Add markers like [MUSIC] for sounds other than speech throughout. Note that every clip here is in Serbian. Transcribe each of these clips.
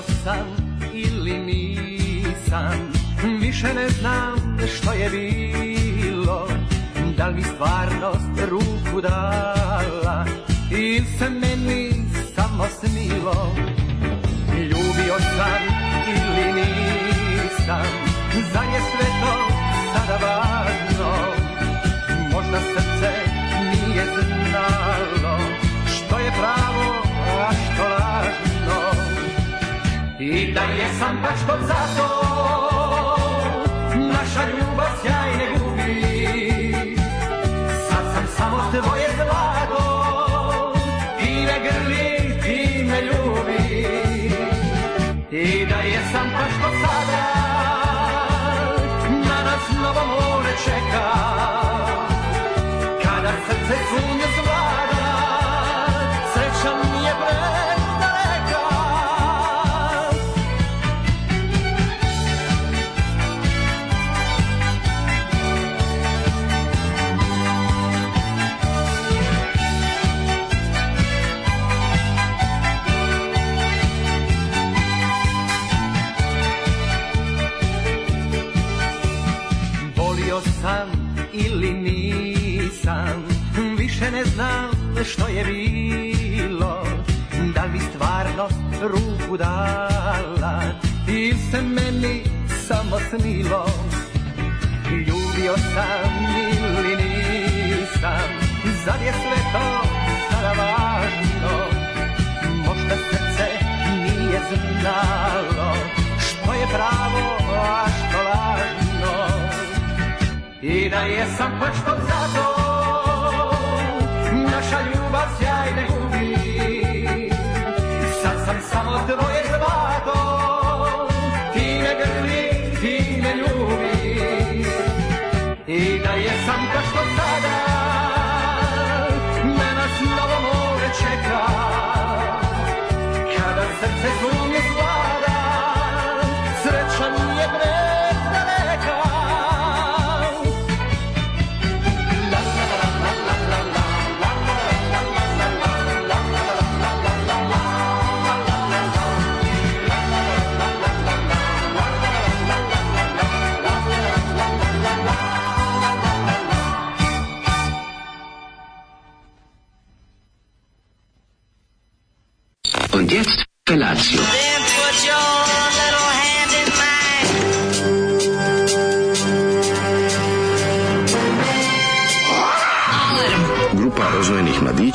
bio sam ili nisam Više ne znam što je bilo Da li mi stvarnost ruku dala Ili se meni samo snilo Ljubio sam ili nisam Za nje sve to sada važno Možda srce nije znalo Što je pravo, a što lažno I da jesam baš kod zato Naša ljubav sjajne gubi Sad sam samo tvoje znal što je bilo Da li mi stvarno ruku dala Ili se meni samo snilo Ljubio sam ili nisam Zar je sve to sada važno Možda srce nije znalo Što je pravo, a što lažno I da jesam pa što zato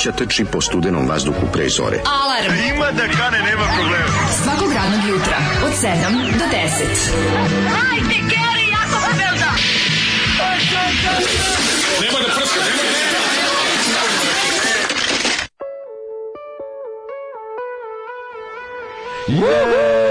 mladića trči po studenom vazduhu pre zore. Alarm! A ima da kane, nema problema. Svakog radnog jutra, od 7 do 10. Hajde, Geri, jako da belda! Nema da prska, nema da prska! Yeah!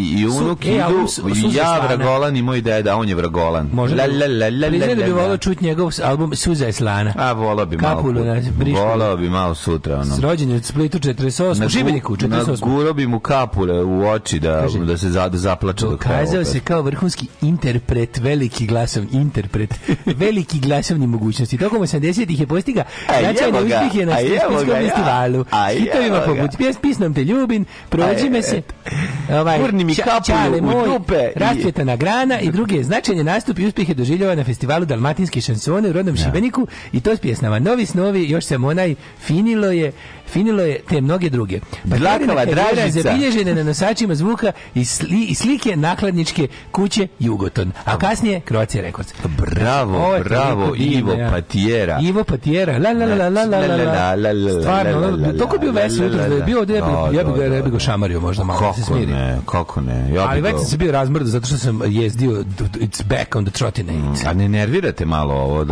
i, i unuk e, idu, su, ja Vragolan i moj deda, on je Vragolan. Može la, la, la, la, la, da bi volao čuti njegov album Suza je slana. A, volao bi Kapulu, malo. Da, da, volao bi malo sutra. Ono. Srođen je u Splitu 48, u Šibeniku 48. Naguro bi mu kapule u oči da, da se za, da zaplače. Dokazao se kao vrhunski interpret, veliki glasom interpret, [LAUGHS] veliki glasovni mogućnosti. Tokom 80-ih je postiga značajne uspjehe na Stinskom festivalu. Hitovima poput Pisnom te ljubim, prođi me se. E, e. Ovaj, Kurni mi kapuju moj, u dupe. Rastvjetana grana i druge značenje nastup i uspjehe doživljava na festivalu Dalmatinski šansone u rodnom ja. Da. Šibeniku i to s pjesnama Novi snovi, još sam onaj, finilo je, finilo je te mnoge druge. Dlakava dražica. Zabilježene na nosačima zvuka i, sli, i slike nakladničke kuće Jugoton. A kasnije Croatia Records. Bravo, bravo, Ivo Patijera. Ivo Patijera. La la la la la la Stvarno, toliko bio vesel jutro da je bio ovde, ja bih ga, ja bih ga šamario možda malo da se Kako ne, kako ne. Ja Ali već sam se bio razmrdo zato što sam jezdio it's back on the trottinate. A ne nervirate malo ovo?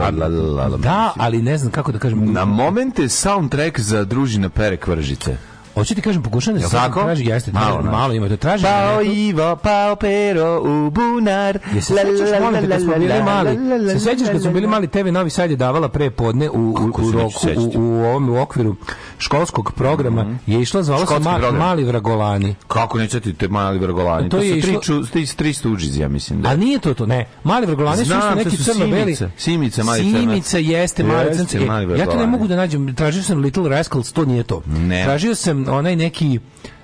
Da, ali ne znam kako da kažem. Na momente soundtrack za družina pere kvržice. Hoću ti kažem, pokušam da se traži, jeste, malo, malo, malo ima, da traži. Pa Ivo, pao Pero u bunar. se sećaš, molim te, kad smo bili mali, se sećaš kad smo bili mali, TV Novi Sad je davala pre podne u, u, roku, u, u ovom u okviru školskog programa, mhm. je išla, zvala se Mali Vragolani. Kako ne ti te Mali Vragolani? To, je su tri, tri stuđizi, ja mislim. Da. A nije to to, ne. Mali Vragolani su isto neki crno-beli. Simice, Mali Simica jeste Mali Crnci. E, ja to ne mogu da nađem, tražio sam Little Rascals, to nije to. Tražio sam onaj neki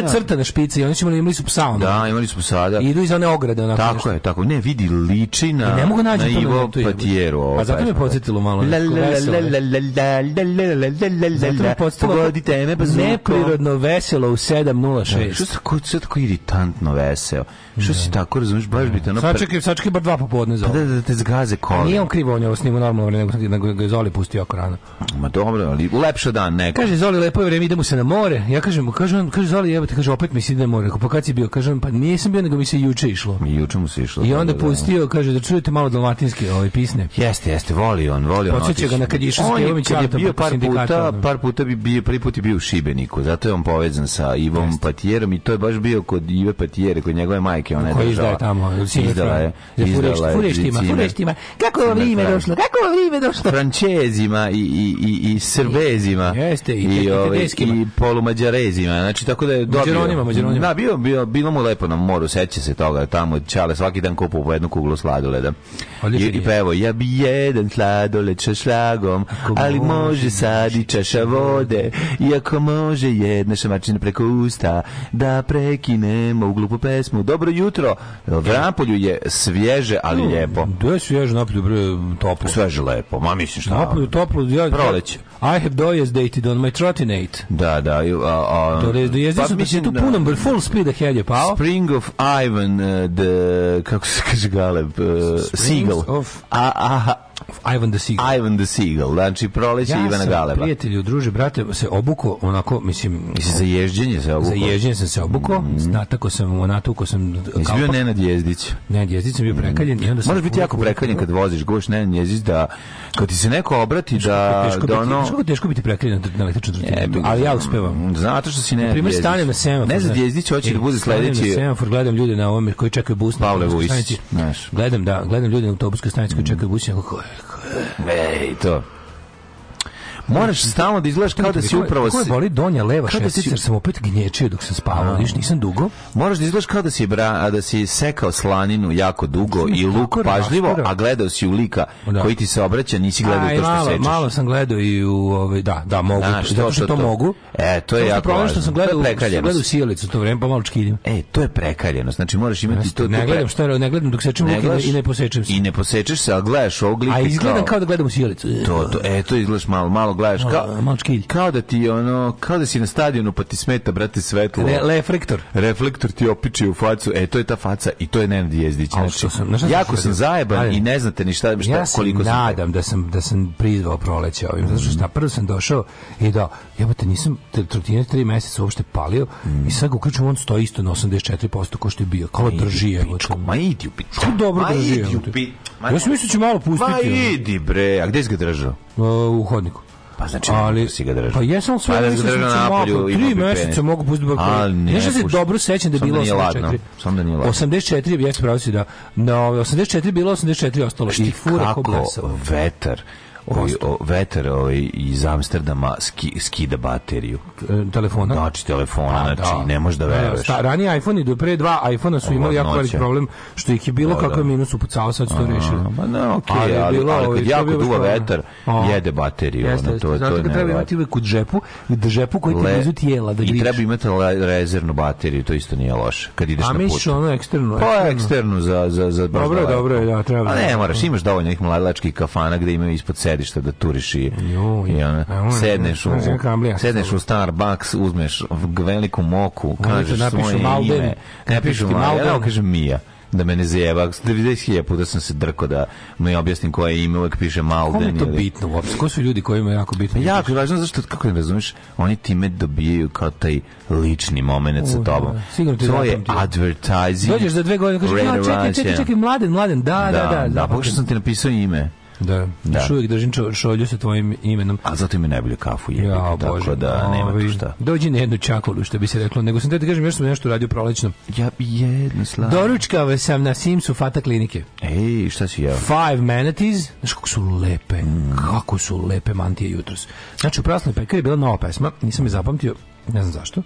sve da. crta na špici, oni su imali, imali su psa ono. Da, imali su psa, da. I idu iz one ograde onako. Tako nešto. je, tako. Ne, vidi, liči na, ne mogu naći na Ivo Patijeru. Pa zato me podsjetilo malo. Zato me podsjetilo. Pogodite me bazuko. Pa neprirodno veselo u 7.06. Da, što se tako, sve tako iritantno veseo? Što si da. tako, razumiješ, baš biti ono... Sačekaj, sačekaj, bar dva popodne za pa ovo. Da, da, te zgaze kola. Nije on krivo, on je ovo snimao normalno, nego, nego ga je Zoli pustio ako rano. Ma dobro, ali lepše dan neko. Kaže, Zoli, lepo je vreme, idemo se na more. Ja kažem, kaže, on, kaže Zoli, evo te kaže opet mi sine more. Pa kad si bio? Kažem pa nisam bio nego mi se juče išlo. Mi juče mu se išlo. I da, onda da, da, pustio, kaže da čujete malo dalmatinske ove ovaj, pisne. Jeste, jeste, voli on, voli on. Podseća ga na kad je išao s Jović, je bio par puta, par puta bi bio, prvi put bio u Šibeniku, zato je on povezan sa Ivom jeste. Patijerom i to je baš bio kod Ive Patijere, kod njegove majke, ona je država. izdaje tamo, izdala je, izdala je. Fureštima, Kako je vrime došlo? Kako je vrime došlo? Francezima i, i, i, i Srbezima. Jeste, i, i, i, ovaj, i polumađarezima. Znači, tako da je Mađaronima, Mađaronima. Da, bio, bio, bilo mu lepo na moru, seća se toga, tamo čale svaki dan kupu po jednu kuglu sladoleda. I, I pevo, ja bi jedan sladoled sa šlagom, ali može da sad i čaša vode, iako može jedna šamačina preko usta, da prekinemo u glupu pesmu. Dobro jutro, Vrapolju je svježe, ali mm, lijepo. Da je svježe, napolju, toplo. Sveže lepo, ma mislim šta. Napolju, toplo, ja, proleć. I have dojes dated on my trotinate. Da, da. Uh, uh, Dojes dojezdi pa, da mislim, tu da- punom, da, full speed ahead da je pao. Spring of Ivan, uh, the, kako se kaže galeb, uh, Seagull. Of... A, aha, Ivan the Seagull. Ivan the Seagull, znači proleće ja Ivana Galeba. Ja sam, prijatelju, druže, brate, se obuko, onako, mislim... Mislim, za ježđenje se obuko? Za ježđenje sam se obuko, mm -hmm. natako sam, natuko sam... Jesi bio pa- Nenad Jezdić? Nenad Jezdić sam bio mhm. prekaljen mm -hmm. i onda sam... Moraš biti jako prekaljen kad voziš, govoriš Nenad Jezdić da, kad ti se neko obrati da... Teško, da ono... teško, teško biti prekaljen na električnu trotinu, ali ja uspevam. Zato što si Nenad Jezdić. Primjer, stanem na semafor. Nenad Jezdić hoće da bude sledeći... Stanem na semafor, gledam ljude na ovome koji čekaju bus. Pavle Vujs. Gledam, da, gledam ljude na autobuskoj stanici koji čekaju bus, [LAUGHS] 没的。Moraš stalno da izgledaš kao da si upravo... Kako me boli donja leva da šestica, jer sam opet gnječio dok sam spavao, viš, nisam dugo. Moraš da izgledaš kao da si, bra, da si sekao slaninu jako dugo i luk pažljivo, a gledao si u lika da. koji ti se obraća, nisi gledao to što sečeš. Malo sam gledao i u... Ovaj, da, da, mogu, zato što to mogu. E, to je jako važno. što sam gledao u sjelicu to vreme, pa malo čkidim. E, to je prekaljeno, znači moraš imati to... Ne gledam što ne gledam dok sečem luk i ne posečem se. I ne posečeš se, a gledaš ovog lika... A izgledam kao da gledam u sjelicu. To, to, e, to izgledaš malo, malo gledaš kao malo Kao da ti ono, kao da si na stadionu pa ti smeta brate svetlo. Re, reflektor. Reflektor ti opiči u facu. E to je ta faca i to je Nenad Jezdić. Znači, što sam, jako sam, zajeban ali, i ne znate ni šta, šta ja koliko sam. nadam da sam da sam prizvao proleće ovim. Mm Zato što mhm. šta prvo sam došao i da jebote nisam trotinet 3 meseca uopšte palio mm. i sad ga uključujem on stoji isto na 84% ko što je bio. Kao drži je. Ma idi u pičku. Dobro drži. Ja sam mislio da će malo pustiti. Ma idi bre, a gde si ga držao? u hodniku. Pa znači, ali, si ga držao. Pa jesam sve, pa da ga držao na polju. Tri meseca mogu pustiti bakterije. Nešto da se dobro sećam da je bilo 84. Sam da nije ladno. 84, ja se pravo da. Na 84 bilo 84 ostalo. I fura Kako vetar Ovaj, o, veter ovaj, iz Amsterdama ski, skida bateriju. E, telefona? Da, znači, telefona, A, pa znači, da. ne možeš da e, veruješ. Da, ranije iPhone i do pre dva iPhone a su imali jako veliki problem, što ih je bilo da, kako da. je minus upucao, sad su to rešili. Ma ne, okej, okay, ali, ali, bilo, ali, ovaj, kad jako duva vetar, jede bateriju. Jeste, to, zato to, to treba imati uvek u džepu, u džepu koji ti blizu tijela da I treba imati rezervnu bateriju, to isto nije loše, kad ideš na put. A misliš ono eksternu? Pa eksternu za, za, za dobro, da- dobro, da, treba. A ne, moraš, imaš dovoljno ih mladilačkih kafana gde imaju ispod sedišta da turiš i, i ona, sedneš, u, sedneš u Starbucks, uzmeš veliku moku, kažeš svoje ime, ne napišu Malden, ja kažem Mija da me ne zjeva. 90.000 puta sam se drko da mi objasnim koje ime, uvek piše Malden. Kako je to bitno uopšte? Ko su ljudi kojima je jako bitno? Pa jako je važno, zašto, kako ne razumiješ, oni time dobijaju kao taj lični moment sa tobom. Da. Sigurno ti to je advertising. Dođeš za dve godine, kažeš, ja, čekaj, čekaj, čekaj, mladen, mladen, da, da, da. Da, da, da, da, da, da, da, da, da, Da. da. Još uvijek držim čo, šolju sa tvojim imenom. A zato ime najbolju kafu je. Ja, tako da ovi, nema tu šta. Dođi na jednu čakolu, što bi se reklo. Nego sam te da kažem, još sam nešto radio prolećno. Ja bi jednu slavu. Doručkao sam na Simsu Fata klinike. Ej, šta si jeo? Five manatees. Znaš kako su lepe. Mm. Kako su lepe mantije jutros. Znači, u prasnoj pekari je bila nova pesma. Nisam je zapamtio Ne znam zašto.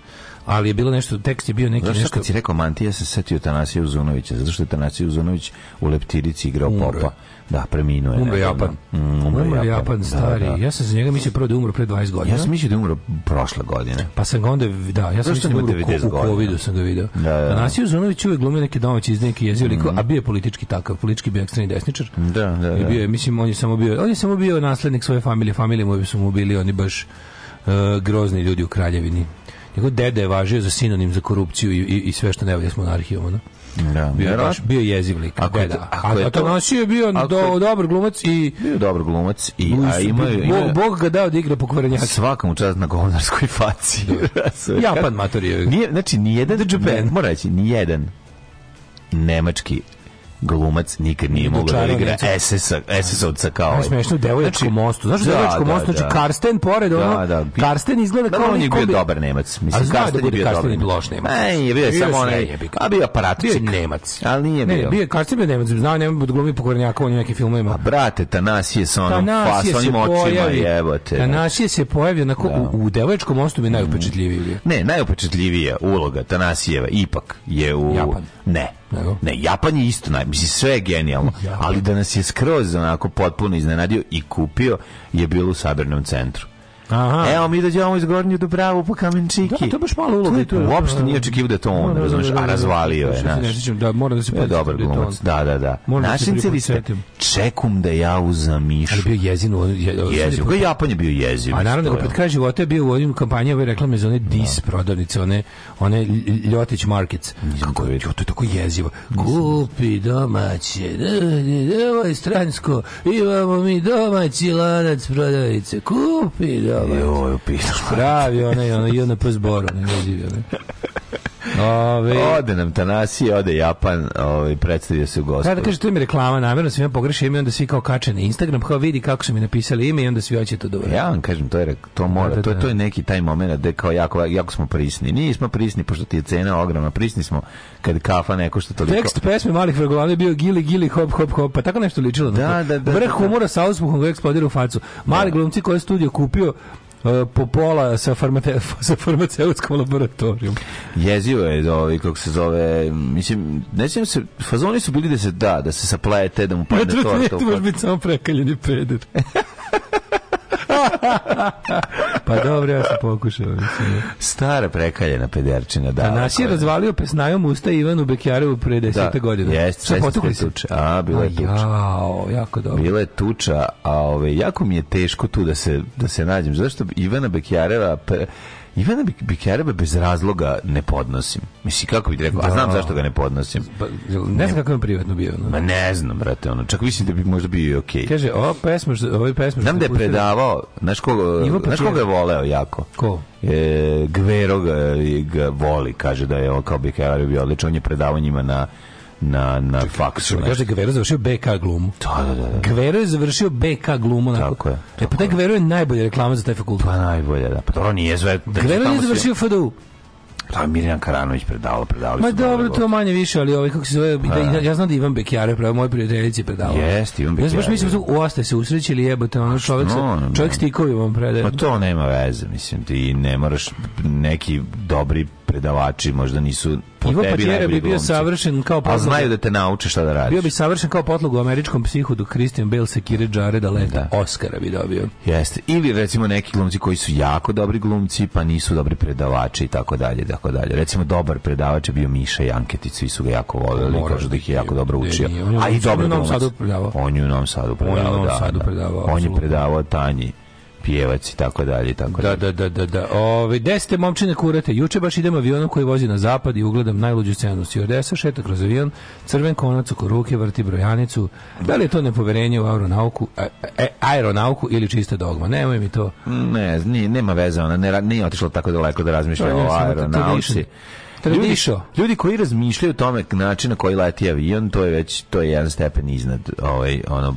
Ali je bilo nešto, tekst je bio neki zašto nešto... Zašto kad si rekao Mantija, se setio Tanasija Uzunovića, zato što je Tanasija Uzunović u Leptirici igrao umre. popa. Da, preminuo je. Umro Japan. Mm, umro Japan, Japan, da, stari. Da, da. Ja sam za njega mislio prvo da umro pre 20 godina. Ja sam mislio da umro prošle godine. Pa sam ga onda, da, ja sam mislio da umro u, u covidu sam ga video. Da, da, da. Tanasija Uzunović uvek glumio neke domaće iz neke jezio, mm. a bio je politički takav, politički bio ekstremni desničar. Da, da, da. I bio da. je, mislim, on je samo bio, on je samo bio naslednik svoje familije, familije mu su mu bili oni baš Eh, grozni ljudi u Kraljevini. Njegov dede je važio za sinonim za korupciju i, i, i sve što ne valja s monarhijom. Ono. Da, bio je baš bio jeziv lik. Ako je, ako je a, to, je bio do, dobar glumac i bio dobar glumac i a ima, ima Bog, Bog ga dao da igra pokvarenjaka. Svakom čast na govnarskoj faci. [LAUGHS] Japan matori. Nije znači ni jedan Japan, mora reći, ni jedan nemački glumac nikad nije mogao da igra SS-ovca kao ovaj. Smešno, Devojačko znači, mostu. Znaš da, Devojačko da, mostu? Znači, da. Karsten, pored da, ono, da. Karsten izgleda da, kao... Da, on je bio dobar Nemac. Mislim, Karsten je bio dobar. Karsten je loš Nemac. Ne, je bio samo onaj... A bio aparatik. Bio Nemac. Ali nije bio. Ne, bio Karsten bio Nemac. Znao Nemac da glumi pokornjaka u nekim filmovima. A brate, Tanasije sa onom fasonim očima jebote. Tanasije se pojavio onako da. u Devojačkom mostu mi mhm. najupečetljiviji. Ne, najupečetljivija uloga Tanasijeva ipak je u... Japan. Ne. Ne, Japan je isto, naj, mislim sve je genijalno, ali da nas je skroz onako potpuno iznenadio i kupio je bilo u Sabernom centru. Aha. Evo mi dođemo iz Gornju Dubravu po Kamenčiki. Da, to baš malo uloga. To, uopšte da. nije očekivao da to on, da, da, razumeš, a razvalio je, znaš. Da, mora da se je dobar glumac. Da, da, da. Našinceli ste čekum da ja uzamišu. Ali bio jezin, jeziv. Ga Japan je bio jeziv. A naravno, pred kraj života je bio u ovim kampanjama i reklame za one dis prodavnice, one, one Ljotić Markets. Kako je to, je tako jezivo. Kupi domaće, ovo je stransko, imamo mi domaći lanac prodavnice, kupi domaće da. Joj, pišta. Pravi onaj, onaj, onaj, onaj, onaj, onaj, onaj, onaj, onaj, onaj, Ove... Ode nam Tanasije, ode Japan, ove, ovaj, predstavio se u gostu. Kada kaže, to im je reklama, namjerno sam ja pogrešio ime, onda svi kao kače na Instagram, kao vidi kako su mi napisali ime i onda svi hoće to dobro. Da ja vam kažem, to, je, to mora, da, da, da. to, je, da. to je neki taj moment da kao jako, jako smo prisni. Nismo prisni, pošto ti je cena ogromna, prisni smo kad kafa neko što toliko... Tekst pesme Malih vrgolana je bio gili, gili, hop, hop, hop, pa tako nešto ličilo. Da, da, da. Vrh da. humora sa uspухом koji eksplodira u facu. Mali glumci je studio kupio E, popola sa, farmate, [LAUGHS] sa farmaceutskom laboratorijom. Jezivo je, ovaj, kako se zove, mislim, ne znam se, fazoni su bili da se da, da se saplete, da mu padne torta. Ne, to, to, to, to, to, to, to, to, pa dobro, ja sam pokušao. Mislim. Stara prekaljena pederčina, da. A nas je razvalio pesnajom usta Ivanu Bekjarevu pre deseta da, godina. Jeste, Šta, potukli se? Tuča. A, bila je tuča. Jao, jako dobro. Bila je tuča, a ove, jako mi je teško tu da se, da se nađem. Zašto Ivana Bekjareva... Pre Ivana Bikerebe bez razloga ne podnosim. Mislim, kako bi rekao, a znam da. zašto ga ne podnosim. Pa, ne znam kako je privatno bio. No? Ma ne znam, brate, ono, čak mislim da bi možda bio i okej. Okay. Kaže, ova pesma, ovo pesma... Znam da je predavao, znaš koga, znaš koga je voleo jako? Ko? E, Gvero ga, ga voli, kaže da je on kao Bikerebe bio odličan, on je predavao njima na na na faksu. Kaže da Gvero završio BK glumu. Da, da, da, da. Gvero je završio BK glumu na. Tako je. Tako e pa taj Gvero je najbolja reklama za taj fakultet. Pa najbolja, da. Pa to nije zve. Da Gvero je završio FDU. Pa Mirjan Karanović predavao, predavao. Ma dobro, to manje više, ali ovaj kako se zove, da, ja, ja znam da Ivan Bekjare, pravo moj prijateljici predavao. Jeste, Ivan Bekjare. Ja baš mislim da osta se usrećili, jebote, ono pa čovjek se no, no. čovjek stikovi vam predaje. Pa to nema veze, mislim, ti ne moraš neki dobri predavači možda nisu po Ivo tebi Patjera bi bio savršen kao potlogu. A znaju da te nauče šta da radiš. Bio bi savršen kao potlogu u američkom psihu dok Christian Bale se kire Jareda Leta. Da. Oscara bi dobio. Jeste. Ili recimo neki glumci koji su jako dobri glumci pa nisu dobri predavači i tako dalje, tako dalje. Recimo dobar predavač je bio Miša Janketić, svi su ga jako voljeli, kažu da ih je da jako dobro učio. A i dobro On je u Novom Sadu predavao. On je u Novom Sadu da, da. predavao, On je predavao Tanji pjevac i tako dalje i tako da, dalje. Da, da, da, da. Ove, gde ste momčine kurate? Juče baš idem avionom koji vozi na zapad i ugledam najluđu scenu Sjordesa, šeta kroz avion, crven konac oko ruke, vrti brojanicu. Da li je to nepoverenje u aeronauku, a, e, a, e, aeronauku ili čista dogma? Nemoj mi to. Ne, nije, nema veze, ona ne, nije otišla tako daleko da razmišlja o aeronauci. Ljudi, ljudi koji razmišljaju o tome način na koji leti avion, to je već to je jedan stepen iznad ovaj ono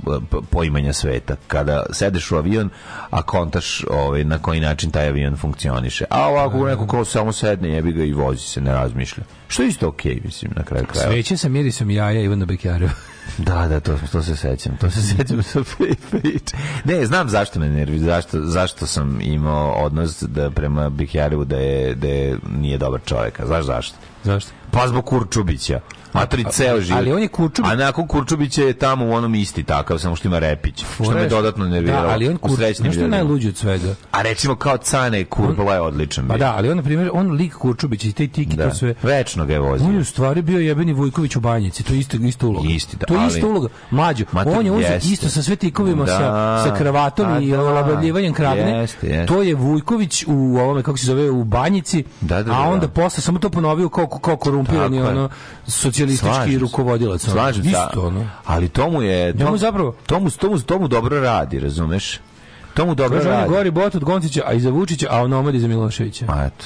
poimanja sveta. Kada sedeš u avion, a kontaš ovaj na koji način taj avion funkcioniše. A ovako da. neko ko samo sedne, jebi ga i vozi se, ne razmišlja. Što je isto okej, okay, mislim na kraju kraja. Sveće sa mirisom jaja Ivana Bekjarova. Da, da, to, to se sećam. To se sećam sa priče. Ne, znam zašto me nervi, zašto, zašto sam imao odnos da prema Bihjarevu da, je, da je, nije dobar čovjek. Znaš zašto? Zašto? Pa zbog Kurčubića. Matri ceo život. Ali on je Kurčubić. A nakon Kurčubića je tamo u onom isti takav, samo što ima Repić. Foreš. Što me dodatno nerviralo. Da, ali on Kurčubić, što je najluđi od svega. A recimo kao Cane Kurbala ovaj je odličan. Pa da, ali on, na primjer, on lik Kurčubić i te tiki, da. to sve. Večno ga je vozio. On je u stvari bio jebeni Vujković u Banjici, to je isto, isto uloga. Isti, da, to je isto uloga. Mlađo, on je uzeo isto sa sve tikovima, da, sa, sa kravatom pa da, i olabavljivanjem kravne. Jeste, jeste. To je Vujković u ovome, kako se zove, u Banjici, da, da, da, a da. onda posle samo to ponovio kao kao korumpirani ono socijalistički slažem rukovodilac. Ono. Slažem se. Da. Ono. Ali tomu je tomu, tomu zapravo tomu, tomu tomu dobro radi, razumeš? Tomu dobro Kaže, radi. Kaže gori bot od Goncića, a i za Vučića, a onomad i za Miloševića. Pa eto.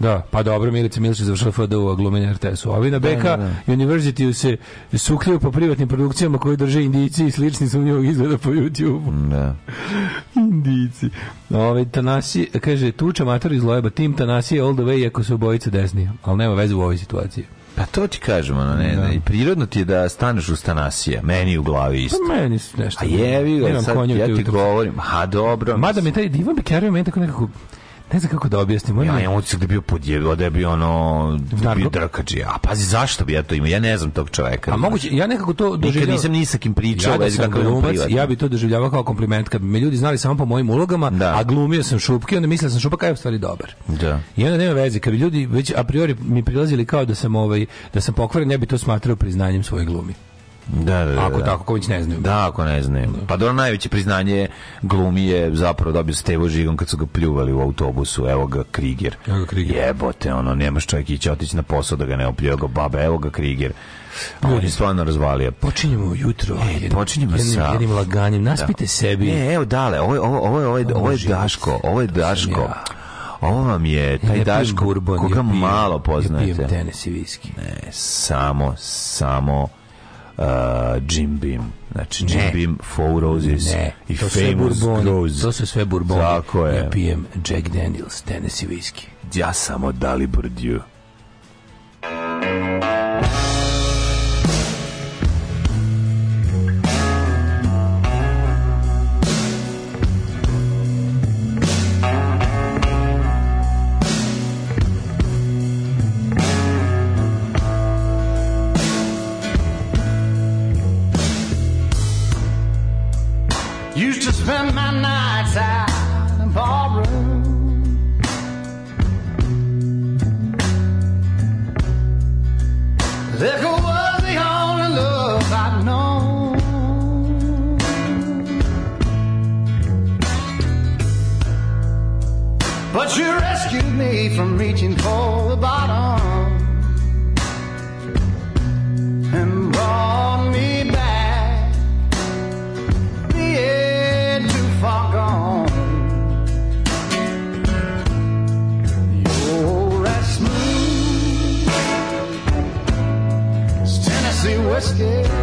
Da, pa dobro, Milica Milić je završila FDU, a glumeni RTS-u. Ovina Beka, da, da, da. University se sukriju po privatnim produkcijama koje drže indici i slični su njegov izgleda po YouTube-u. Da. [LAUGHS] indici. Ove, Tanasi, kaže, tuča mater iz lojeba, tim Tanasi je all the way, ako su obojice desni, ali nema veze u ovoj situaciji. Pa to ti kažem, ono, ne, da. i prirodno ti je da staneš u stanasija, meni u glavi pa isto. Pa meni nešto. A jevi ga, sad ja ti govorim, ha dobro. Mada mi taj divan bi meni tako nekako, ne znam kako da objasnim. On ja, je... on se da bio podjevio, da je bio ono, da bio drkađi. A pazi, zašto bi ja to imao? Ja ne znam tog čoveka. A moguće, ja nekako to doživljavam. Nikad nisam ni kim pričao. Ja da sam glumac, ja bi to doživljavao kao kompliment. Kad bi me ljudi znali samo po mojim ulogama, da. a glumio sam šupke, onda mislio sam šupak, a je u stvari dobar. Da. I onda nema veze. Kad bi ljudi već a priori mi prilazili kao da sam, ovaj, da sam pokvaren, ja bi to smatrao priznanjem svoje glumi. Da, da, da, Ako da. tako, ako već ne znaju. Da, ako ne znaju. Pa dobro, najveće priznanje glumi je zapravo dobio Stevo Žigom kad su ga pljuvali u autobusu. Evo ga Kriger. Evo ga Krigir. Jebote, ono, nemaš čovjek ići otići na posao da ga ne opljuje ga baba. Evo ga Kriger. Ljudi je stvarno razvalio. Počinjemo ujutro. E, počinjemo jednim, sa... Jednim laganjem. Da. Naspite da. sebi. Ne, evo dale, ovo, ovo, ovo, ovo, ovo je Daško. Ovo je Daško. Ovo vam je taj ja Daško, bourbon, koga ja pijem, malo poznajete. Ja pijem i viski. Ne, samo, samo uh, Jim Beam. Znači, Jim Beam, Four Roses ne. i to Famous Roses. To su sve bourboni. Tako je. Ja e pijem Jack Daniels, Tennessee Whiskey. Ja samo Dalibor Dew. But you rescued me from reaching for the bottom and brought me back, being too far gone. Your are as smooth as Tennessee whiskey.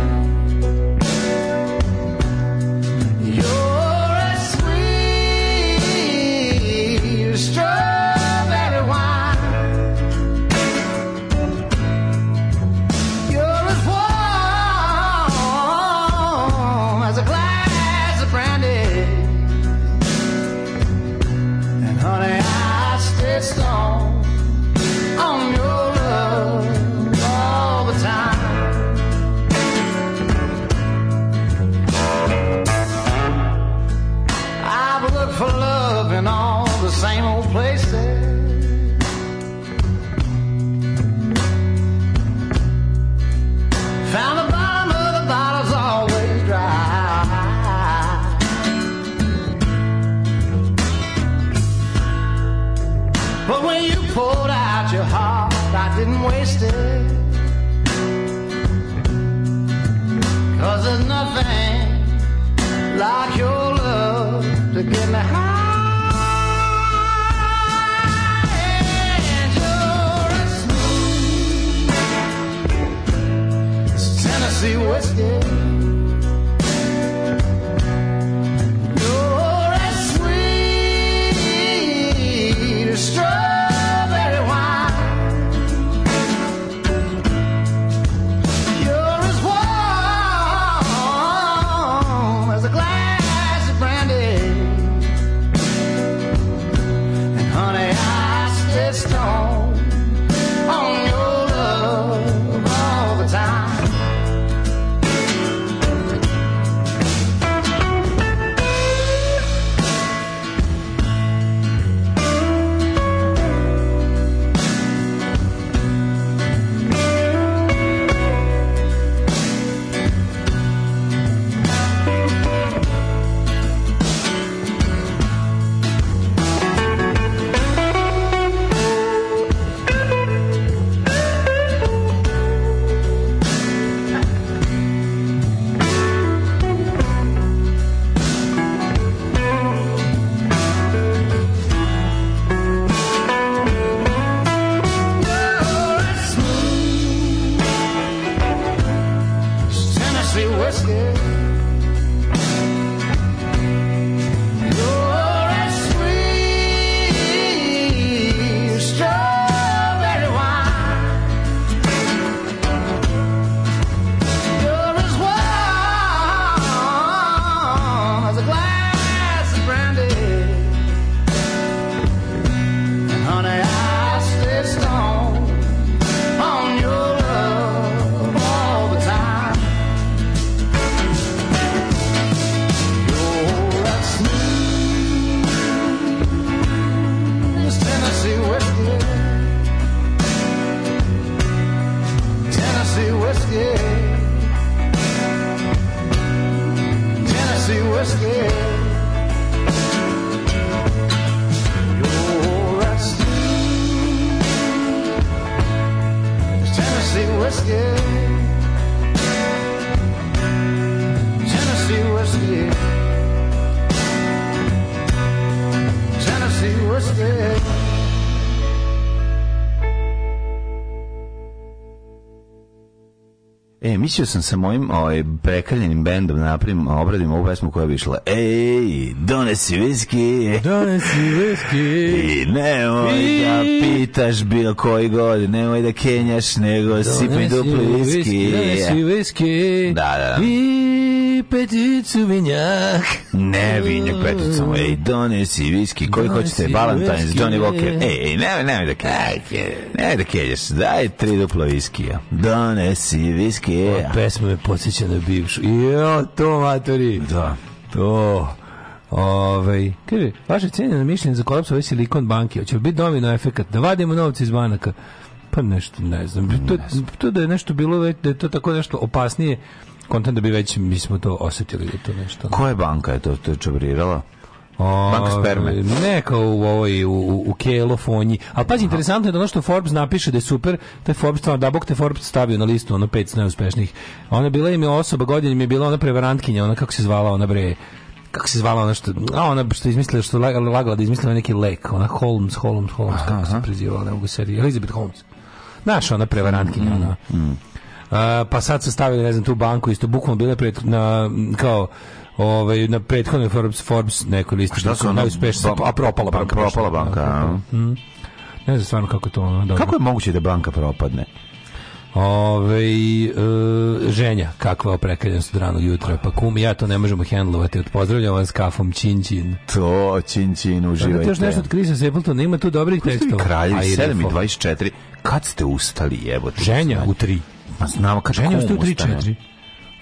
didn't waste it. Cause there's nothing like your love to get me high. you're as Tennessee whiskey. strong. mislio sam sa mojim ovaj, prekaljenim bendom da napravim, obradim ovu pesmu koja bi išla Ej, donesi viski Donesi viski I nemoj I... da pitaš bilo koji god Nemoj da kenjaš, nego donesi sipaj dupli viski Donesi viski Da, da, da. I peticu vinjak. Ne vinjak peticu. Ej, donesi viski, koji donesi hoćete, Valentine's, Johnny Walker. Ej, ej, nemoj, nemoj da kelješ. Nemoj da kelješ, daj tri dupla viskija. Donesi viski. Ova pesma me podsjeća na bivšu. Jo, to matori. Da. To. Ovaj, kaže, vaše cijenjeno mišljenje za kolaps ove silikon banke, hoće biti domino efekat, da vadimo novce iz banaka. Pa nešto, ne znam. To, to da je nešto bilo, da je to tako nešto opasnije kontam da bi već mi smo to osetili da to nešto. Koja banka je to, to je čabrirala? O, Banka sperme. Ne, kao u ovoj, u, u, u kelofonji. Ali pazi, interesantno je da ono što Forbes napiše da je super, taj Forbes, stvarno, da bok te Forbes stavio na listu, ono pet neuspešnih. Ona bila im je osoba godine, im je bila ona prevarantkinja, ona kako se zvala, ona bre, kako se zvala ona što, a ona što izmislila, što lagala da izmislila neki lek, ona Holmes, Holmes, Holmes, aha, kako aha. se prezivala, ne mogu se, Elizabeth Holmes. Znaš, ona prevarantkinja, mm, ona. Mm. mm pa sad se stavili, ne znam, tu banku isto, bukvalno bile pred, na, kao, ovaj na prethodnoj Forbes Forbes neko listi što su najuspešniji a propala banka propala banka da. a? Mhm. ne znam stvarno kako to ono, dobro. kako je moguće da banka propadne Ove, e, ženja, kakva oprekadnost od ranog jutra. Pa kum, ja to ne možemo hendlovati. Pozdravljam vas kafom Činčin. To, Činčin, uživajte. Da, još nešto od Krisa Sepleton, ima tu dobrih tekstova. Kraljevi, 7 i 24. Kad ste ustali, jebote? Ženja, u 3. A znamo, kaže, kum ustane. u 3-4.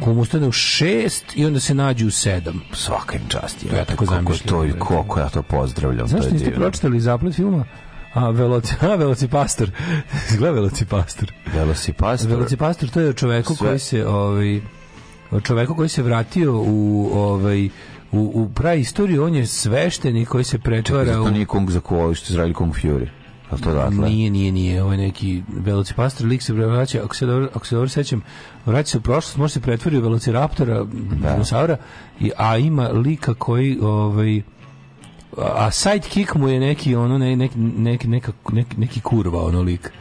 Kum ustane u 6 i onda se nađu u 7. Svaka im čast. Je, ja tako zamišljam. To, i koliko ja to pozdravljam. Znaš, niste pročitali zaplet filma? A, veloci, [LAUGHS] a, velocipastor. [LAUGHS] Gleda velocipastor. Velocipastor. Velocipastor, to je čoveku Sve. koji se, ovaj, čoveku koji se vratio u, ovaj, u, u istoriju, on je sveštenik koji se pretvara u... To nije Kung za kovo, što je Kung Fury. Al to dakle? Nije, nije, nije, ovo je neki velocipastor, lik se vraća, ako se dobro, ako se dobro sećam, vraća se u prošlost, može se pretvori u velociraptora, da. dinosaura, i, a ima lika koji, ovaj, a sidekick mu je neki ono ne, nek, nek, neka, nek, neki kurva ono lik.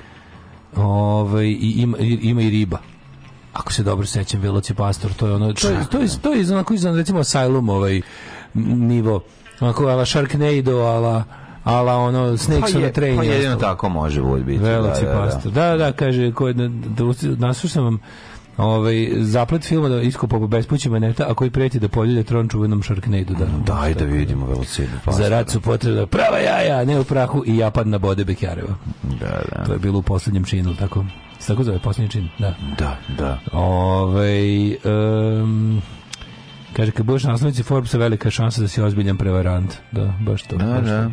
Ovaj i ima, ima i riba. Ako se dobro sećam Velocipastor, to je ono to je to je to je, to je, recimo Asylum ovaj nivo. Onako ala Sharknado, ala ala ono snakes pa on a train. Pa jedino tako može biti. Da, Veloci da, da, Da, da, da kaže, koje, da naslušam vam ovaj zaplet filma da iskopa po bespući maneta, a koji prijeti da poljulje tron čuvenom Sharknado da. Daj da, da. vidimo velocinu. Pa Za rad su potrebna prava jaja, ne u prahu i japad na bode Bekjareva. Da, da. To je bilo u poslednjem činu, tako. Se tako zove, posljednji čin, da. Da, da. Ove, ovaj, um, kaže, kad budeš naslovnici Forbesa, velika šansa da si ozbiljan prevarant. Da, baš to. Da, baš da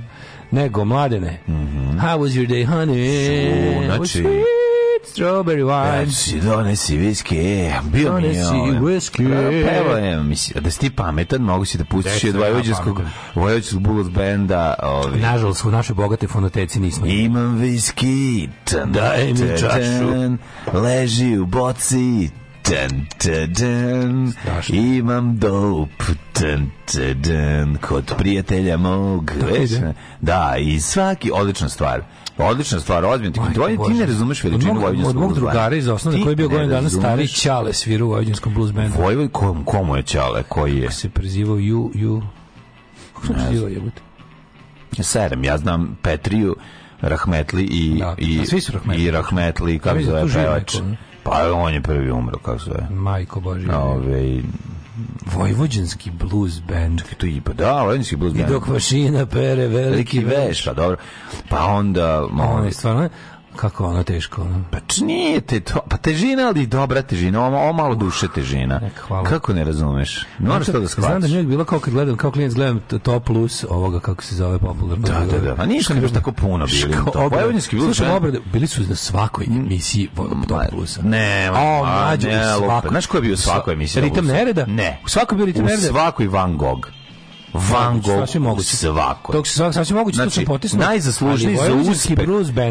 nego mladene. Mm -hmm. How was your day, honey? Znači, strawberry wine. Znači, donesi viski, bio mi je ovo. Donesi viski. mislim, da si ti pametan, mogu si da pustiš od Vojvođanskog, Vojvođanskog Bulls benda. Ovi. Nažalost, u našoj bogate fonoteci nismo. Imam viski, daj mi čašu. Leži u boci, Ten, ten, ten, imam dope, ten, ten, ten, kod prijatelja mog, već, da, i svaki, odlična stvar, odlična stvar, ozbiljno, ti kontroli, ti ne razumeš veličinu od vojvođanskog Od mog drugara iz osnovne koji je bio godin danas stari Ćale sviru u vojvođanskom blues bandu. Vojvoj, kom, komu je Ćale, koji je? Kako se prezivao, ju, ju, kako se prezivao, jebote? Serem, ja znam Petriju, Rahmetli i, da, i, svi su Rahmetli. i Rahmetli, kako da zove pevač. Neko, Pa on je prvi umro, kako se zove. Majko Bože. Ove, Vojvođanski blues band. Čekaj, to je pa da, Vojvođanski blues band. I dok mašina pere veliki, veliki veš. Pa dobro. Pa onda... On je ovaj, stvarno... Kako ono teško? Ono? Pa nije te to, pa težina, ali dobra težina, ovo, ovo malo duše težina. Nek, hvala. Kako ne razumeš? Moraš to da shvatiš. Da- znam da nije bilo kao kad gledam, kao klijent gledam to plus ovoga, kako se zove popularno. Da, da, da, pa ništa ne baš tako puno bili. Vojvodinski bilo Slušam obrade, bili su na svakoj mm. emisiji to plusa. Ne, o, mađu, ne, svakoj. Znaš ko je bio u svakoj emisiji? Ritam nereda? Ne. U svakoj bio ritam nereda? U svakoj Van Gogh. Van Gogh svako. Tog se svako sasvim moguće, znači, to sam potisnuo. Najzaslužniji za uspeh,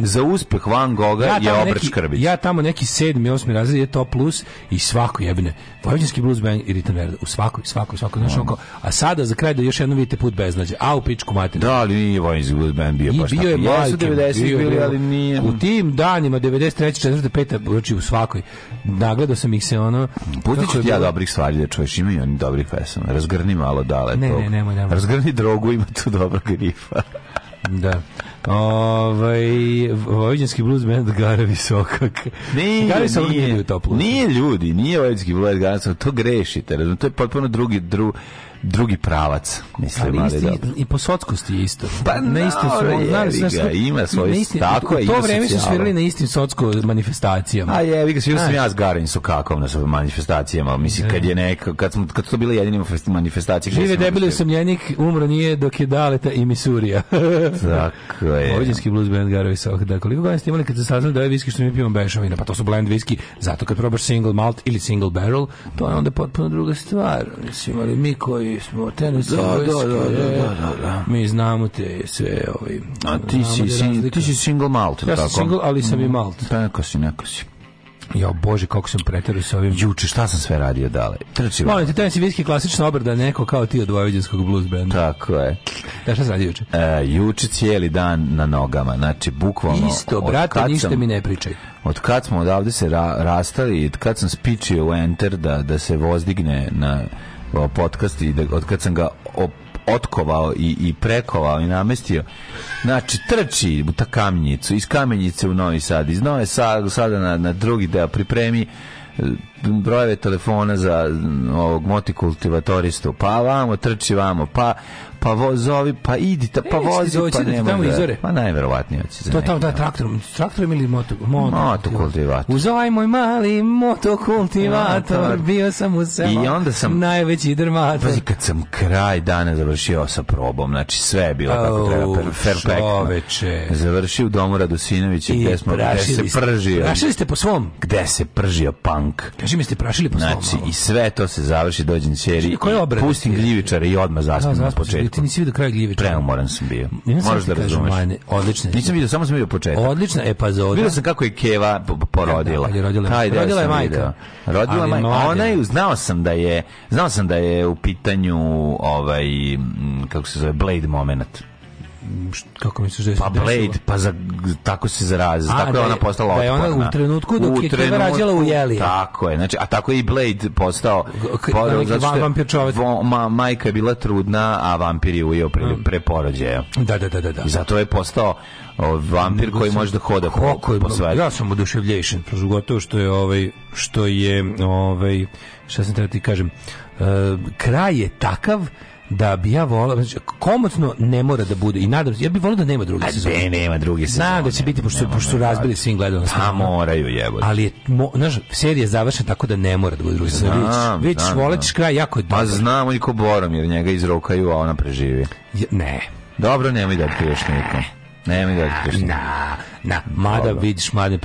za uspeh Van Goga ja je Obrač Krbić. Ja tamo neki 7. 8. razred je to plus i svako jebne. Vojvođanski blues band i ritam verda. U svakoj, svakoj, svakoj. Znači, oko, a sada za kraj da još jedno vidite put beznađe. A u pičku materiju. Da, ali nije Vojvođanski blues band bio baš bio je majke. 90 bio, bili, ali nije. U tim danima, 93. 4. 5. Znači, u svakoj. Nagledao sam ih se ono... Pustit ti ja dobrih stvari da čuješ, imaju oni dobrih pesama. Razgrni malo dale. Ne, ne, ne, nemoj, nemoj. Razgrni drogu, ima tu dobra grifa. da. Ovaj vojnički blues band Gara Visokak. Nije, Gara Visokak nije, nije Nije ljudi, nije vojnički blues Gara to grešite, razum, to je potpuno drugi dru, drugi pravac, mislim, ali, isti, ali da. I po sockosti je isto. Pa na isto su, je, ga, ima svoj isti, tako je. To vreme su svirali na istim socko manifestacijama. A je, vi ga svirali sam ja s Garin su na svojim manifestacijama, mislim, kad je da. neko, kad, smo, kad su to bile jedine manifestacije. Žive debeli usamljenik, umro nije dok je Daleta i Misurija. [LAUGHS] tako je. Ovdjenski blues band Garovi Sok. Da, koliko godina ste imali kad se saznali da je viski što mi pijemo bešavina, pa to su blend viski, zato kad probaš single malt ili single barrel, to je onda potpuno druga stvar. Mislim, ali mi koji smo tenis da, da da, da, da, da, da, mi znamo te sve ovi, ovaj, a ti si, si ti si single malt ja sam tako? single ali sam mm, i malt pa neko si neko si Ja, bože, kako sam preterao sa ovim. Juče, šta sam sve radio dale? Trči. Molim te, tenis i viski klasična obrada neko kao ti od vojvođanskog blues benda. Tako je. Da šta se radi juče? E, juče cijeli dan na nogama, znači bukvalno. Isto, brate, ništa mi ne pričaj. Od kad smo odavde se ra rastali, kad sam spičio u enter da, da se vozdigne na podcast i da, od kad sam ga op otkovao i, i prekovao i namestio. Znači, trči u ta kamenicu, iz kamenice u Novi Sad, iz Nove Sad, sada na, na drugi deo pripremi e, brojeve telefona za ovog motikultivatoristu, pa vamo, trči vamo, pa pa vozovi, pa idi, ta, pa vozi, doći, pa da nema. Tamo izore. Pa najverovatnije hoće. To tamo da traktorom, traktorom ili moto, moto. Motokultivator. Uz ovaj moj mali motokultivator, bio sam u selu. I onda sam najveći drmator. Pazi kad sam kraj dana završio sa probom, znači sve je bilo tako treba, perfektno. Završio u domu Radosinovića gde smo se pržio. Prašili ste po svom? Gde se pržio punk? Kaži mi ste prašili po svom. Znači i sve to se završi dođem seri. Pustim gljivičara i odmah zaspim na početku ti nisi vidio kraj gljive. Preumoran sam bio. Ne Možeš da, da razumeš. Odlično. Nisam vidio, samo sam vidio početak. Odlična e, pa epizoda. Vidio sam kako je Keva porodila. Da, da, rodila je, Ajde, rodila je majka. Rodila majka. Ona je, znao sam da je, znao sam da je u pitanju ovaj kako se zove Blade moment kako misliš da je pa Blade pa za, tako se zarazi a, tako da je ona postala da je ona u trenutku dok u je Kiva rađala u Jeli tako je znači a tako je i Blade postao podao zato što vampir čovjek ma, majka je bila trudna a vampir je ujeo pre, mm. pre porođaja da da da da da I zato je postao vampir koji može da hoda po, po svetu ja sam oduševljen gotovo što je ovaj što je ovaj šta sam treba ti kažem uh, kraj je takav da bi ja volao, znači, komotno ne mora da bude i nadam se, ja bih volao da nema druge sezone. Ne, nema druge sezone. Znam da će biti, pošto, nema, pošto su razbili svim gledalnosti. Pa moraju jebote. Ali je, mo, znaš, serija završena tako da ne mora da bude druge sezone. Znam, Već, znam, volećeš kraj jako je dobro. Pa znam, i ko Borom, jer njega izrokaju, a ona preživi. Je, ne. Dobro, nemoj da priješ nikom. Ne, mi da Na, na, mada Dobro. vidiš, mada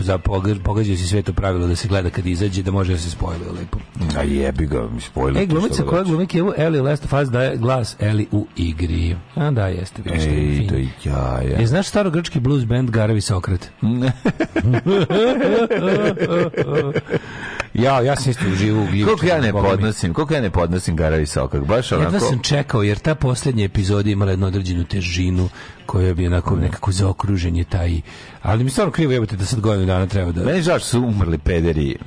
pogađa se sve to pravilo da se gleda kad izađe, da može da se spojluje lepo. A jebi ga, mi spojluje. E, glumica koja glumik je Eli Last of Us daje glas Eli u igri. A da, jeste. Ej, to ja, ja. Je e, znaš staro grčki blues band Garavi Sokrat? [LAUGHS] [LAUGHS] Ja, ja sam isto uživo ugljiv. Koliko ja ne podnosim, koliko ja ne podnosim Gara Visokog, baš onako. Jedva sam čekao, jer ta posljednja epizoda imala jednu određenu težinu koja bi onako nekako zaokruženje taj. Ali mi stvarno krivo jebate da sad godinu dana treba da... Meni žač su umrli pederi,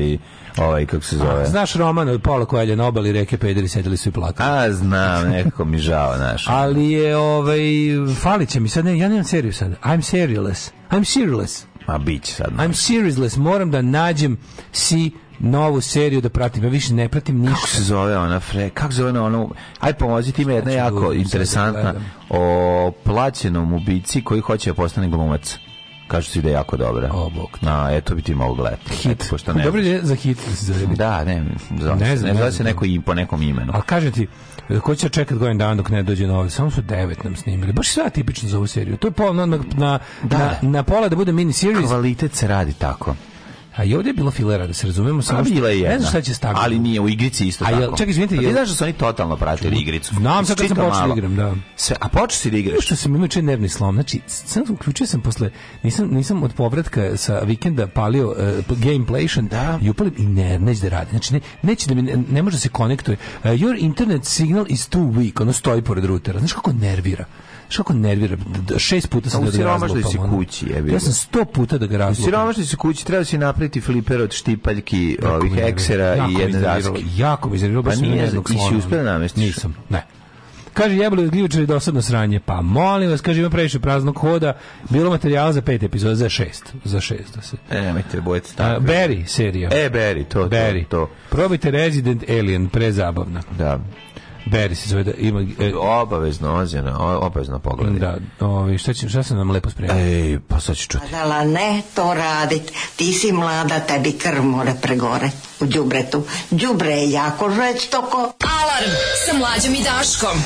i ovaj, kako se zove. A, znaš roman od Paula Koelja na obali reke pederi sedeli su i plakali. A, znam, nekako mi žao, znaš. [LAUGHS] Ali je, ovaj, falit će mi sad, ne, ja nemam seriju sad. I'm serialist. I'm serialist. A bić sad. I'm seriously, moram da nađem si novu seriju da pratim, ja više ne pratim ništa. Kako se zove ona, Fre? Kako se zove ona, ono, aj pomozi ti me jedna znači, jako da interesantna o plaćenom ubici koji hoće da postane glumac. Kažu si da je jako dobra. O, bog. Na, eto bi ti mogao gledati. Hit. Eto, ne Dobro je za hit. Za... Da, da, ne, zove, ne, znam, ne, zove ne, se neko i po nekom imenu. A kaže ti, Ko će čekat godin dan dok ne dođe novi? Samo su devet nam snimili. Baš sva tipično za ovu seriju. To je pola na, na, da, na, da. na pola da bude mini series. Kvalitet se radi tako. A i ovdje je bilo filera, da se razumemo. Samo što, bila je jedna. Ne znam šta će staviti. Ali nije u igrici isto a, tako. Čekaj, izvinite. Pa ti znaš da su oni totalno pratili igricu. Znam sad kad sam počeo da igram, da. Sve, a počeo si da igraš? Što sam imao nervni slom. Znači, sam uključio sam posle, nisam, nisam od povratka sa vikenda palio uh, e, gameplation da. i upalim i ne, neće da radi. Znači, ne, neće da mi, ne, ne može da se konektuje. Uh, your internet signal is too weak. Ono stoji pored rutera. Znaš kako nervira? Šako nervira. Šest puta sam da, da ga pa razlupam. si kući, jebi. Ja sam 100 puta da ga razlupam. Siromašni se kući, treba da se napraviti fliper od štipaljki, jako ovih eksera i jedne daske. Jako mi iznervirao, baš pa nije, jednog slona. Ti si uspio da namestiš? Nisam, ne. Kaže jebali gljivičari dosadno sranje. Pa molim vas, kaže ima previše praznog hoda. Bilo materijala za pet epizoda, za šest. Za šest da se. E, nemojte bojete tako. Berry serija. E, Berry, to, Barry. to, to. Probajte Resident Alien, prezabavna. Da. Beri se zove da ima e, obavezno ozjena, obavezno pogledaj. Da, ovi, šta će šta se nam lepo sprema. Ej, pa sad ću čuti. Pa dala ne to radit. Ti si mlada, tebi krv mora pregore u đubretu. Đubre je jako žveć toko. Alarm sa mlađom i Daškom.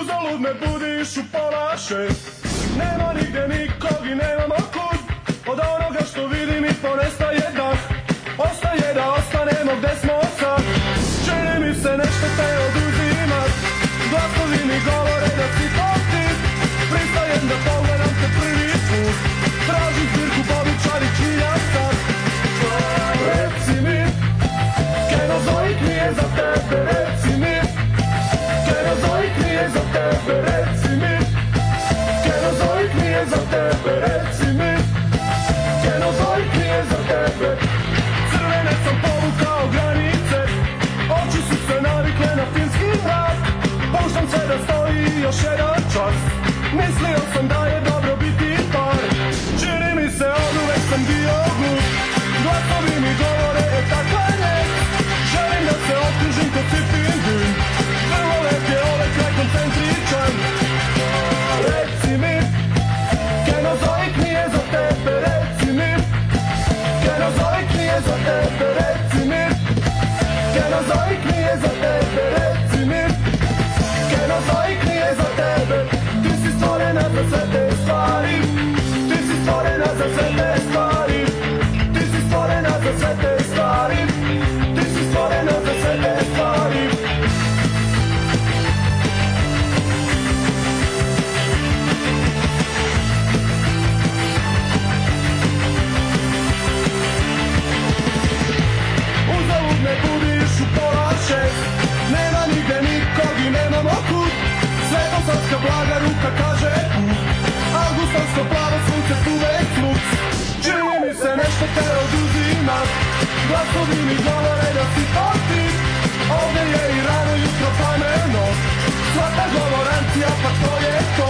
Uzalud me budiš u pola šest. Nema nigde nikog i nemam okud. Od onoga što vidim i ponestaje dah. Ostaje da ostanemo gde smo se nešto te oduzimat Glasovi mi govore da si to za sve te stvari Ti si stvorena za sve te opet uvek luc Čini mi se nešto te oduzima Glasovi mi govore da si otis Ovde je i rano jutro plameno Svaka govorancija pa to je to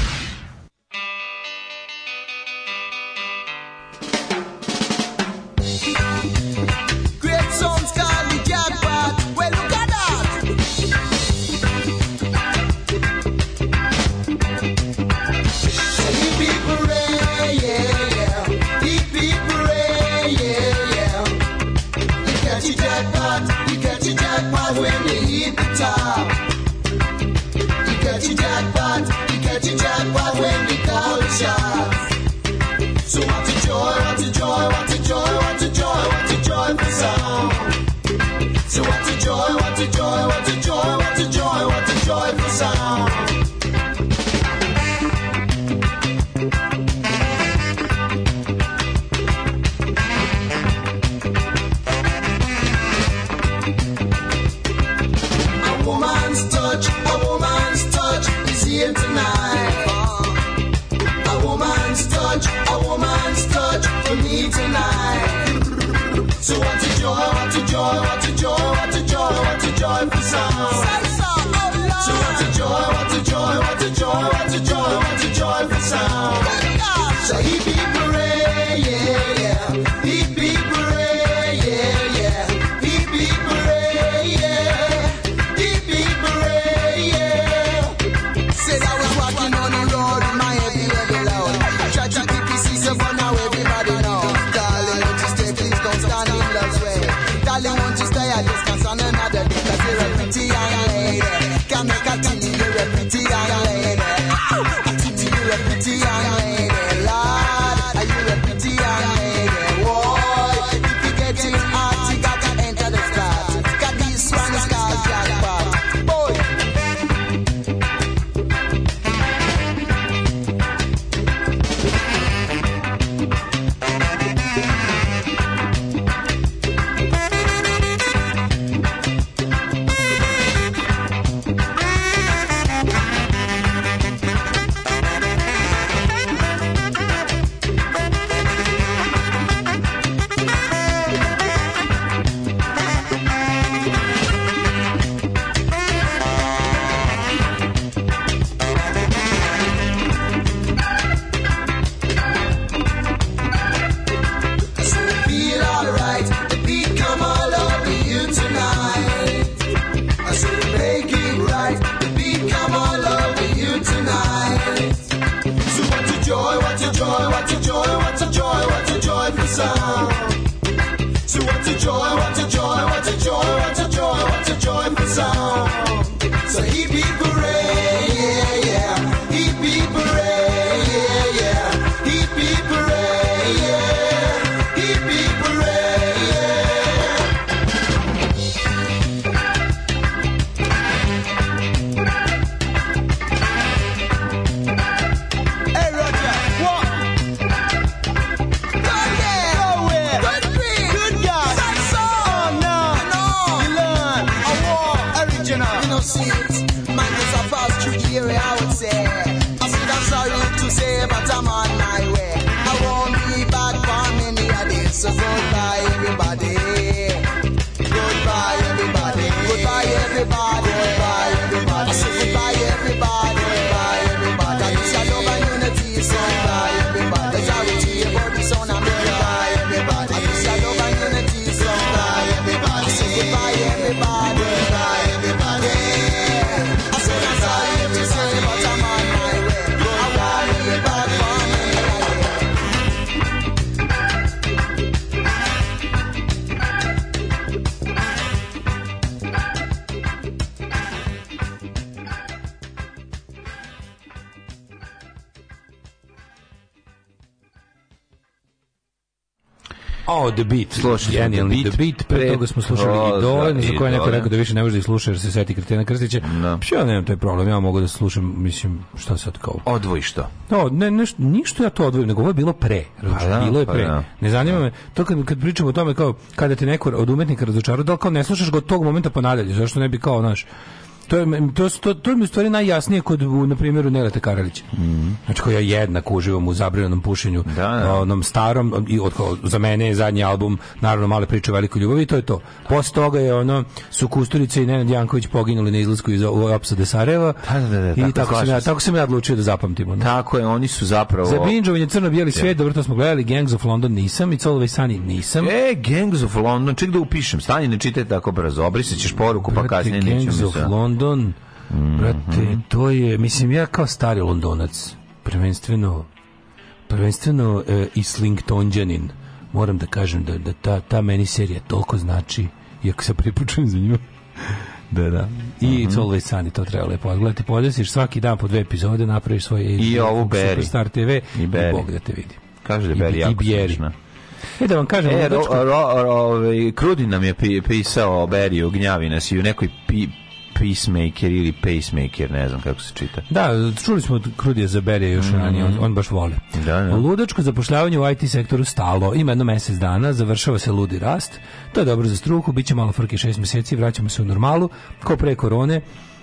The Beat. Slušali genijalni The Beat. The Beat. Pre, toga smo slušali i Dolan, za koje neko rekao da više ne može da ih sluša jer se seti Krtena Krstića. No. Da. Pa ja nemam taj problem, ja mogu da slušam, mislim, šta sad kao... Odvoji što? No, ne, ne, ništa ja to odvojim, nego ovo je bilo pre. Pa da, bilo je pa pre. Pa da. Ne zanima da. me, to kad, kad pričamo o tome kao kada te neko od umetnika razočara, da li kao ne slušaš ga od tog momenta ponadalje, zašto ne bi kao, znaš, to je to to to mi stvari najjasnije kod na primjeru Nerata Karalića. Mm -hmm. Znači koja ja jednako uživam u zabranom pušenju, da, da. onom starom i od za mene je zadnji album naravno male priče o velikoj ljubavi, to je to. Posle toga je ono su Kusturica i Nenad Janković poginuli na izlasku iz opsade Sarajeva. Da, da, da, da I tako, sam ja, tako sam ja odlučio da zapamtimo. No? Tako je, oni su zapravo... Za binđovanje crno-bijeli svijet, dobro to smo gledali, Gangs of London nisam i Colove Sani nisam. E, Gangs of London, ček da upišem, stani, ne čitaj tako brzo, obrisat ćeš poruku pa Brate, pa kasnije nećemo Gangs of London, mhm. brate, to je, mislim, ja kao stari londonac, prvenstveno, prvenstveno e, Islingtonđanin, moram da kažem da, da ta, ta meni serija toliko znači iako se prepučujem za nju. [LAUGHS] Da, da. I mm -hmm. It's Always Sunny, to treba lepo odgledati. Podesiš svaki dan po dve epizode, napraviš svoje... I ovu Beri. Star TV i, Barry. i Bog da te vidi. Kaže da Beri jako slična. E da vam kažem, e, ro, ro, ro, ovaj, Krudi nam je pisao o Beriju Gnjavina i u nekoj pi, Peacemaker ili Pacemaker, ne znam kako se čita. Da, čuli smo od Krudija Zaberija još mm -hmm. on, on, baš vole. Da, da. Ludačko zapošljavanje u IT sektoru stalo, ima jedno mesec dana, završava se ludi rast, to je dobro za struku, bit će malo frke šest mjeseci, vraćamo se u normalu, ko pre korone,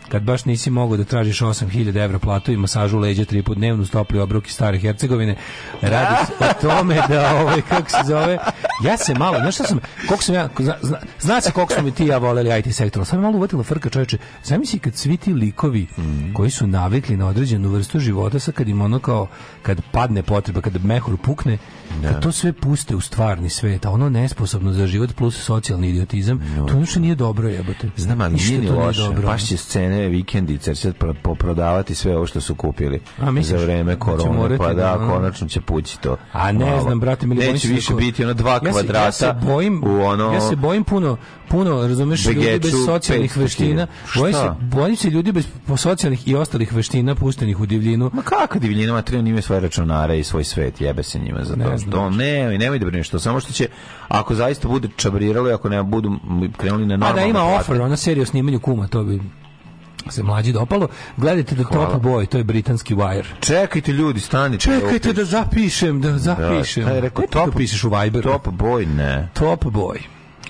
kad baš nisi mogao da tražiš 8000 evra platu i masažu leđa tri put dnevno stopli obroki stare Hercegovine radi se o tome da ovaj kako se zove Ja se malo, znaš šta sam, koliko sam ja, zna, zna, zna se koliko smo mi ti ja voleli IT sektor, sam malo uvatila frka čoveče, zamisli kad svi ti likovi mm. koji su navikli na određenu vrstu života, sad kad im ono kao, kad padne potreba, kad mehur pukne, da. kad to sve puste u stvarni svet, a ono nesposobno za život plus socijalni idiotizam, no. to ono što nije dobro jebote. Znam, ali nije ni loše, baš će scene, vikendice, sad poprodavati sve ovo što su kupili a, za vreme da korone, pa da, da, da, konačno će pući to. A ne Malo. znam, brate, mi Neće više biti ono dva ja kvadrata ja se bojim, u ono... Ja se bojim puno, puno, razumeš, Begeču, ljudi bez socijalnih veština. Bojim se, bojim se ljudi bez socijalnih i ostalih veština puštenih u divljinu. Ma kako divljina, ma treba imaju svoje računare i svoj svet, jebe se njima za to. Ne, to znači. ne, i nemoj da brineš što, samo što će, ako zaista bude čabriralo i ako ne budu krenuli na pa da normalno... A da ima offer, ona serija o snimanju kuma, to bi se mlađi dopalo. Gledajte The Top Boy, to je britanski Wire. Čekajte ljudi, stani. Čekajte da zapišem, da, da zapišem. Da, rekao, top, to pišeš u Viber. Top Boy, ne. Top Boy.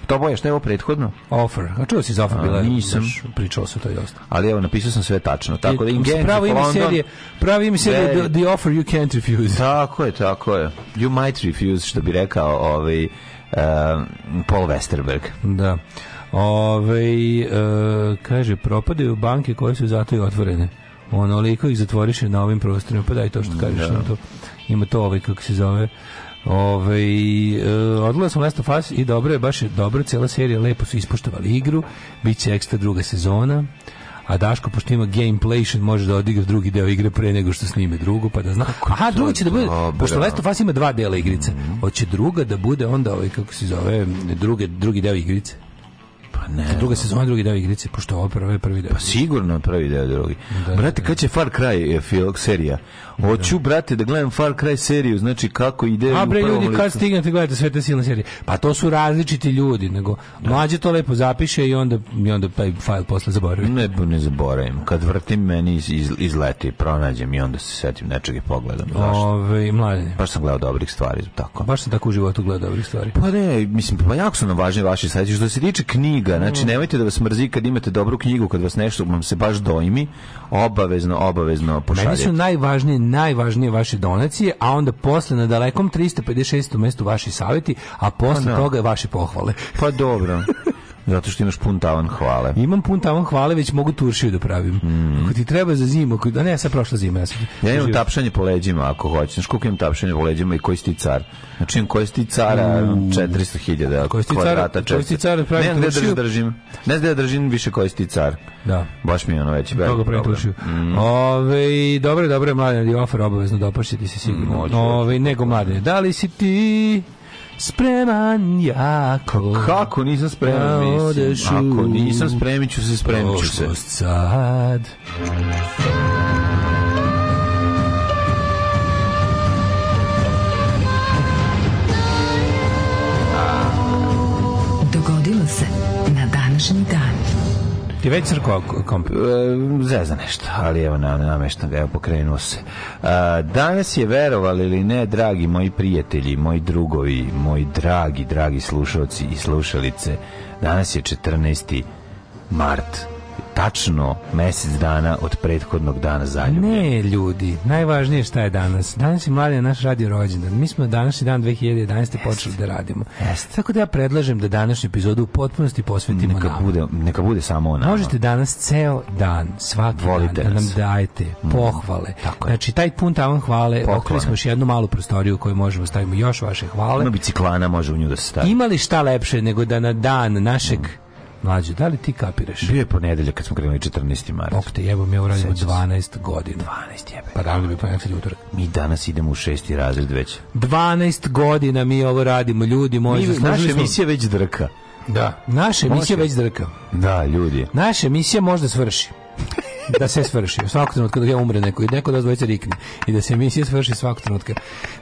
To boje što je ovo prethodno? Offer. A čuo si za Offer bila? Nisam. Daš, pričao se to i dosta. Ali evo, napisao sam sve tačno. Tako e, da Ingenzi, pravo ime London, serije, pravo ime serije the, the, Offer You Can't Refuse. Tako je, tako je. You might refuse, što bi rekao ovaj, uh, Paul Westerberg. Da. Ove, e, kaže, propadaju banke koje su zato i otvorene. Onoliko ih zatvoriše na ovim prostorima. Pa daj to što kažeš. Da. To, ima to ovaj, kako se zove, Ove, e, odgledali smo Last of Us i dobro je, baš je dobro, cijela serija, lepo su ispoštovali igru, bit će ekstra druga sezona, a Daško, pošto ima gameplation, može da odigra drugi deo igre pre nego što snime drugu, pa da zna. Aha, druga će da bude, pošto Last of Us ima dva dela igrice, mhm. hoće druga da bude onda, ovaj, kako se zove, druge, drugi deo igrice. Pa ne. Druga sezona, drugi deo igrice, pošto ovo prvo prvi deo. Pa sigurno prvi deo drugi. Da, da brate, da. kad će Far Cry eh, film serija? Hoću, da. brate, da gledam Far Cry seriju, znači kako ide A bre, ljudi, kad stignete gledate sve te silne serije? Pa to su različiti ljudi, nego da. mlađe to lepo zapiše i onda, i onda taj fajl posle zaboravim. Ne, ne zaboravim. Kad vrtim, meni iz, iz, izleti, pronađem i onda se setim nečeg i pogledam. Zašto? Ove, mladen. Baš sam gledao dobrih stvari, tako. Baš sam tako u životu gledao dobrih stvari. Pa ne, mislim, pa jako su nam važne vaši sajte. Što se tiče knjiga, knjiga, znači mm. nemojte da vas mrzi kad imate dobru knjigu, kad vas nešto vam se baš dojmi, obavezno, obavezno pošaljete. Meni su najvažnije, najvažnije vaše donacije, a onda posle na dalekom 356. mestu vaši savjeti, a posle no. Pa da. toga vaše pohvale. Pa dobro. [LAUGHS] Zato što imaš pun tavan hvale. Imam pun tavan hvale, već mogu turšiju da pravim. Mm. Ako ti treba za zimu, ako... da ne, sad prošla zima. Ja, sam... ja imam tapšanje po leđima, ako hoćeš. Znaš koliko imam tapšanje po leđima i koji si ti car? Znači, koji si ti cara? 400.000 koji si ti kvadrata. Car, koji si ti car pravi ne, da turšiju? Ne, da držim. Ne znam da držim više koji si ti car. Da. Baš mi je ono veći. Toga pravi turšiju. Mm. Ove, dobro, dobro, di ofer obavezno dopašiti se sigurno. Ove, nego mladen, da li si ti spreman jako. Kako nisam spreman, da mislim. Ako nisam spremit ću se, spremit ću se. Sad. Dogodilo se na današnji dan Ti već crko komp... E, Zezna nešto, ali evo na, nameštam ga, evo pokrenuo se. A, e, danas je verovali ili ne, dragi moji prijatelji, moji drugovi, moji dragi, dragi slušalci i slušalice, danas je 14. mart tačno mesec dana od prethodnog dana zaljubljen. Ne, ljudi, najvažnije šta je danas. Danas je mladi naš radio rođendan. Mi smo današnji dan 2011. počeli da radimo. Jest. Tako da ja predlažem da današnju epizodu u potpunosti posvetimo neka nama. Bude, neka bude samo ona. Možete danas ceo dan, svaki Volite dan, da nam dajete mm, pohvale. Mm, tako je. Znači, taj pun tavan hvale, okrili smo još jednu malu prostoriju u kojoj možemo da stavimo još vaše hvale. Ima biciklana, može u nju da se stavi. Imali šta lepše nego da na dan našeg mm Mlađe, da li ti kapiraš? Bio je ponedeljak kad smo krenuli 14. marta. Ok, te jebo, mi uradimo 12 godina. 12 jebe. Pa da bi ponedeljak utorak. Mi danas idemo u šesti razred već. 12 godina mi ovo radimo, ljudi moji. Naša emisija već drka. Da. Naša emisija već drka. Da, ljudi. Naša emisija možda svrši. da se svrši. U svakom trenutku da ja umre neko i neko da dvojica rikne i da se emisija svrši svakog trenutka.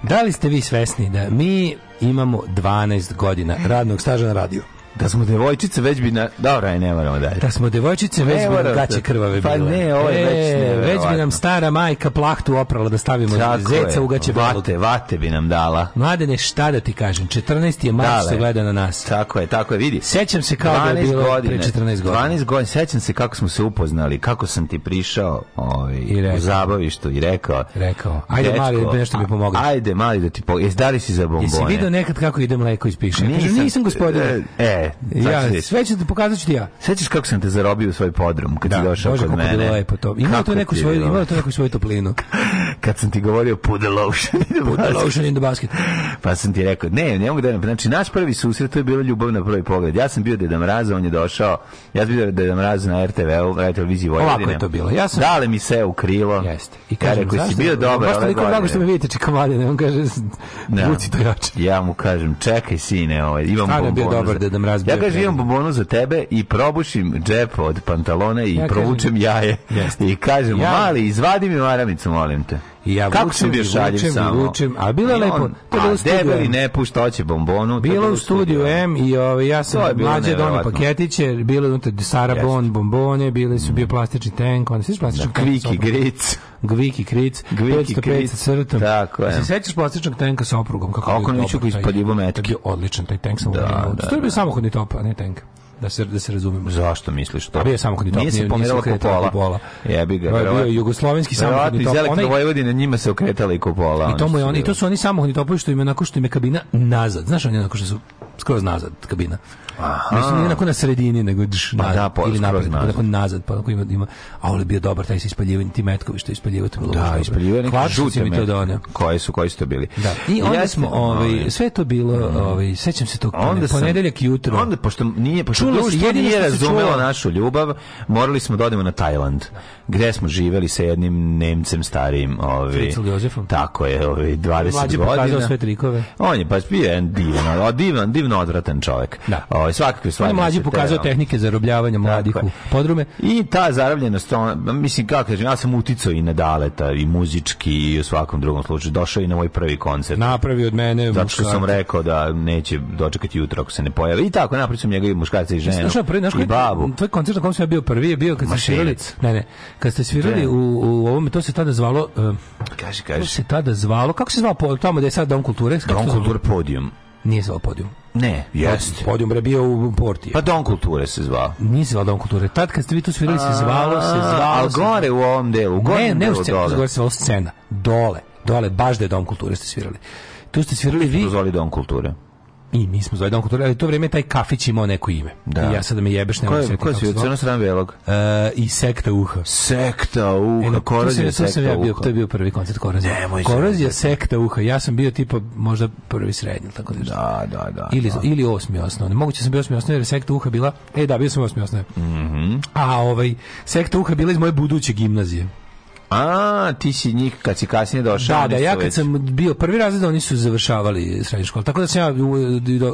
Da li ste vi svesni da mi imamo 12 godina radnog staža na radiju? Da smo devojčice već bi na... Dobro, aj, ne moramo dalje. Da smo devojčice već ne bi nam gaće krvave pa bile. Pa ne, ovo je već e, ne, Već bi nam stara majka plahtu oprala da stavimo Tako zeca je. u gaće belog. Vate, vate bi nam dala. Mladene, šta da ti kažem? 14. je marš se gleda na nas. Tako je, tako je, vidi. Sećam se kao da je bilo godine, pre 14 godina. 12 godina, sećam se kako smo se upoznali, kako sam ti prišao ovaj, I rekao. u zabavištu i rekao. Rekao, ajde dečko, mali, da nešto mi pomogao. Ajde mali da ti pomogao. Jesi da li si za bombone? Jesi vidio nekad kako ide mleko iz piše? Nisam, nisam gospodine. E, e ja, sve ću, pokazat ću ti ja. Sećaš kako sam te zarobio u svoj podrum kad da, si došao kod mene? Da, bilo lepo to. Imao to neku svoju, imao to neku svoju toplinu. [LAUGHS] kad sam ti govorio put the lotion in the put basket. the lotion in the basket. pa sam ti rekao, ne, ne mogu da ne, znači naš prvi susret to je bila ljubav na prvi pogled. Ja sam bio Deda Mraza, on je došao. Ja sam bio Deda Mraza na RTV, na televiziji Vojvodine. Ovako je to bilo. Ja sam Dale mi se u krilo. Jeste. I kaže, ja rekao, si bio dobar. Baš toliko drago što me vidite, čekam mladine, on kaže, buci da. to jače. Ja mu kažem, čekaj sine, ovaj, imam bombon. Stvarno je bio dobar Deda Mraza razbio. Ja kažem imam bombonu za tebe i probušim džep od pantalona i ja provučem jaje. Yes. I kažem, ja. mali, izvadi mi maramicu, molim te ja Kako vučem, sam bio šaljem samo. Vučem, a bilo je lepo. Kada a debeli ne pušta oće bombonu. Bilo u studiju M i ove, ovaj, ja sam mlađe dono paketiće, bilo je unutar Sarabon yes. bombone, bili su bio plastični tank, onda sviš plastični da, tank. Kviki gric. Gviki Kric, Gviki 505 sa crtom. Tako je. Se sećaš plastičnog tenka sa oprugom? Kako, kako neću ga ispod ibometka. odličan taj tenk sa oprugom. Da, da, to je bio da. samohodni top, a ne tenk da se da se razumemo. Zašto misliš to? A bio je samo kandidat, nije se pomerala kupola. kupola. Jebi ga. Ovaj, bio je jugoslovenski samo kandidat. Iz Onaj... Vojvodine njima se okretala i kupola. I to mu oni, i da to su oni samo kandidat što im je nakon što im je kabina nazad. Znaš, oni nakon što su skroz nazad kabina. Aha. Mislim, nije onako na sredini, nego dž, pa, nazad, da, po, ili napred, nazad. Nakon nazad, pa onako ima, ima, a ali bio dobar taj se ispaljivanje, ti metkovi što ispaljivaju, to bilo da, ispaljivanje, neke žute mi to donio. Koje su, koji su to bili? Da. I onda ja smo, ovaj, sve to bilo, mhm. ovaj, sećam se tog onda ponedeljak jutro. Onda, pošto nije, pošto Čulo jedino nije razumelo našu ljubav, morali smo da odemo na Tajland, gde smo živeli sa jednim Nemcem starijim, ovaj, Jozefom. Tako je, ovaj, 20 godina. Mlađe pokazao sve trikove. On je pa, bio jedan divan, divan, divan divno odvratan čovjek. Da. O, ovaj, svakakve stvari. On je mlađi pokazao tehnike zarobljavanja mladih u podrume. I ta zarobljenost, on, mislim, kako kažem, ja sam uticao i na Daleta, i muzički, i u svakom drugom slučaju. Došao i na moj prvi koncert. Napravi od mene. Zato što sam rekao da neće dočekati jutro ako se ne pojavi. I tako, napravio sam njega i muškarca i ženu. Znaš, prvi, znaš, i babu. Tvoj koncert na kom sam ja bio prvi je bio kad ste svirali, ne, ne, kad ste svirali u, u ovome, to se tada zvalo, uh, kaži, kaži. to se tada zvalo, kako se zvao tamo da je sad Dom kulture? Dom kulture podijum. Nije zvao podijum. Ne, jeste. Pa, podijum je bio u Portije. Pa Dom Kulture se zvao. Nije zvao Dom Kulture. Tad kad ste vi tu svirali se zvalo, se zvalo. gore u ovom delu. Ne, ne u scenu, gore se zvalo scena. Dole, dole, baš da je Dom Kulture ste svirali. Tu ste svirali vi. Dozvoli Dom Kulture. I mi smo zvali Dom kulture, ali to vrijeme taj kafić imao neko ime. Da. I ja sad da me jebeš, ne mogu Koja Ko je crno sram velog? Uh, I sekta uha. Sekta uha, e, no, korozija sekta sam ja bio, uha. To je bio prvi koncert korozija. Nemoj korozija sekta uha. Ja sam bio tipa možda prvi srednji, tako nešto. Da, da, da. Ili, da. ili osmi osnovne. Moguće da sam bio osmi osnovne, jer je sekta uha bila... E, da, bio sam osmi osnovne. Mm -hmm. A ovaj, sekta uha bila iz moje buduće gimnazije. A, ti si njih kad si kasnije došao. Da, da, ja kad već... sam bio prvi razred, oni su završavali srednju školu. Tako da sam ja u,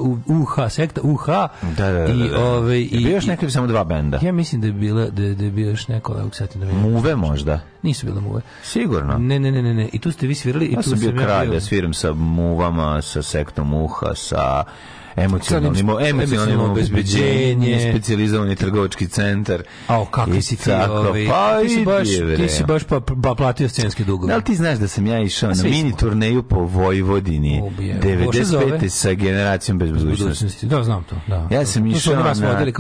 u, UH sekta, UH. Da, da, da, I, da, da. ove, i, bio još nekada samo dva benda? Ja mislim da je, bila, da, da je bio još neko, ovog sati da Muve možda? Nisu bile muve. Sigurno? Ne, ne, ne, ne, ne. I tu ste vi svirali. Ja i tu sam bio kralj, ja da sviram sa muvama, sa sektom UH, sa emocionalno, emocionalno obezbeđenje, specijalizovani trgovački centar. A kako si ti, ovaj, pa, ti si baš, ti si baš pa, pa platio scenske dugove. Da li ti znaš da sam ja išao na mini turneju po Vojvodini 95. sa generacijom bez budućnosti? Da, znam to. Da, ja sam išao na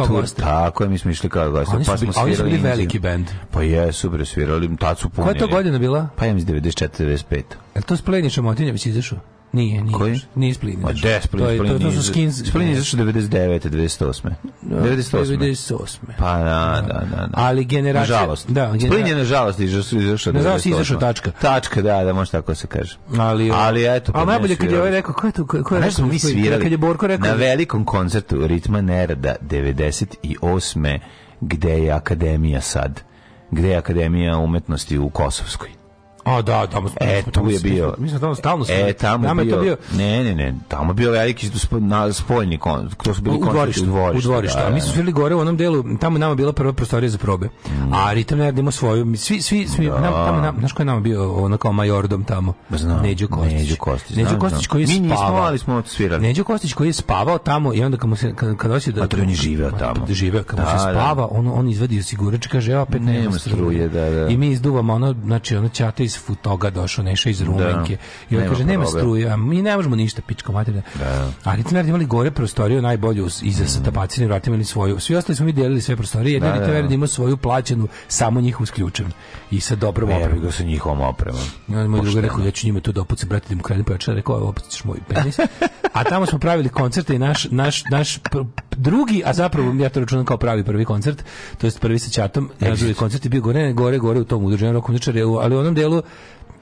tur, tako je, mi smo išli kao gosti. Oni su pa bili, pa oni su veliki bend. Pa jesu, bre, svirali, tad su punili. Koja je to godina bila? Pa ja mislim 94. 95. Je to s Plenićom Otinjević izašao? Nije, nije. Koji? Nije Splin. Ma de, Splin, to, je, Splin, to, to su skins. Splin je izašao 99. 98. 98. 98. Pa da, da, da, da. da. Ali generacija... Nažalost. Da, genera... Splin je nažalost izašao 98. Nažalost izašao tačka. Tačka, da, da, može tako da se kaže. Ali, ali eto... A najbolje kad je ovaj rekao, ko je to? Ko je nešto da mi svirali kad je Borko rekao, na velikom koncertu Ritma Nerada 98. gde je Akademija sad. Gde je Akademija umetnosti u Kosovskoj A da, tamo smo, e, tu je bio. Mi smo da tamo stalno smo. E, tamo, tamo bio, bio. Ne, ne, ne, tamo je bio veliki na spoljni kon, to su bili u dvorištu, u dvorištu. U dvorištu. Da, mi da, smo da. bili gore u onom delu, tamo je nama bila prva prostorija za probe. Mm. A Ritam Nerd ima svoju, mi svi svi svi da. nam, tamo nam, znaš ko je nama bio ono kao majordom tamo. Znam, Neđo Kostić. Neđo Kostić. Neđo Kostić koji je spavao. Mi nismo, ali smo odsvirali. Neđo Kostić koji je spavao tamo i onda kad mu se kad, kad osjeća da on je živeo tamo. Da živeo kad mu se spava, on on izvadi osigurač kaže ja e, opet nema struje, da, da. I mi izduvamo ono, znači ono ćate iz Futoga došao, nešto iz Rumenke. Da, I on kaže, nema struje, a mi ne možemo ništa, pička materina. Da. da. Ali Tvener imali gore prostoriju, najbolju iza sa mm. tapacinim vratima ili svoju. Svi ostali smo mi delili sve prostorije, da, jedini da, Tvener da. imao svoju plaćenu, samo njih usključen. I sa dobrom e, opremom. Ja bih sa njihovom opremom. I on moj druga rekao, ja ću njima to da opucam, brate, da mu krenem pojačan, pa rekao, opucaš moj penis. [LAUGHS] a tamo smo pravili koncerte i naš, naš, naš drugi, a e. zapravo ja to računam kao pravi prvi koncert, to jest prvi sa Ćatom, ja e, drugi koncert je bio gore, gore, gore u tom udruženom rokom ali u onom delu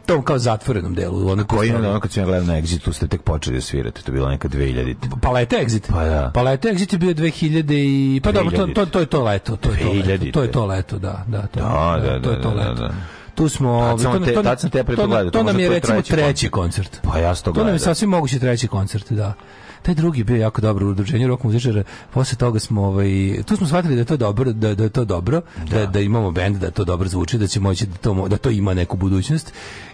tom kao zatvorenom delu. Ono koji je ono kad sam ja gledao na Exitu, ste tek počeli da svirate, to je bilo neka 2000. Pa Palete Exit. Pa da. Pa Palete Exit je bio 2000 i... Pa dobro, to, to, to je to leto. To je to leto, to, je to leto da. Da, to, da, da, da, to je da, to da, da, leto. Da, da, tu smo tad sam te, to, tad sam to, to, to nam je recimo treći koncert. koncert. Pa ja to gledam. To nam je sasvim moguće treći koncert, da taj drugi bio jako dobro u udruženju rock muzičara. Posle toga smo ovaj tu smo shvatili da je to dobro, da, da je to dobro, da. da, da imamo bend, da to dobro zvuči, da će moći da to da to ima neku budućnost.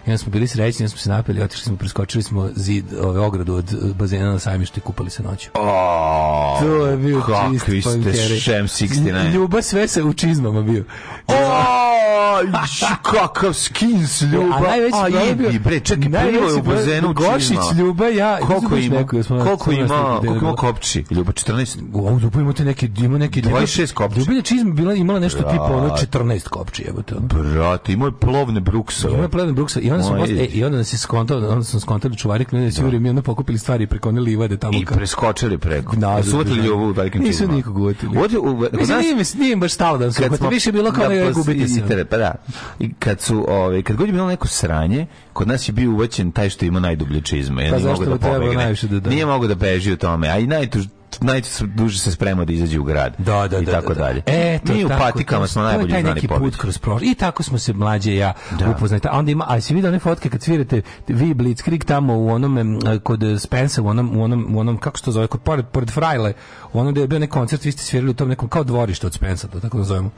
I onda smo bili srećni, onda smo se napeli, otišli smo, preskočili smo zid, ovaj ogradu od bazena na sajmištu i kupali se noću. Oh, to je bio kakvi ste šem 69. Ljuba sve se u čizmama bio. Oh, kakav skins ljuba. E, a najveći a, je bio, bre, čekaj, prvo je u bazenu Gošić ljuba ja koliko ima koliko ima, koliko ima kopči? Ljuba 14. Wow, Ljuba ima te neke, ima neke 26 kopči. Ljuba je čizma bila imala nešto Brat. tipa ono 14 kopči, jebote. Brate, ima je plovne bruksa. Imao je plovne bruksa. i onda sam e, i onda nas je skontao, onda sam skontao čuvari klinje se da. mi onda pokupili stvari preko one livade tamo. I preskočili preko. Da, su oteli da, da. ovu velikim čizmama. Nisu nikog oteli. Ovde u nas nije mi nije baš stalo da su. Kad više bilo kao da gubiti se. Pa da. I Kad su, ove, ovaj, kad god je bilo neko sranje, kod nas je bio uvaćen taj što ima najdublje čizme. Ja pa zašto mu da treba najviše da da? Nije mogao da beži u tome, a i najtuž, najduže se spremao da izađe u grad. Da, da, I da, tako da, da. dalje. E, to, Mi u patikama smo najbolji znali neki put kroz prošlo. I tako smo se mlađe ja da. upoznali. A onda ima, a si vidio one fotke kad svirate vi Blitzkrieg tamo u onom kod Spensa, u onom, u onom, u onom kako se to zove, kod, pored, pored Frajle, ono da je bio neki koncert, vi ste svirali u tom nekom kao dvorište od Spensa, to tako nazovemo.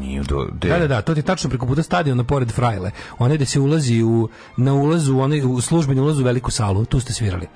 Nije do, de. Da, da, da, to ti je tačno preko puta stadiona pored Frajle. One gde se ulazi u, na ulazu, u, onaj, u službeni ulaz u veliku salu, tu ste svirali.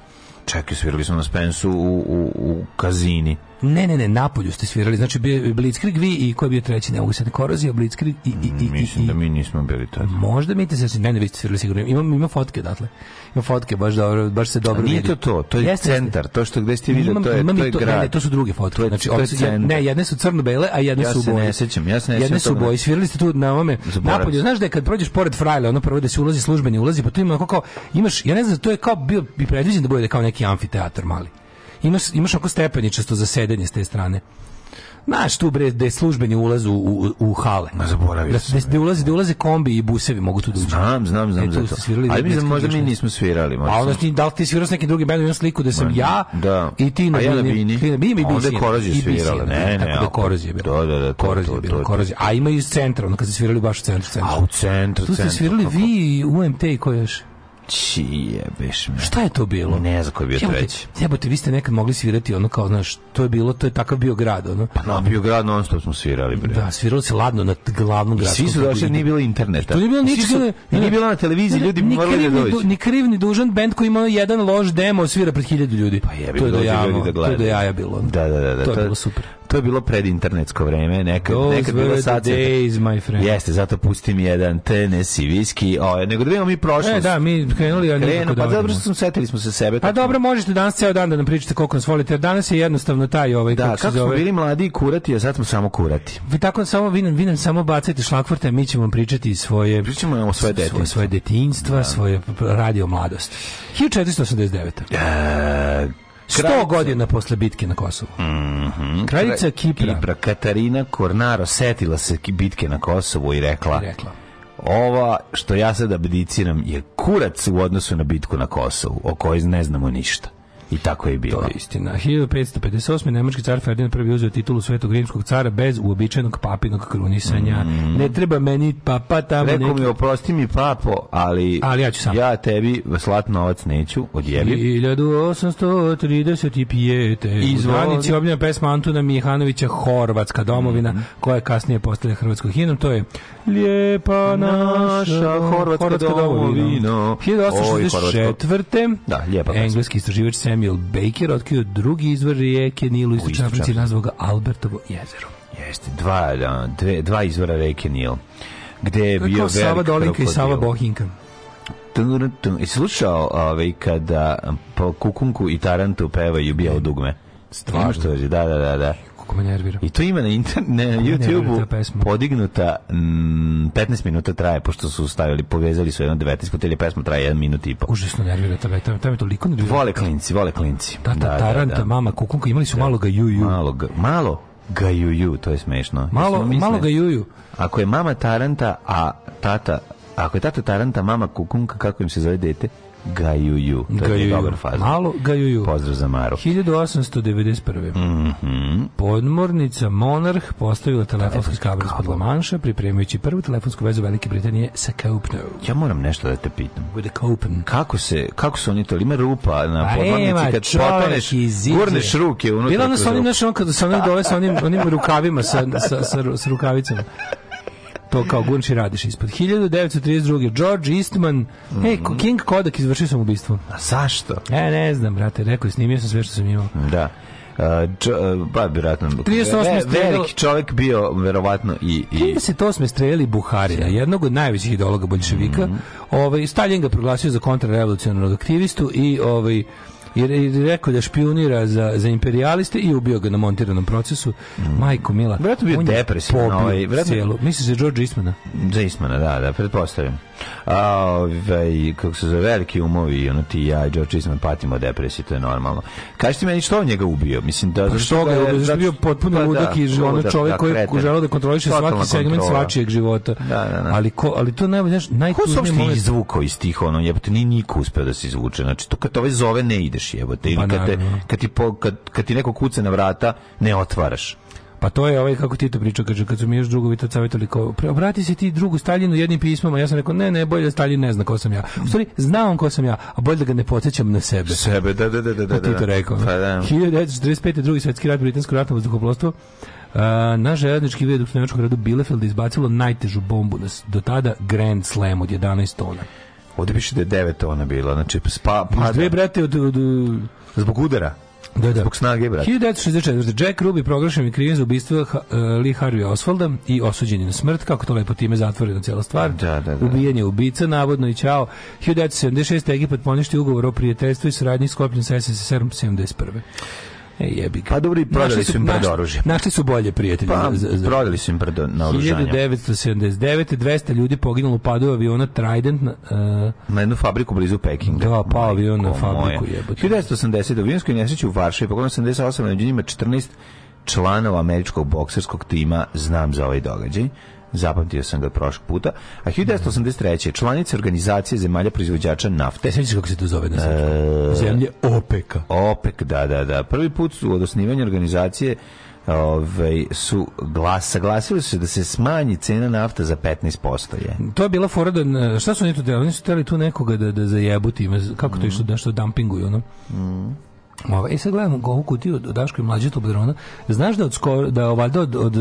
čekaj, svirali smo na Spensu u, u, u Kazini. Ne, ne, ne, napolju ste svirali. Znači Blitzkrieg vi i ko je bio treći, ne mogu se korozija, Blitzkrieg i i i. Mislim i, da mi nismo bili tad. Možda mi te se ne, ne, vi ste svirali sigurno. Imam ima fotke odatle. Ima fotke baš dobro, baš se dobro vidi. Nije to to, to je centar, to što gde ste videli, da to je imam to je to, grad. Ne, ne, to su druge fotke. To je, znači, to je ne, jedne su crno-bele, a jedne ja su boje. Ja se ne sećam, ja se ne sećam. Jedne su boje. Svirali ste tu na ovome napolju. Znaš da kad prođeš pored Frajla, ono prvo da se ulazi službeni ulazi, pa tu ima kako imaš, ja ne znam, to je kao bio bi predviđen da bude kao neki amfiteatar mali imaš, imaš oko stepeničasto za sedenje s te strane. Znaš tu bre da je službeni ulaz u, u, u hale. Ma zaboravio da, sam. Da, ulaze, da ulaze kombi i busevi mogu tu da Znam, znam, znam. E, tu zato. Svirali, Ali mislim, možda mi nismo svirali. Pa možda. A onda ti, da li ti svirao s nekim drugim bandom, sliku da sam ja da. i ti na bini. A ja na bini. na bini i bini. Onda je korozija svirala. Ne, ne. Tako da korozija je bila. Da, da, da. Korozija je bila. Korozija. A ima iz centra, ono kad se svirali baš u centru. centru. A u centru, Tu ste svirali vi, UMT i ko Čijebeš me. Šta je to bilo? Ne znam ko je bio jebote, treći. Jebote, vi ste nekad mogli svirati ono kao, znaš, to je bilo, to je takav bio grad, ono. Pa na bio grad non stop smo svirali, bre. Da, sviralo se ladno na glavnom gradu. Svi su došli, nije bilo interneta. To nije bilo ničega. Nije, nije bilo na televiziji, ljudi ni morali da dođu. Ni kriv, ni dužan band koji ima jedan loš demo svira pred hiljadu ljudi. Pa jebi, to je do ljudi da gleda. To je do jaja bilo. Da, da, da, da. To je bilo super to je bilo pred internetsko vreme, neka neka bilo sad Jeste, zato pustim jedan Tennessee viski. O, ovaj, nego da vidimo mi prošlost. E, da, mi krenuli ja Krenu, da pa dobro smo setili smo se sebe. Pa dobro, možete danas ceo dan da nam pričate koliko nas volite, jer danas je jednostavno taj ovaj da, kako, kako se zove. Da, smo bili mladi i kurati, a sad smo samo kurati. Vi tako samo vinem, vinem vi nam samo bacajte šlagvorte, mi ćemo vam pričati svoje pričamo o svoje detinjstvo, svoje detinjstva, da. svoje radio mladost. 1489. E, Kraljica. 100 godina posle bitke na Kosovu. Mm -hmm. Kraljica Kipra. Kipra Katarina Kornaro setila se bitke na Kosovu i rekla, I rekla ova što ja sad abdiciram je kurac u odnosu na bitku na Kosovu, o kojoj ne znamo ništa. I tako je bilo. To je istina. 1558. Nemački car Ferdinand prvi uzeo titulu svetog rimskog cara bez uobičajenog papinog krunisanja. Mm. Ne treba meni papa tamo Rekao neki... mi, oprosti mi papo, ali, ali ja, ću sam. ja tebi slat novac neću, odjebi. 1835. Izvoli. U Danici obljena pesma Antuna Mihanovića Horvatska domovina, mm. koja je kasnije postala hrvatskog himnom. To je Lijepa naša Horvatska, Horvatska domovina. domovina. 1864. Da, lijepa Engleski istraživač Samuel Baker otkrio drugi izvor rijeke Nilu u Istočnoj nazvao ga Albertovo jezero. Jeste, dva, da, dve, dva izvora reke Nil. Gde je bio velik Sava Dolinka krokodil. i Sava Bohinka. I slušao ovaj, kada po kukunku i tarantu pevaju bijao dugme? Stvarno? Što je, da, da, da. da. Kako me nervira. I to ima na, inter, na YouTubeu podignuta, mm, 15 minuta traje, pošto su stavili, povezali su jedno 19 puta, ili pesma traje 1 minut i po. Užasno nervira, ta, ta, ta me toliko nervira. Vole klinci, vole klinci. ta, da, taranta, da, da. mama, kukunka, imali su da. malo ga juju. Malo ga, malo? ga juju, to je smešno. Malo, mislim, malo ga juju. Ako je mama taranta, a tata, ako je tata taranta, mama kukunka, kako im se zove dete? Gajuju. To je gajuju. dobar fazan. Malo Gajuju. Pozdrav za Maru. 1891. Mm -hmm. Podmornica Monarch postavila da, telefonski kabel ispod Lamanša, pripremajući prvu telefonsku vezu Velike Britanije sa Kaupnou. Ja moram nešto da te pitam. With the Kaupen. Kako, se, kako su oni to? Ima rupa na pa podmornici kad potoneš, gurneš ruke unutra. Bilo ono sa onim, znaš, on kada sa onim dole, sa onim, onim rukavima, sa, sa, sa, sa rukavicama to kao gurnši radiš ispod. 1932. George Eastman, mm -hmm. ej, mhm. King Kodak izvršio sam ubistvo. A zašto? E, ne znam, brate, rekao, je snimio sam sve što sam imao. Da. Uh, čo, ba, vjerojatno. 38. Ve, veliki čovjek bio verovatno i... i... 38. streljali Buharija, jednog od najvećih ideologa bolševika. Mm -hmm. ovaj, Stalin ga proglasio za kontrarevolucionarnog aktivistu i ovaj, i rekao da špionira za, za imperialiste i ubio ga na montiranom procesu. Mm. Majko Mila. Vratno bio depresivan. Ovaj, vratno... Misliš se da George Ismana? Za da, Ismana, da, da, pretpostavljam. A, ovaj, kako se zove, veliki umovi, ono ti ja i George Isman patimo depresije, to je normalno. Kažete meni što on njega ubio? Mislim, da, pa što ga je ubio? Zašto je bio potpuno pa, da, ludak i ono čovjek da, koji želeo da kontroliše svaki segment svačijeg života. Da, da, da. Ali, ko, ali to najbolje, najtužnije... Ko se uopšte izvukao iz tih, ono, jebate, ni niko uspeo da se izvuče. Znači, to kad ove ovaj zove ne ideš ideš, jebote, ili pa kad, te, kad, ti po, kad, kad ti neko kuca na vrata, ne otvaraš. Pa to je ovaj kako ti to pričao, kaže kad su mi još drugovi tad savetovali kao obrati se ti drugu Staljinu jednim pismom, a ja sam rekao ne, ne, bolje da Staljin ne zna ko sam ja. U stvari zna on ko sam ja, a bolje da ga ne podsjećam na sebe. Sebe, da da da da pa da. Ti to da. rekao. Pa da. 1945. drugi svetski rat britansko ratno vazduhoplovstvo Uh, na željeznički vijedukt u nemačkom gradu Bielefeld izbacilo najtežu bombu do tada Grand Slam od 11 tona. Ovdje piše da je devet ona bila. Znači, spa, pada. Dve brate od, od... Zbog udara. Da, da. Zbog snage, brate. 1964. Jack Ruby proglašen i krijen za ubistvo uh, Lee Harvey Oswalda i osuđen je na smrt, kako to lepo time zatvorena cijela stvar. Da, da, da. Ubijen je ubica, navodno i čao. 1976. Egipat poništi ugovor o prijateljstvu i saradnji sklopljen sa SSSR-om 71. E, jebi ga. Pa dobro, i prodali su, im brdo Našli su bolje prijatelji. Pa, prodali su im brdo na oružanje. 1979. 200 ljudi poginulo u padu aviona Trident. Na, uh, na jednu fabriku blizu Pekinga. Da, pa avion na fabriku jebote. 1980. u Vinskoj nesreći u Varšavi, pogodno 78. na njima 14 članova američkog bokserskog tima znam za ovaj događaj zapamtio sam ga prošlog puta, a 1983. članica organizacije zemalja proizvođača nafte. E, Sveći kako se to zove na e, Zemlje opek OPEC, OPEK, da, da, da. Prvi put su od osnivanja organizacije ovaj, su glas, saglasili su da se smanji cena nafta za 15%. Je. To je bila fora da, šta su oni tu delali? Oni su teli tu nekoga da, da zajebu time, kako to mm. išlo, da što dumpinguju, ono? Mm. Ovo, e sad gledamo ovu kutiju od Daško i mlađe Toblerona. Znaš da od skoro, da valjda od, od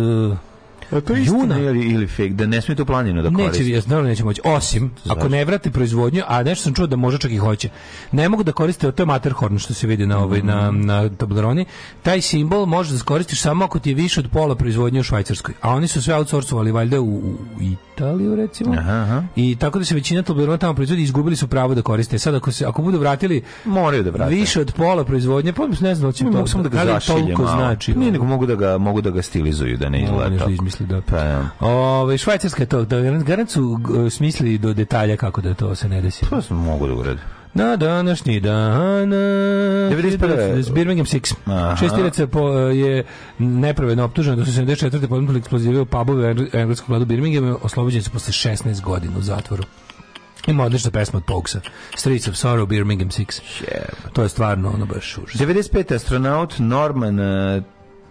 A to je istina ili, ili fake, da ne smije tu planinu da koriste. Neće, ja naravno neće moći. Osim, Završi. ako ne vrati proizvodnju, a nešto sam čuo da možda čak i hoće, ne mogu da koriste, to je Matterhorn što se vidi na, ovaj, mm -hmm. na, na tableroni, taj simbol možeš da koristiš samo ako ti je više od pola proizvodnje u Švajcarskoj. A oni su sve outsourcovali, valjda u, u Italiju, recimo. Aha, aha. I tako da se većina tablerona tamo proizvodi izgubili su pravo da koriste. Sad, ako, se, ako budu vratili Moraju da vrate. više od pola proizvodnje, pa ne znam, hoće to. Mogu da ga da zašilje Znači, Nije nego mogu da ga, mogu da ga stilizuju, da ne izgleda smisli da. Pa, ja. Ove, švajcarska je to, da, garant smisli do detalja kako da to se ne desi. To pa, sam mogu da uredi. Na današnji dan... 91. Birmingham 6. Šestiraca po, je nepravedno optužen da su 74. podmetili eksplozive u pubu engleskog engleskom vladu Birminghamu. oslobođen su posle 16 godina u zatvoru. Ima odlična pesma od Pogsa. Streets of Sorrow, Birmingham 6. To je stvarno ono baš užas. 95. astronaut Norman eh,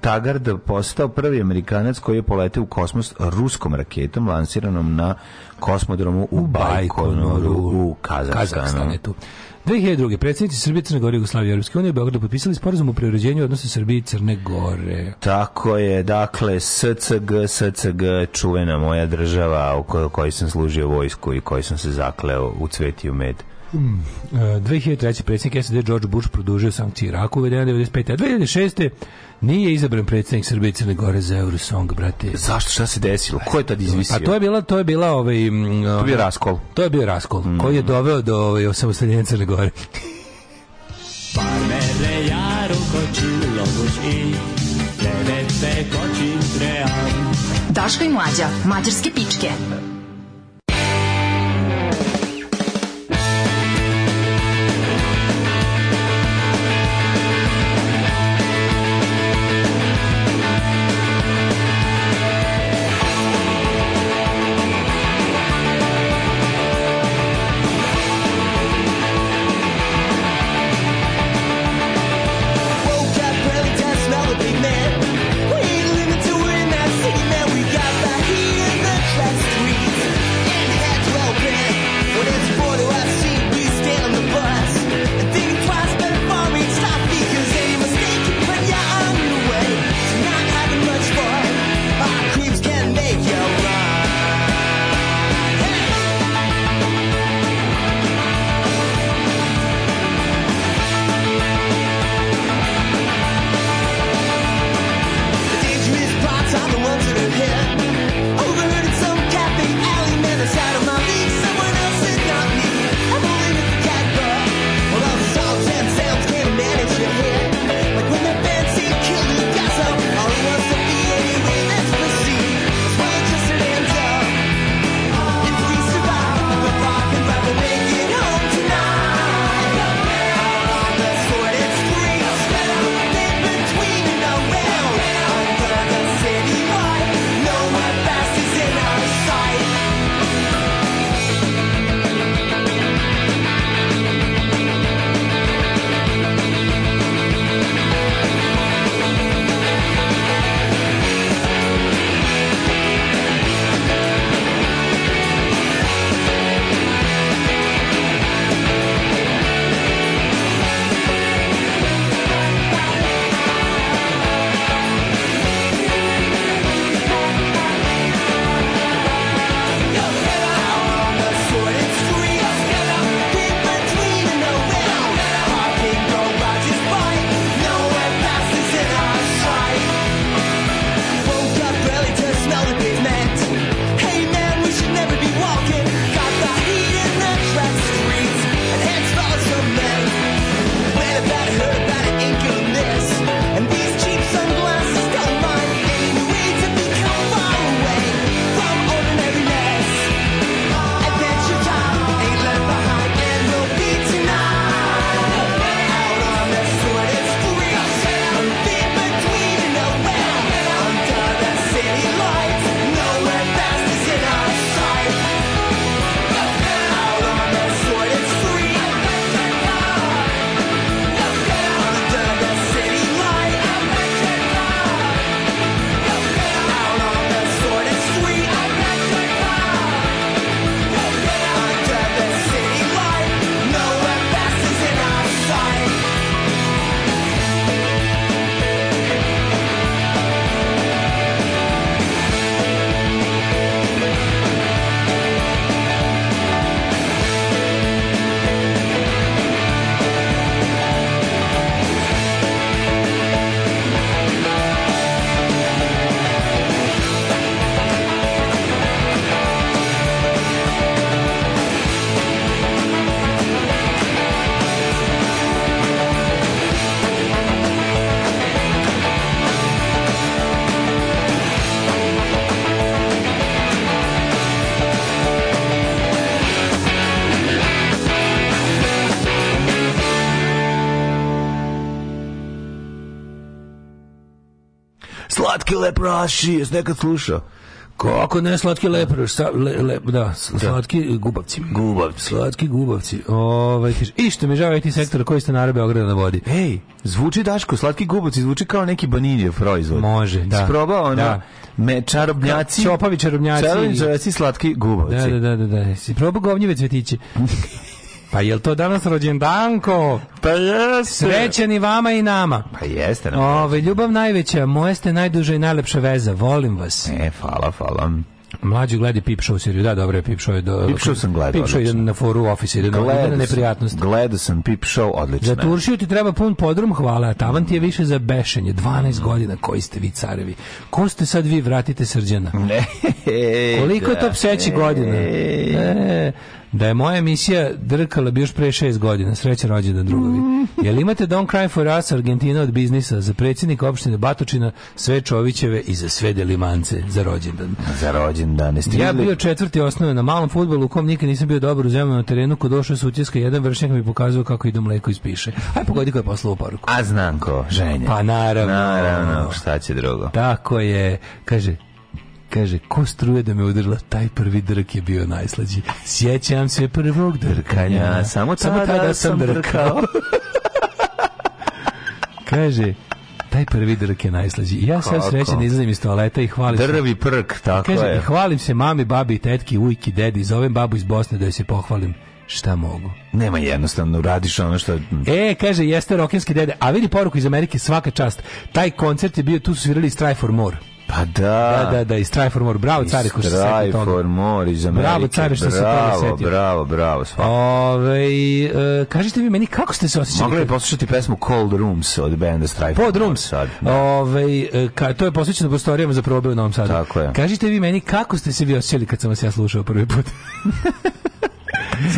Tagart postao prvi Amerikanac koji je poletio u kosmos ruskom raketom lansiranom na kosmodromu u, u Bajkonoru u Kazahstanu. 2002. predsjednici Srbije, Crne Gore, Jugoslavije i Europske unije u Beogradu potpisali sporazum o preuređenju odnosa Srbije i Crne Gore. Tako je, dakle, SCG, SCG, čuvena moja država u kojoj sam služio vojsku i kojoj sam se zakleo u cveti u med. Mm. 2003. E, predsjednik SAD George Bush produžio sankcije Iraku uvedena 95. A 2006. Nije izabran predsjednik Srbije i Crne Gore za Eurosong, brate. Zašto šta se desilo? Ko je tad pa izvisio? Pa to je bila to je bila ovaj um, to je ovaj, bio raskol. To je bio raskol mm. koji je doveo do ovaj osamostaljenja Crne Gore. Parmere jaru kočilo i Daška i mlađa, mađarske pičke. lepraši, jesi nekad slušao? Kako ne, slatki leproš, da. sa, le, le, da, da. slatki da. gubavci. Gubavci. Slatki gubavci. Ovaj, I što mi žao ti sektor koji ste nare Beograda na vodi. Ej, zvuči Daško, slatki gubavci, zvuči kao neki baninjev proizvod. Može, da. Isprobao ono, da. me, čarobnjaci. Čopavi čarobnjaci. Čarobnjaci, slatki gubavci. Da, da, da, da. da. Si probao govnjive cvetiće. [LAUGHS] Pa jel to danas rođendanko? Pa jeste. Srećan i vama i nama. Pa jeste. Nam Ove, ljubav najveća, moje ste najduža i najlepša veza. Volim vas. E, hvala, hvala. Mlađi gledi Pip Show seriju, da, dobro je Pip Show. Je do, Pip Show sam gledao. Pip Show je na foru office, ide na neprijatnost. Gledao sam Pip Show, odlično. Za Turšiju ti treba pun podrum, hvala, a tavan ti je više za bešenje. 12 godina, koji ste vi carevi. Ko ste sad vi, vratite srđana? [LAUGHS] Ne. Koliko je to da, pseći godina? Ne. E, da je moja emisija drkala bi još pre šest godina. Sreća rođena drugovi. Mm. Jel imate Don't Cry for Us Argentina od biznisa za predsjednika opštine Batočina, sve Čovićeve i za sve Delimance za rođendan. Za rođendan. Ja bio četvrti osnove na malom futbolu u kom nikad nisam bio dobar u zemljama na terenu ko došao su utjeska jedan vršnjak mi pokazuje kako idu mleko iz piše. Aj pogodi ko je poslao poruku. A znam ko, ženja. Pa naravno. Naravno, šta će drugo. Tako je. Kaže, kaže, ko struje da me udarila, taj prvi drk je bio najslađi. Sjećam se prvog drkanja, samo tada, samo tada sam drkao. [LAUGHS] kaže, taj prvi drk je najslađi. Ja sam srećan da izlazim iz toaleta i hvalim Drvi se, prk, tako kaže, je. hvalim se mami, babi, tetki, ujki, dedi, zovem babu iz Bosne da joj se pohvalim šta mogu. Nema jednostavno, radiš ono što... E, kaže, jeste rokenski dede, a vidi poruku iz Amerike, svaka čast. Taj koncert je bio, tu su svirali Strive for More. Pa da. Da, da, da, i Strive for More. Bravo, care, ko se sjetio toga. for More iz Amerike. Bravo, care, što se toga setio. Bravo, bravo, bravo. Ove, e, kažite mi meni, kako ste se osjećali? Mogli bi poslušati pesmu Cold Rooms od benda Strive Cold Rooms. Sad, da. Ove, e, ka, to je posvećeno prostorijama za probe u Novom Sadu. Tako je. Kažite vi meni, kako ste se vi osjećali kad sam vas ja slušao prvi put? [LAUGHS]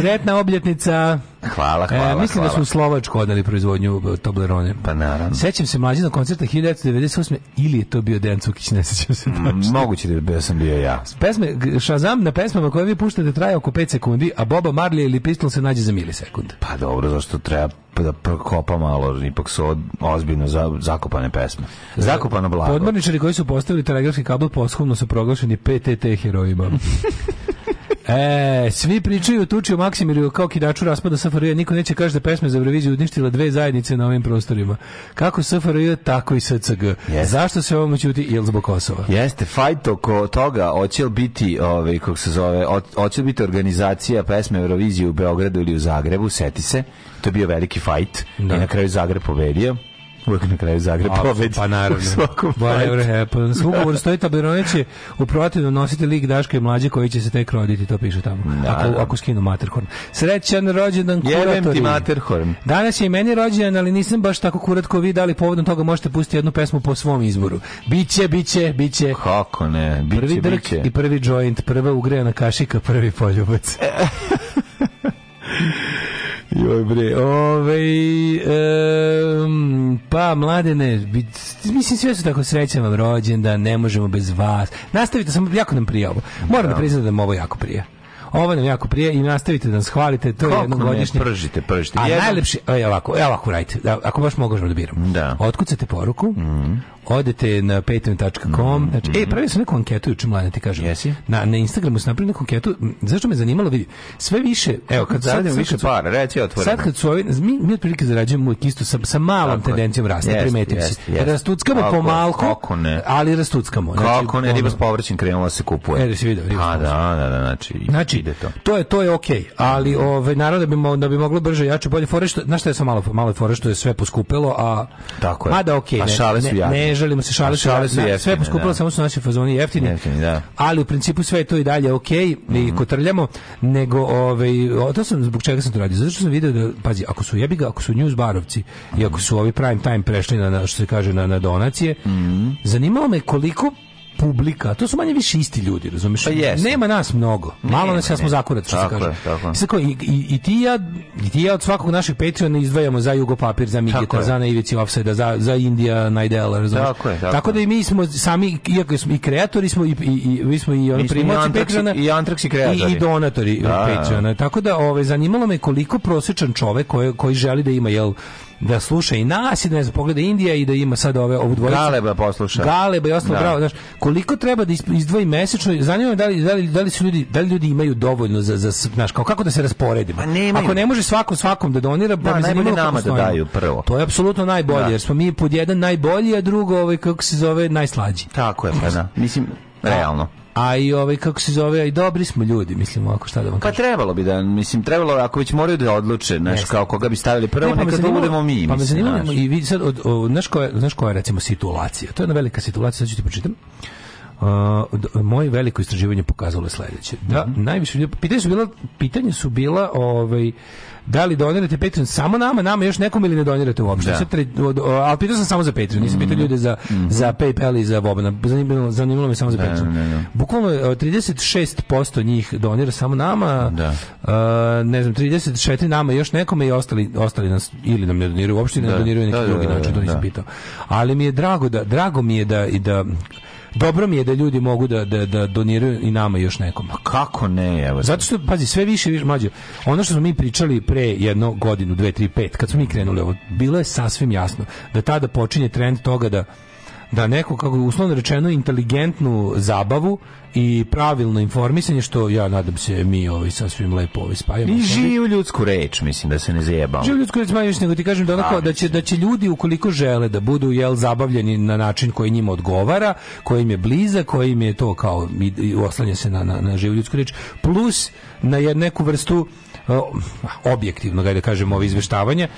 Sretna obljetnica. Hvala, e, hvala. E, mislim hvala. da su u Slovačku odnali proizvodnju e, Toblerone. Pa naravno. Sećam se mlađi na koncerta 1998. ili je to bio Dejan Cukić, ne sećam se tačno. Moguće da bio sam bio ja. Pesme, šazam na pesmama koje vi puštate traje oko 5 sekundi, a Boba Marley ili Pistol se nađe za milisekund. Pa dobro, zašto treba da prokopa malo, ipak su od, ozbiljno za, zakopane pesme. Zakopano blago. Podmorničari koji su postavili telegrafski kabel poshovno su proglašeni PTT herojima. [LAUGHS] E, svi pričaju tuči o Maksimiru kao kidaču raspada SFRJ, niko neće kaže da pesme za Euroviziju uništila dve zajednice na ovim prostorima. Kako SFRJ, tako i SCG. Yes. Zašto se ovom ćuti jel zbog Kosova? Jeste, fajt oko toga, hoće li biti, ovaj, kako se zove, hoće biti organizacija pesme Eurovizije u Beogradu ili u Zagrebu, seti se, to je bio veliki fajt da. i na kraju Zagreb pobedio. Uvijek na kraju Zagreb A, pobedi. Pa naravno. U svakom Whatever happens. Pa Ugovor stoji tabironiće u protivnom nosite lik Daška i mlađe koji će se tek roditi, to piše tamo. Da, ako, da. ako skinu Materhorn. Srećan rođendan kuratori. Jebem ti Materhorn. Danas je i meni rođendan, ali nisam baš tako kurat ko vi, da li povodom toga možete pustiti jednu pesmu po svom izboru. Biće, biće, biće. Kako ne? Biće, prvi drk biće. i prvi joint, prva ugrejana kašika, prvi poljubac. [LAUGHS] Joj bre, ove, ovaj, um, pa mladene, mislim sve su tako srećan vam rođendan, ne možemo bez vas. Nastavite, samo jako nam prije ovo. Moram da, da priznam da vam ovo jako prije. Ovo nam jako prije i nastavite da nas hvalite, to Kako je jednom godišnje. pržite, pržite. A jednom... najlepše, aj ovako, aj ovako radite, da, ako baš možemo da biram. Da. Otkucate poruku, mm -hmm odete na patreon.com, mm -hmm. znači, e, pravio sam neku anketu juče mlade, ti kažem. Jesi? Na, na Instagramu sam napravio neku anketu, zašto me zanimalo, vidi, sve više, evo, kad zaradimo više para, reci otvoreno. Sad kad su ovi, mi, mi otprilike zarađujemo uvijek isto sa, sa malom Tako tendencijom rasta, jest, primetim jest, se. Jest. Rastuckamo kako, pomalko, kako ne? ali rastuckamo. Znači, kako ne, riba s povrćem krenula da se kupuje. E, da si vidio, riba pa da, da, da, znači, znači ide to. To je, to je okej, okay, ali ove, naravno da bi, da bi moglo brže, jače, bolje fore, što, znaš šta je sa malo, malo fore, što je sve poskupelo, a... Tako je. Mada okej, okay, a šale su ne, želimo se šaliti. Šale su da, da, jeftine, sve poskupilo, da. samo su naši fazoni jeftine. jeftini da. Ali u principu sve je to i dalje ok, mi mm -hmm. kotrljamo, nego ovaj, to sam, zbog čega sam to radio. Zato što sam video da, pazi, ako su jebiga, ako su news barovci mm -hmm. i ako su ovi prime time prešli na, na što se kaže, na, na donacije, mm -hmm. zanimalo me koliko publika, to su manje više isti ljudi, razumiješ? Pa Nema nas mnogo. Nema, Malo nas ja smo zakurac, što se kaže. Tako. I, i, i, ti ja, I ti ja od svakog našeg Patreona izdvajamo za Jugo Papir, za Mikita, za Naivici Offside, za, za Indija Najdela, razumiješ? Tako, je, tako, tako da i mi smo sami, iako smo i kreatori, smo i, i, mi smo i oni primoci Patreona. I Antrax i kreatori. I, i donatori da, Patreona. Tako da ove, ovaj, zanimalo me koliko prosječan čovek koji, koji želi da ima, jel, da sluša i nas i da ne znam, pogleda Indija i da ima sad ove ovu dvojicu. Galeba posluša. Galeba i ostalo, da. bravo, znaš, koliko treba da izdvoji mesečno, zanima me da li, da li, da li su ljudi, da li ljudi imaju dovoljno za, za znaš, kao kako da se rasporedimo. Pa Ako ne može svako svakom da donira, da, pa da, najbolje nama da daju prvo. To je apsolutno najbolje, da. jer smo mi pod jedan najbolji, a drugo, ovaj, kako se zove, najslađi. Tako je, pa da. Mislim, realno a i ovaj kako se zove, a i dobri smo ljudi, mislimo ako šta da vam pa kažem. Pa trebalo bi da, mislim, trebalo ako već moraju da odluče, znaš, yes. kao koga bi stavili prvo, ne, pa neka to mi. Pa me zanima i vi sad od, od, znaš koja, znaš koja je recimo situacija. To je jedna velika situacija, sad ću ti pročitam. Uh, moje veliko istraživanje pokazalo je sledeće. Da, mm -hmm. najviše ljudi, pitanje su bila, pitanje su bila, ovaj da li donirate Patreon samo nama, nama još nekom ili ne donirate uopšte. Da. Tre, ali pitao sam samo za Patreon, nisam pitao mhm. ljude za, mm -hmm. za PayPal i za Bobana. Zanimalo, zanimalo me samo za da, Patreon. Ne, ne, ne. Bukvalno 36% e, njih donira samo nama, da. Uh, ne znam, 34 nama još nekome i ostali, ostali nas ili nam ne doniraju uopšte, ne da. doniraju neki da, drugi način, to nisam pitao. Ali mi je drago da, drago mi je da i da dobro mi je da ljudi mogu da, da, da doniraju i nama još nekom. Ma kako ne, evo. Da. Zato što, pazi, sve više, više mlađe, ono što smo mi pričali pre jedno godinu, dve, tri, pet, kad smo mi krenuli ovo, bilo je sasvim jasno da tada počinje trend toga da da neku, kako uslovno rečeno, inteligentnu zabavu i pravilno informisanje, što ja nadam se mi ovi ovaj, sasvim lepo ovi ovaj, spajamo. I živi ljudsku reč, mislim, da se ne zajebamo. Živi ljudsku reč, manje nego ti kažem da, da onako, da, će, da će ljudi, ukoliko žele da budu jel, zabavljeni na način koji njima odgovara, koji im je bliza, koji im je to kao, oslanja se na, na, na živu ljudsku reč, plus na neku vrstu objektivno, da kažemo, ovo izveštavanje,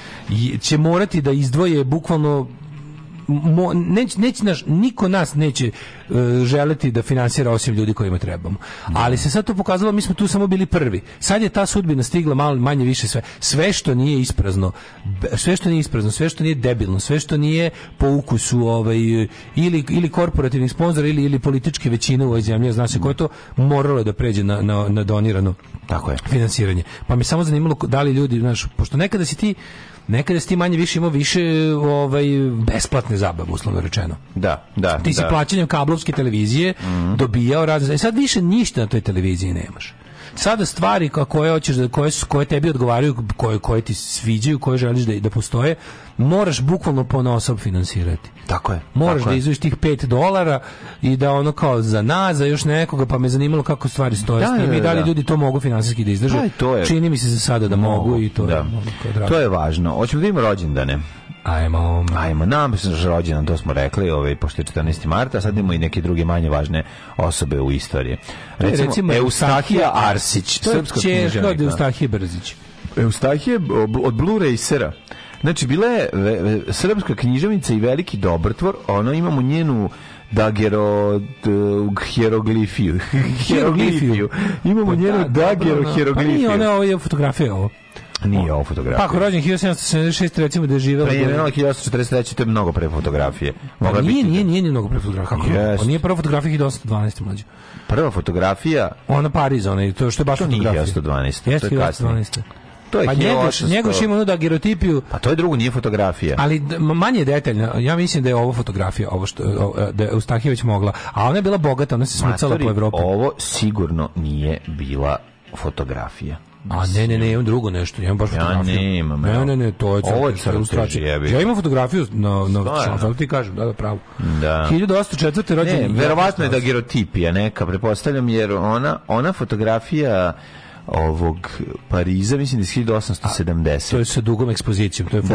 će morati da izdvoje bukvalno mo, neć, neć naš, niko nas neće uh, e, želiti da finansira osim ljudi kojima trebamo. Da. Ali se sad to pokazalo, mi smo tu samo bili prvi. Sad je ta sudbina stigla malo manje više sve. Sve što nije isprazno, sve što nije isprazno, sve što nije debilno, sve što nije po ukusu ovaj, ili, ili korporativnih sponzora ili, ili političke većine u ovoj zemlji, zna se ko to, moralo da pređe na, na, na donirano Tako je. finansiranje. Pa me samo zanimalo da li ljudi, znaš, pošto nekada si ti nekada si ti manje više imao više ovaj, besplatne zabave, uslovno rečeno. Da, da. Ti si da. plaćanjem kablovske televizije mm -hmm. dobijao razne... E sad više ništa na toj televiziji nemaš sada stvari koje hoćeš da koje su koje tebi odgovaraju, koje koje ti sviđaju, koje želiš da da postoje, moraš bukvalno po ponosob finansirati. Tako je. Moraš tako da izvuš tih 5 dolara i da ono kao za nas, za još nekoga, pa me zanimalo kako stvari stoje da, s tim da, i da li da. ljudi to mogu finansijski da izdrže. Da, to je. Čini mi se za sada da mogu, mogu i to da. je. To je važno. Hoćemo da imamo rođendane. Ajmo. Ajmo, nam se rođendan, to smo rekli, ovaj, pošto je 14. marta, sad imamo i neke druge manje važne osobe u istoriji. Recimo, recimo Eustahija Arsić, to je srpska književnika. Da. Čehno da. Eustahije Brzić. Eustahije od Blue Racera. Znači, bila je srpska književnica i veliki dobrtvor, ono imamo njenu dagero uh, [LAUGHS] hieroglifiju. hieroglifiju. Imamo pa, njenu da, dagero hieroglifiju. Pa nije ona ovo je fotografija ovo. Nije ovo fotografija. Pako pa rođen 1776, recimo da je živela... Preminula pa 1843, to je mnogo pre fotografije. Mogla pa nije, biti nije, da. nije, nije mnogo pre fotografije. Kako? Yes. Nije prva fotografija 1812. mlađe. Prva fotografija... Ona Pariza, ona, to što je baš to fotografija. To nije 1812. Jeste 1812. To je pa njegoš, njegoš ima da gerotipiju. Pa to je drugo, nije fotografija. Ali manje detaljno. Ja mislim da je ovo fotografija, ovo što o, da je Ustahijević mogla. A ona je bila bogata, ona se smucala po Evropi. Ovo sigurno nije bila fotografija. A ne, ne, ne, imam drugo nešto, imam baš ja fotografiju. Ja ne imam. Ne, ne, ne, to je Ovo je crtež, jebi. Ja imam fotografiju na, na Stvarno. ti kažem, da, da, pravo. Da. 1804. rođen. Ne, verovatno je da girotipija neka, pretpostavljam, jer ona, ona fotografija ovog Pariza, mislim da 1870. to je sa dugom ekspozicijom, to je da,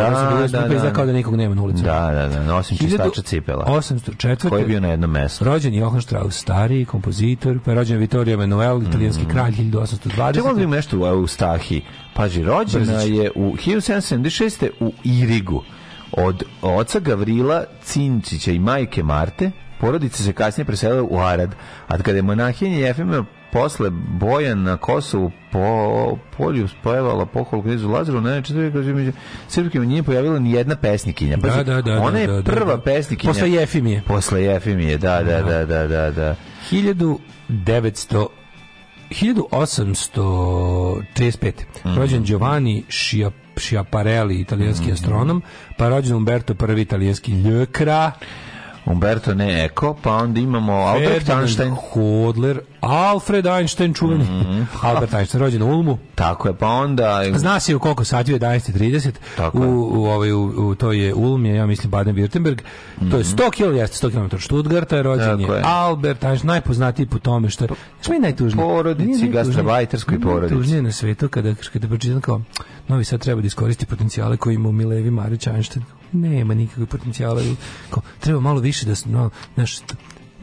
da, da, pa da, kao da nikog nema na ulici. Da, da, da, nosim čistača cipela. 804. Koji je bio na jednom mestu. Rođen Johan Strauss, stari kompozitor, pa je rođen Vittorio Emanuel, italijanski mm. kralj 1820. Čemo li nešto u Eustahi? Paži, rođena je u 1776. u Irigu od oca Gavrila Cinčića i majke Marte, porodica se kasnije preselila u Arad, a kada je monahinje Jefima posle boje na Kosovu po polju spevala pohvalu knezu Lazaru, na četvrti kaže među srpskim nije pojavila ni jedna pesnikinja. Pa da, da, da, ona je da, da, prva da, pesnikinja. Posle Jefimije. Posle Jefimije, da, da, da, da, da, da. 1900 1835. Mm. Rođen Giovanni Schiap Schiaparelli, italijanski mm. astronom, pa rođen Umberto I, italijanski ljekra. Umberto ne Eko, pa onda imamo Albert Einstein. Hodler, Alfred Einstein, čuveni. Mm -hmm. [LAUGHS] Albert Einstein, rođen u Ulmu. Tako je, pa onda... Zna se u koliko sati, 11.30. u, u, ovaj, u, u, to je Ulm, je, ja mislim, Baden-Württemberg. Mm -hmm. To je 100 mhm. km, jeste 100 km od Stuttgarta je rođen. je. Albert Einstein, najpoznatiji po tome što... Što je najtužnije? Porodici, gastrobajterskoj porodici. Najtužnije na svetu, kada, kada pročitam kao Novi Sad treba da iskoristi potencijale koje ima Milevi Marić Einstein nema nikakvog potencijala. Kao, treba malo više da, no,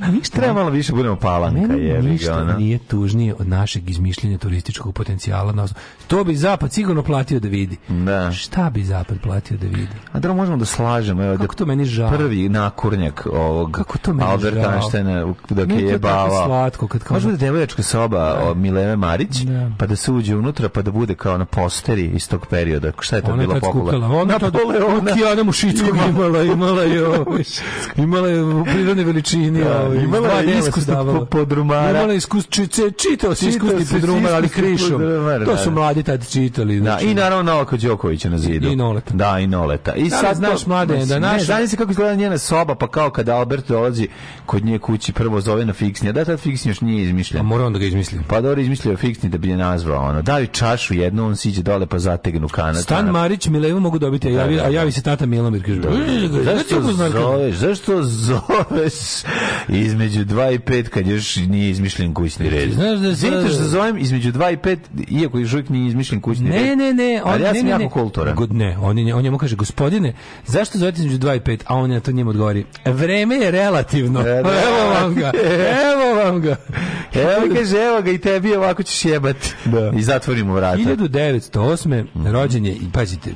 Pa Treba malo više budemo palanka. Meni je, ništa ona. nije tužnije od našeg izmišljenja turističkog potencijala. Na to bi Zapad sigurno platio da vidi. Da. Šta bi Zapad platio da vidi? A da možemo da slažemo. Evo, Kako da to meni da žao? Prvi nakurnjak ovog Kako to meni Albert žao? Einsteina dok je jebava. slatko. Kad kao... Može bude da devojačka soba da. Mileve Marić, da. pa da se uđe unutra, pa da bude kao na posteri iz tog perioda. Šta je to bilo popularno? Ona to Napoleona. Okijana Mušickog imala, imala je, imala je ovaj, prirodne veličine. Da ovaj imala je iskustvo podrumara. Imala iskustvo čitao se iskusni podrumara, ali krišom. Da, da, da, to su mladi tad čitali, znači. i naravno Novaka Đokovića na zidu. I Noleta. Da, i Noleta. I sad znaš mlade, da naš. Ne, se kako izgleda njena soba, pa kao kada Albert dolazi kod nje kući, prvo zove na fiksni, a da tad fiksni još nije izmišljen. A mora onda ga izmisliti. Pa dobro izmislio fiksni da bi je nazvao ono. Da li čašu jednu, on siđe dole pa zategnu kanat. Stan Marić Milevo mogu dobiti, a javi, a javi se tata Milomir kaže. Zašto zoveš? Zašto zoveš? I između 2 i 5 kad još nije izmišljen kućni red. Znaš da se Zato što zovem između 2 i 5 iako još uvijek nije izmišljen kućni ne, red. Ne, ne, on, ali ja sam ne, ne, jako kulturan. God, ne, on, je, on njemu kaže gospodine, zašto zovete između 2 i 5? A on na to njemu odgovori. Vreme je relativno. E, da, da. [LAUGHS] Evo vam ga. Evo vam ga. [LAUGHS] evo kaže, evo ga i tebi ovako ćeš jebati. Da. I zatvorimo vrata. 1908. Mm. rođen je, pazite,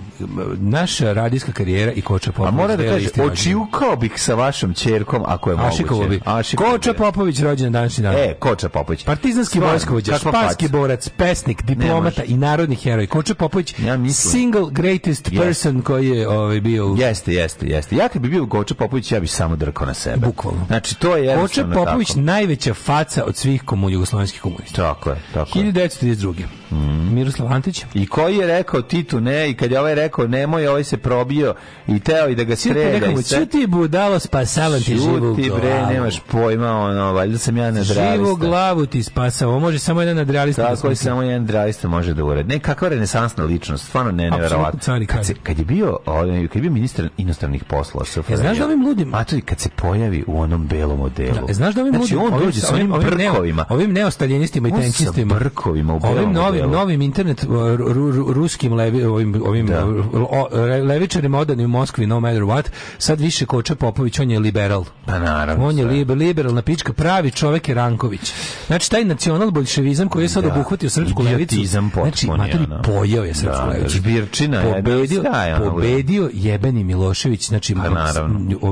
naša radijska karijera i koča pomoć. A mora da kaže, očiukao bih sa vašom čerkom ako je moguće. Ašikovo bi. Maši. Koča Popović rođen danas današnji dan. E, Koča Popović. Partizanski vojskovođa, španski borac, pesnik, diplomata i narodni heroj. Koča Popović, ja mislim. single greatest yes. person koji je ovaj bio. Jeste, jeste, jeste. Ja kad bi bio Koča Popović, ja bih samo drkao na sebe. Bukvalno. Znači to je Koča Popović tako. najveća faca od svih komu jugoslovenskih komunista. Tako je, tako. Je. 1932. Mm. Miroslav Antić. I koji je rekao Titu ne i kad je ovaj rekao nemoj, ovaj se probio i teo i da ga strelja. i sve. ti budalo, spasavam ti živu ti, bre, nemaš pojma, ono, valjda sam ja nadrealista. Živu glavu ti spasao, ovo može samo jedan nadrealista. Da Tako je, samo jedan nadrealista može da uradi. Ne, kakva renesansna ličnost, stvarno ne, neverovatno. Kad, se, kad je bio, ovaj, kad je bio ministar inostranih poslova, ja, e, znaš da ovim ludim... Mato, kad se pojavi u onom belom odelu. Da, e, znaš da ovim znači, ludim... on dođe sa onim brkovima. Ovim neostaljenistima i tenčistima. Ovim brkovima u belom ovim delu. novim internet ru, ru, ruskim levi, ovim, ovim da. o, levičarima odanim u Moskvi, no matter what, sad više koče Popović, on je liberal. Pa naravno. On je liber, liberalna pička, pravi čovek je Ranković. Znači, taj nacional bolševizam koji je sad da. obuhvatio srpsku levicu, znači, materi, pojeo je srpsku da, levicu. Žbirčina pobedio, da je pobedio jebeni Milošević, znači, pa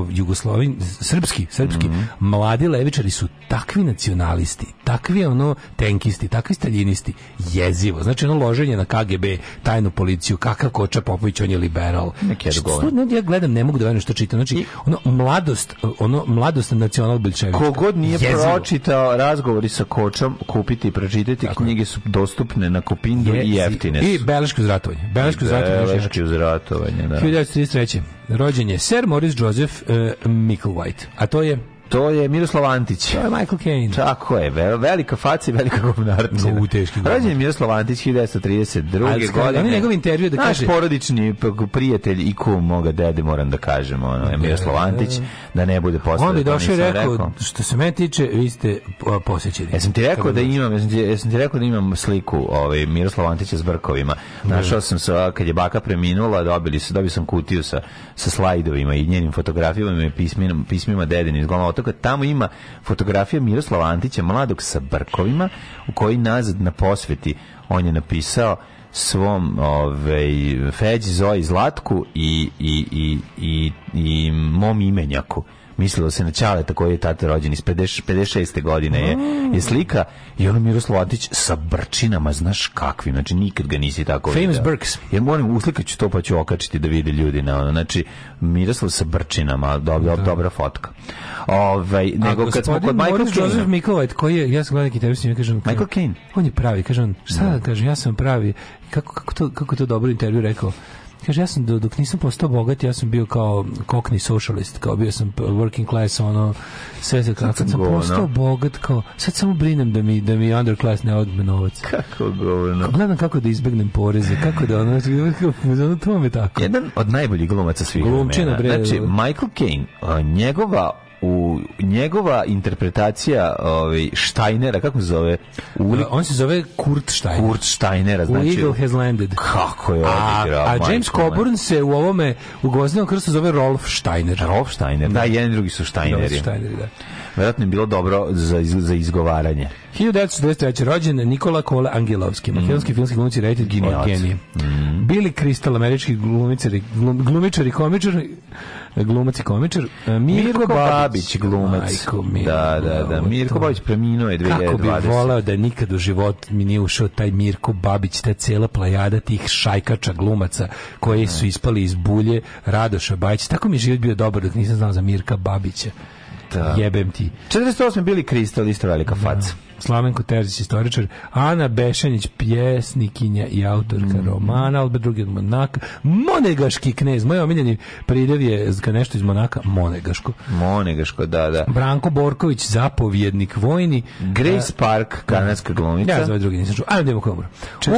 jugoslovin, srpski, srpski, mm -hmm. mladi levičari su takvi nacionalisti, takvi ono tenkisti, takvi staljinisti, je jezivo. Znači ono loženje na KGB, tajnu policiju, kakav Koča Popović, on je liberal. Neki znači, ja gledam, ne mogu da verujem što čitam. Znači, ono mladost, ono mladost na nacional Ko god nije jezivo. pročitao razgovori sa Kočom, kupiti i pročitati Tako knjige su dostupne na Kupindu je, i jeftine su. I beleško uzratovanje. Beleško uzratovanje. Beleško uzratovanje, da. 1933. Rođen je Sir Morris Joseph uh, eh, Micklewhite, a to je To je Miroslav Antić. To je Michael Caine. Tako je, velika faca i velika govnarčina. No, teški govnar. Rođen je Miroslav Antić 1932. godine. Oni njegov intervju da kaže... Naš porodični prijatelj i kum moga dede, moram da kažem, ono, je Miroslav Antić, da, da ne bude postavljeno. On bi došao i rekao, rekao, što se me tiče, vi ste posjećeni. Ja sam ti rekao da, da imam, ja sam ti, ja sam ti rekao da imam sliku ovaj, Miroslava Antića s brkovima. Da. Našao sam se, kad je baka preminula, dobili se, dobio sam kutiju sa, sa slajdovima i njenim fotografijama i pismima, pismima dedinim iz Golna istoka, tamo ima fotografija Miroslava Antića, mladog sa brkovima, u koji nazad na posveti on je napisao svom ovaj Feđi Zoji Zlatku i, i, i, i, i mom imenjaku mislilo se na Ćaleta koji je tata rođen iz 56. godine je, je slika i ono Miroslav Antić sa brčinama, znaš kakvim, znači nikad ga nisi tako Famous vidio. Burks. Ja moram uslikat ću to pa ću okačiti da vide ljudi na ono, znači Miroslav sa brčinama, dob, da. dobra fotka. Ovaj, nego kad smo kod Michael Caine. Joseph Mikolajt, koji je, ja sam gledao neki s njim, kažem, Michael Kane On je pravi, kažem, on, šta da. da kažem, ja sam pravi. Kako, kako, to, kako to dobro intervju rekao? Kaže, ja sam, dok nisam postao bogat, ja sam bio kao kokni socialist, kao bio sam working class, ono, sve se kako. Kad sam postao bogat, kao, sad samo brinem da mi, da mi underclass ne odme novac. Kako govno. Gledam kako da izbegnem poreze, kako da, ono, [LAUGHS] ono to vam tako. Jedan od najboljih glumaca svih. Glumčina, bre. Znači, Michael Caine, njegova u njegova interpretacija ovaj Steinera kako se zove u, e, on se zove Kurt Steiner Kurt Steiner znači u Eagle has landed kako je odigrao a, a James Coburn se u ovome u Gvozdenom krstu zove Rolf Steiner Rolf Steiner da, da jedan drugi su Steineri Steineri da verovatno je bilo dobro za, za izgovaranje 1923. rođen Nikola Kole Angelovski, mm. makedonski filmski glumci reditelj genije. Mm. Billy Crystal, američki glumičar, glumičar i komičar, glumac i komičar. E, Mirko, Mirko Babić, glumac. Majko, Mirko, da, da, da. Mirko to... Babić preminuo je 2020. Kako bi voleo da nikad u život mi nije ušao taj Mirko Babić, ta cela plajada tih šajkača glumaca koji su ispali iz bulje Radoša Bajića. Tako mi život bio dobar dok nisam znao za Mirka Babića. Da. Jebem ti. 48. bili Kristal, isto velika da. faca. Da. Slavenko Terzić, istoričar, Ana Bešanić, pjesnikinja i autorka mm. romana, Albert drugi od Monaka, Monegaški knez, moj omiljeni pridev je ka nešto iz Monaka, Monegaško. Monegaško, da, da. Branko Borković, zapovjednik vojni. Grace da. Park, da. kanadska glumica. Ja zove drugi nisam čuo. Ajde, idemo ko umro.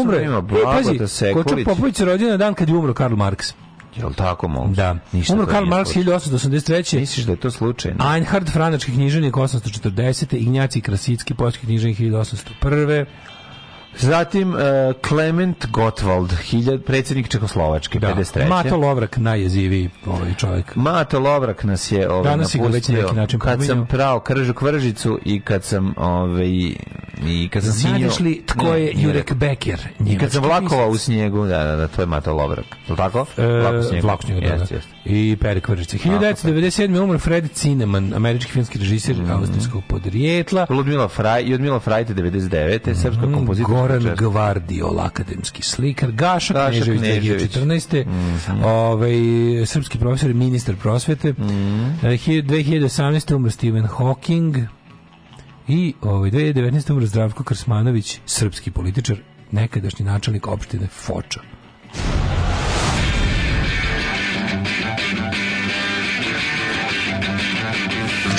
Umro je, pazi, Kočo Popović rođen na dan kad je umro Karl Marks. Jel tako, molim? Da. Ništa Umro Karl Marx 1883. Misliš da je to slučajno? Einhard, franački književnik 840. Ignjaci Krasicki, poljski književnik 1801. Zatim e, Clement Gottwald, hiljad, predsjednik Čekoslovačke, da. 53. Mato Lovrak najjeziviji ovaj čovjek. Mato Lovrak nas je ovaj, Danas napustio. Već neki način kad sam prao kržu kvržicu i kad sam ovaj, i kad sam Znaš sinio... li tko je ne, Jurek Beker? I kad sam vlakovao u snijegu, da, da, da, to je Mato Lovrak. Je li tako? E, Vlaku snijegu, Vlaku snijegu, da, da. Jest, jest i Peri Kvržice. 1997. umro Fred Cineman, američki filmski režisir mm. austrijskog podrijetla. Ludmila Fraj, I od Frajte 99. Mm. Srpska kompozitorka. Goran češta. Gvardiol, akademski slikar. Gaša, Knežević, Knežević. 14. Mm. Ovaj, srpski profesor i ministar prosvete. Mm. 2018. Eh, umro Stephen Hawking. I ovaj, 2019. umro Zdravko Krsmanović, srpski političar, nekadašnji načelnik opštine Foča.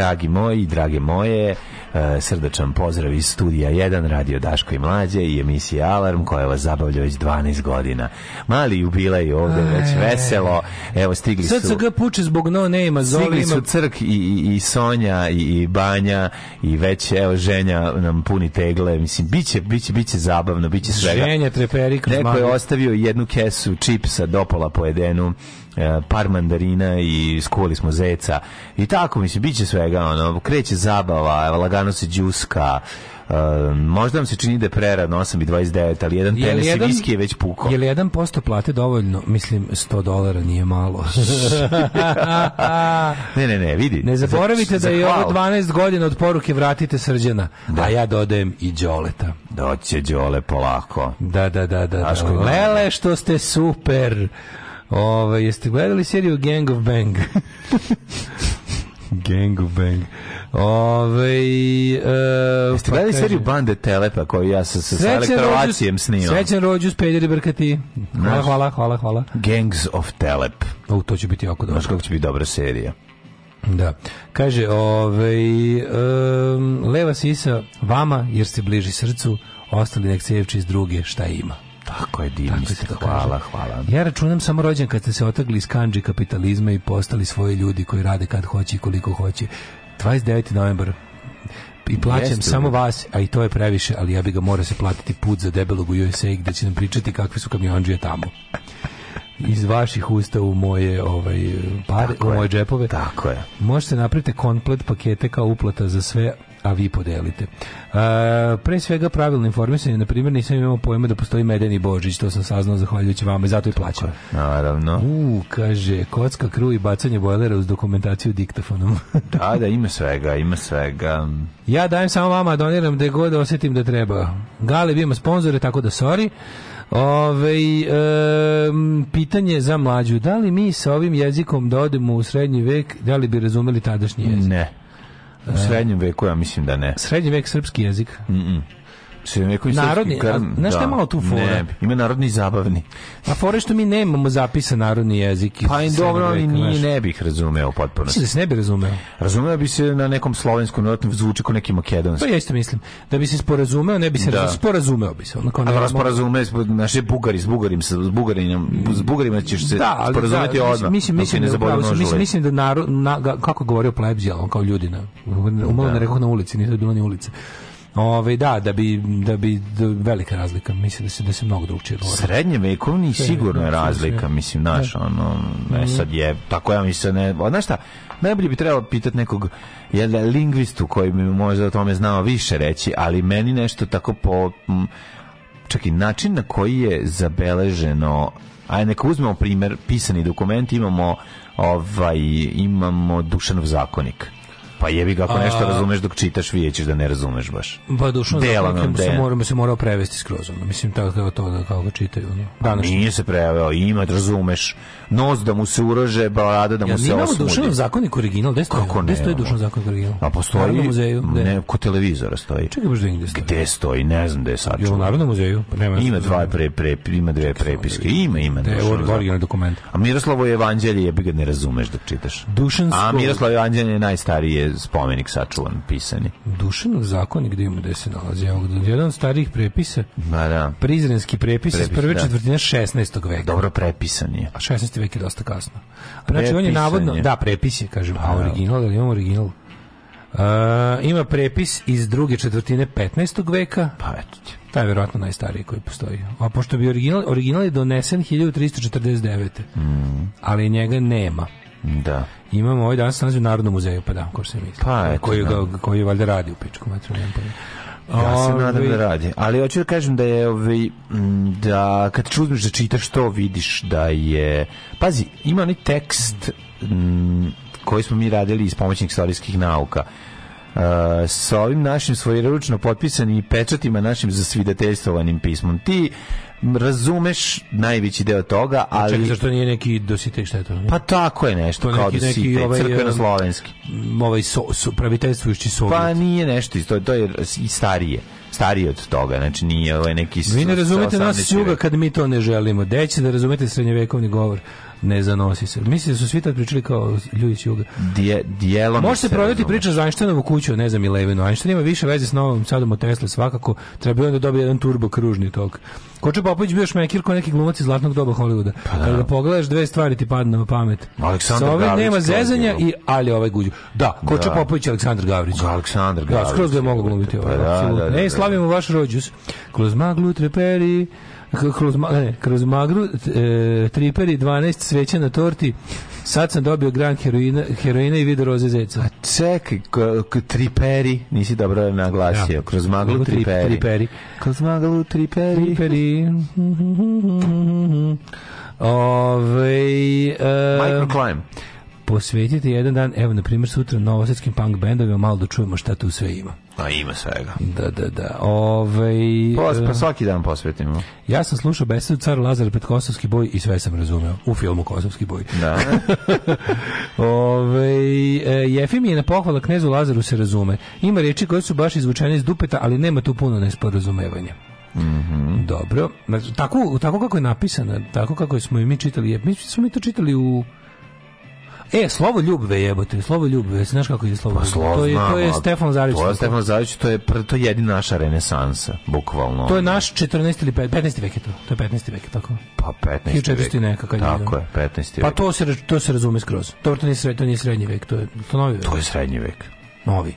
dragi moji, drage moje, e, srdačan pozdrav iz studija 1, radio Daško i Mlađe i emisije Alarm koja vas zabavlja već 12 godina. Mali jubilej ovde, već veselo. Evo, stigli su... SCG puče zbog no nema, Zoli Stigli su Crk i, i, i Sonja i, i, Banja i već, evo, Ženja nam puni tegle. Mislim, biće, biće, biće zabavno, biće svega. Ženja, treperi, Neko je ostavio jednu kesu čipsa dopola pojedenu E, par mandarina i skuli smo zeca i tako mislim biće svega ono kreće zabava lagano se džuska, Uh, možda vam se čini da je prerano 8,29, ali jedan tenis i viski je već puko. Je li 1% plate dovoljno? Mislim, 100 dolara nije malo. [LAUGHS] ne, ne, ne, vidi. Ne zaboravite za, da je ovo 12 godina od poruke vratite srđana, da. a ja dodajem i Đoleta. Doće Đole polako. Da, da, da, da. da. Lele što ste super. Ove, jeste gledali seriju Gang of Bang? [LAUGHS] Gang of Bang. Ove, e, Jeste pa gledali seriju Bande Telepa koju ja sa, sa, sa elektrovacijem snimam? Srećan rođus, pedjeri brkati. Hvala, Znaš, hvala, hvala, hvala. Gangs of Telep. O, to će biti jako dobro. Znaš kako će biti dobra serija. Da. Kaže, ovaj, um, leva sisa vama, jer ste bliži srcu, ostali nek se iz druge šta ima. Tako je, divni hvala, hvala. Ja računam samo rođen kad ste se otagli iz kanđi kapitalizma i postali svoji ljudi koji rade kad hoće i koliko hoće. 29. novembar i plaćam samo vas, a i to je previše, ali ja bi ga mora se platiti put za debelog u USA gde će nam pričati kakvi su kamionđije tamo. iz vaših usta u moje ovaj pare, u moje džepove. Tako je. Možete da napraviti komplet pakete kao uplata za sve a vi podelite. E, pre svega pravilno informisanje, na primjer nisam imao pojma da postoji Medeni Božić, to sam saznao zahvaljujući vama i zato i plaćam. Naravno. U, kaže, kocka, kru i bacanje bojlera uz dokumentaciju diktafonom. [LAUGHS] da, da, ima svega, ima svega. Ja dajem samo vama, doniram da god osetim da treba. Gale, imamo sponzore, tako da sorry. Ove, e, pitanje za mlađu. Da li mi sa ovim jezikom da odemo u srednji vek, da li bi razumeli tadašnji jezik? Ne. U srednjem veku ja mislim da ne. Srednji vek srpski jezik. Mm, -mm narodni, krn, a, znaš da, malo tu fora? Ne, ima narodni i zabavni. A pa fora što mi nemamo zapisa narodni jezik. Pa i dobro, ali nije, ne bih razumeo potpuno. Mislim da se ne bi razumeo. Razumeo bi se na nekom slovenskom, vjerojatno zvuči kao neki makedonski. To pa ja isto mislim. Da bi se sporazumeo, ne bi se da. Razumeo, sporazumeo bi se. Onako, ne, a sporazumeo, naše bugari, s bugarima, s bugarima, s bugarima ćeš se da, ali, da, sporazumeti da, odmah. Mislim, da mislim, da, pravo, mislim, mislim, mislim da narod, na, kako govorio plebzija, on kao ljudi na, umalo ne da. rekoh na ulici, nije to bilo ni ulica Ove, da, da bi, da bi da, velika razlika, mislim da se, da se mnogo drugčije govori. Srednje vekovni sigurno je razlika, mislim, naš, da. ono, ne, mhm. sad je, tako ja mislim, ne, znaš šta, najbolje bi trebalo pitati nekog jel, lingvistu koji bi možda o tome znao više reći, ali meni nešto tako po... M, čak i način na koji je zabeleženo Ajde, neka uzmemo primer, pisani dokument, imamo ovaj imamo Dušanov zakonik. Pa jebi ga, ako a, nešto razumeš dok čitaš, vidjet ćeš da ne razumeš baš. Pa dušno, Delano, se, mora, se morao prevesti skroz, ono. mislim tako kao to da kao ga čitaju. Ono. Danas Nije se preveo, ima, da razumeš, nos da mu se urože, balada da mu ja, se osmudi. Ja nimamo dušanov zakonik original, gde stoji? Kako ne? Gde stoji dušanov zakonik original? A postoji, u muzeju, gde? ne, kod televizora stoji. Čekaj, baš gde da stoji. Gde stoji, ne znam gde je sad. Jo, u Narodnom muzeju? Pa nema ima, dva pre, pre, ima dve prepiske, da ima, ima. Da je originalni dokumenta. A Miroslavovo evanđelje, jebi ga ne razumeš dok čitaš. Dušansko... A Miroslavovo evanđelje najstarije je spomenik sačuvan, pisani. Dušanov zakon, gde ima gde se nalazi? Jedan od starih prepisa. Ma da. Prizrenski prepis, prepis iz prve da. četvrtine 16. veka. Dobro prepisan je. A 16. vek je dosta kasno. A znači on je navodno, da, prepis je, kažem, a da. original, ali imamo original. Uh, ima prepis iz druge četvrtine 15. veka. Pa eto ti. Taj je verovatno najstariji koji postoji. A pošto bi original, original je donesen 1349. Mm. Ali njega nema. Da. Imamo ovaj danas nalazi u Narodnom muzeju, pa da, ko se misli. Pa, eto, koji, da. koji valjda radi u pičku, metru, nemam ja se ovaj- nadam da radi. Ali hoću da kažem da je ovaj da kad čuzmeš da čitaš to vidiš da je pazi, ima onaj tekst m, koji smo mi radili iz pomoćnih istorijskih nauka Uh, sa ovim našim svojeručno potpisanim i pečatima našim zasvidateljstovanim pismom. Ti razumeš najveći deo toga, ali... Čekaj, zašto nije neki dositej, šta je to? Nije? Pa tako je nešto, to kao neki, dositej, neki, ovaj, crkveno-slovenski. Um, ovaj so, so, praviteljstvujući pa sovjet. Pa nije nešto, to, to je i starije stariji od toga, znači nije ovaj neki... Vi ne razumete nas juga kad mi to ne želimo. Deći da razumete srednjevekovni govor ne zanosi se. Mislim da su svi tad pričali kao ljudi s juga. Dje, dijelom Može se provjeriti priča za Einsteinovu kuću, ne znam, i Levinu. Einstein ima više veze s Novom Sadom od Tesla, svakako. Treba bi onda da dobiti jedan turbo kružni tok. Koče Popović bio šmekir ko neki glumac iz zlatnog doba Hollywooda. Pa, da. Kada ga pogledaš, dve stvari ti padne na pamet. Aleksandar Sa ovim nema zezanja, i, ali ovaj guđu. Da, Koče da. Popović Aleksandar Gavrić. Aleksandar Gavrić. Da, skroz ga je mogu glumiti. Ovaj, pa, da, da, da, e, da, ne, slavimo vaš rođus. Kroz maglu treperi, kroz, ne, kroz magru, e, triperi, 12 sveća na torti, Sad sam dobio gran heroina, heroina i video roze zeca. A čekaj, triperi, nisi dobro naglasio. Ja. Da. Kroz maglu triperi. triperi. Kroz maglu triperi. Triperi. Ove, um, Microclimb posvetite jedan dan, evo, na primjer, sutra novosadskim punk bendovima, malo da čujemo šta tu sve ima. A ima svega. Da, da, da. Ove, Pos, e, pa svaki dan posvetimo. Ja sam slušao besedu Car Lazar pred Kosovski boj i sve sam razumeo. U filmu Kosovski boj. Da. [LAUGHS] Ove, e, Jefim je na pohvala knezu Lazaru se razume. Ima reči koje su baš izvučene iz dupeta, ali nema tu puno nesporazumevanja. Mm Dobro. Tako, tako kako je napisano, tako kako smo i mi čitali. Mi smo mi to čitali u E, slovo ljubve jebote, slovo ljubve, znaš kako je slovo? Pa, slovo to je to je Stefan Zarić. To je Stefan Zarić, to je to je jedina naša renesansa, bukvalno. To je naš 14 ili 15. vek je to. To je 15. vek, tako. Pa 15. vek. neka kad Tako je, 15. Pa vek. Pa to se to se razume skroz. To to nije srednji, to nije srednji vek, to je to novi vek. To je srednji vek. Novi.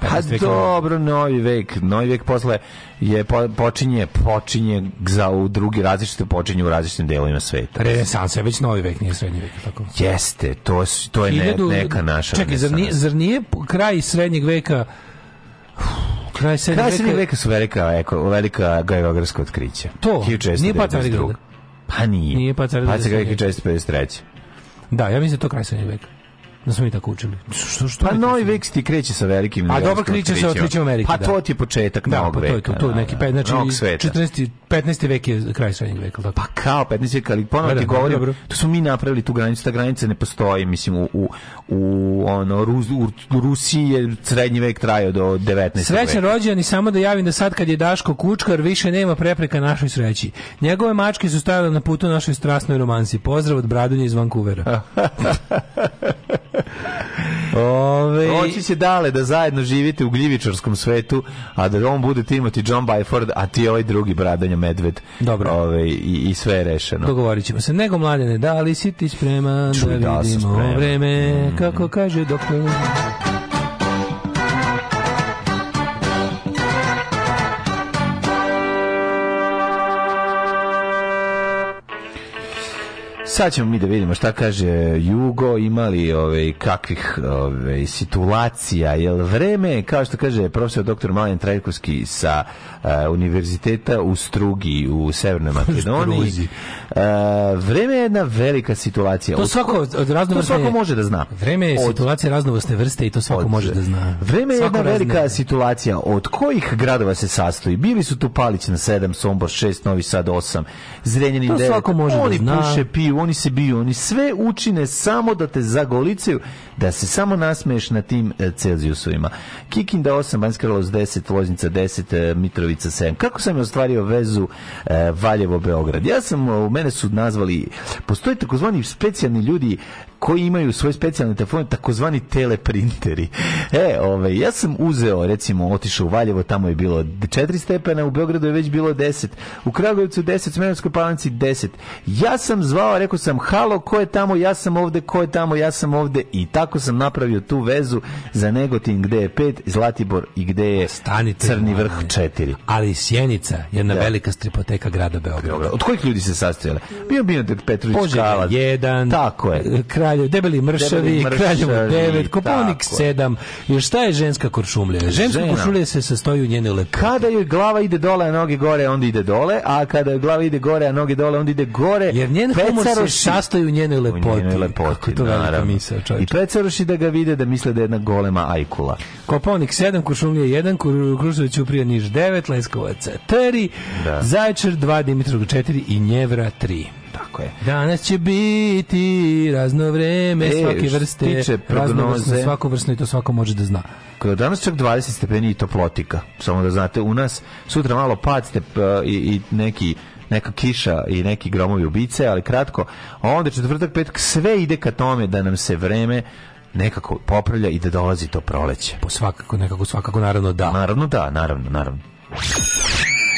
Pa, pa da dobro, novi vek, novi vek posle je počinje, počinje za u drugi različite počinje u različitim delovima sveta. Pa renesansa je već novi vek, nije srednji vek, tako. Jeste, to to je ne, neka naša. Čekaj, zar nije, zar nije kraj srednjeg veka kraj srednjeg kraj srednjeg veka su velika, eko, velika geografska otkrića. To, 1692. nije pa Carigrad. Pa nije. Nije pa Carigrad. Pa Carigrad 1653. Da, ja mislim da to kraj srednjeg veka da smo mi tako učili. Što, što pa novi vek ti kreće sa velikim. A dobro kreće sa otkrićem Amerike. Pa da. to ti je početak da, novog pa veka. To je to, to neki da, pe, znači 14. 15. vek je kraj srednjeg veka. Tako. Pa kao 15. vek, ali ponovno pa ti da, govorim, dobro. to smo mi napravili tu granicu, ta granica ne postoji, mislim u, u, u ono, Rus, u Rusiji je srednji vek trajao do 19. Srećan rođen i samo da javim da sad kad je Daško Kučkar više nema prepreka našoj sreći. Njegove mačke su stavile na putu našoj strasnoj romansi. Pozdrav od Bradunja iz Vancouvera. [LAUGHS] Ove... Ovaj- Oći će dale da zajedno živite u gljivičarskom svetu, a da on bude Timothy John Byford, a ti ovaj drugi bradanja medved. Dobro. Ove, ovaj, i, i, sve je rešeno. Dogovorit ćemo se. Nego mladene, da li si ti spreman Ču, da, da vidimo da vreme, mm. kako kaže doktor? sad ćemo mi da vidimo šta kaže Jugo, imali ove, ovaj, kakvih ove, ovaj, situacija, jel vreme, kao što kaže profesor dr. Malen Trajkovski sa uh, univerziteta u Strugi u Severnoj Makedoniji. E, vreme je jedna velika situacija. To svako od raznovrste... To svako može da zna. Vreme je od... situacija raznovrsne vrste i to svako od... može da zna. Vreme je jedna velika razne... situacija. Od kojih gradova se sastoji? Bili su tu Palić na 7, Sombor 6, Novi Sad 8, Zrenjanin 9. To svako može da oni da zna. Oni puše, piju, oni se biju, oni sve učine samo da te zagolicaju, da se samo nasmeješ na tim e, Celzijusovima. Kikinda 8, Banjska Karlovac 10, Loznica 10, e, Mitrovica 7. Kako sam je ostvario vezu Valjevo-Beograd? Ja sam u mene su nazvali, postoje takozvani specijalni ljudi koji imaju svoj specijalni telefon, takozvani teleprinteri. E, ove, ovaj, ja sam uzeo, recimo, otišao u Valjevo, tamo je bilo 4 stepena, u Beogradu je već bilo 10, u Kragujevcu 10, Smenovskoj palanci 10. Ja sam zvao, rekao sam, halo, ko je tamo, ja sam ovde, ko je tamo, ja sam ovde i tako sam napravio tu vezu za Negotin gde je 5, Zlatibor i gde je Stanite Crni vrh 4. Ali Sjenica, jedna da. velika stripoteka grada Beograda. Od kojih ljudi se sastojala? Bio bio Petrović Požega, Kalac. jedan. Tako je. Kraj kralju, debeli mršavi, mršavi kraljevo 9, kuponik 7. Još šta je ženska kuršumlja? Ženska kuršumlja se sastoji u njene lepoti. Kada joj glava ide dole, a noge gore, onda ide dole, a kada joj glava ide gore, a noge dole, onda ide gore. Jer njen humor se sastoji u njenoj lepoti. U njenoj lepoti, Kako to naravno. Misao, I pecaroši da ga vide da misle da je jedna golema ajkula. Koponik 7, kuršumlja 1, Krušović Uprija Niš 9, Leskovac 3, da. Zaječar 2, Dimitrov 4 i Njevra 3. Tako je. Danas će biti razno vreme, e, svake vrste, tiče prognoze, svako vrstno i to svako može da zna. Danas čak 20 stepeni i toplotika, samo da znate, u nas sutra malo pad step, i, i neki neka kiša i neki gromovi ubice, ali kratko, a onda četvrtak, petak, sve ide ka tome da nam se vreme nekako popravlja i da dolazi to proleće. Po svakako, nekako, svakako, naravno da. Naravno da, naravno, naravno.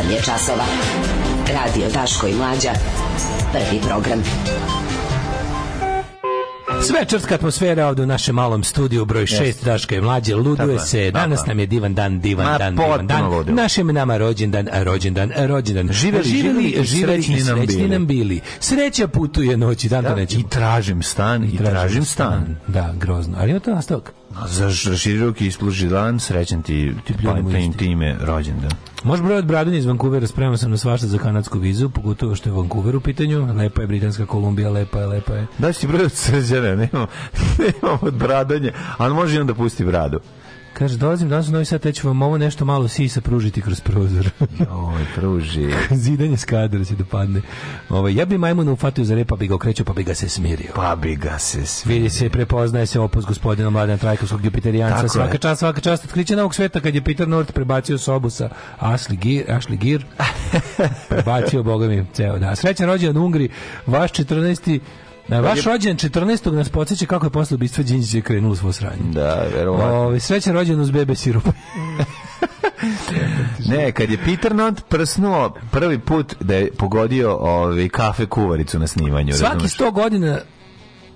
8 je časova. Radio Daško i Mlađa. Prvi program. Svečarska atmosfera ovde u našem malom studiju broj 6 yes. Daška je mlađe luduje tako, se. Danas tako. nam je divan dan, divan Ma, dan, divan dan. Ludio. Našim nama rođendan, rođendan, rođendan. Živeli, živeli, živeli i srećni nam bili. Sreća putuje noći, dan da, I tražim stan, i tražim, tražim stan. stan. Da, grozno. Ali ima to nastavak. Za širok i ispluži dan, srećan ti, ti, ti, ti ime rođendan. Može broj od Bradonja iz Vancouvera, spreman sam na svašta za kanadsku vizu, pogotovo što je Vancouver u pitanju. Lepa je Britanska Kolumbija, lepa je, lepa je. Da si broj od nemam, nemam [LAUGHS] nemamo od Bradonja, ali može i onda pusti Bradu. Kaže, dolazim danas u Novi Sad, te ću vam ovo nešto malo sisa pružiti kroz prozor. Joj, pruži. [LAUGHS] Zidanje skadra se da padne. Ovo, ovaj, ja bi majmuna ufatio za repa, pa bi ga okrećao, pa bi ga se smirio. Pa bi ga se smirio. Vidi se, prepoznaje se opus gospodina Mladena Trajkovskog Jupiterijanca. Svaka je. čast, svaka čast. Otkriće ovog sveta kad je Peter Nord prebacio sobu sa Ashley Gir, Ashley Gir. [LAUGHS] prebacio, boga mi, ceo da. Srećan rođendan Ungri, vaš 14. Na da, vaš rođendan 14. nas podsjeća kako je posle ubistva Đinđića krenulo svo sranje. Da, verovatno. Ove, ovaj, srećan rođendan uz bebe sirup. [LAUGHS] ne, kad je Peter Nant prsnuo prvi put da je pogodio ovaj, kafe kuvaricu na snimanju. Svaki 100 godina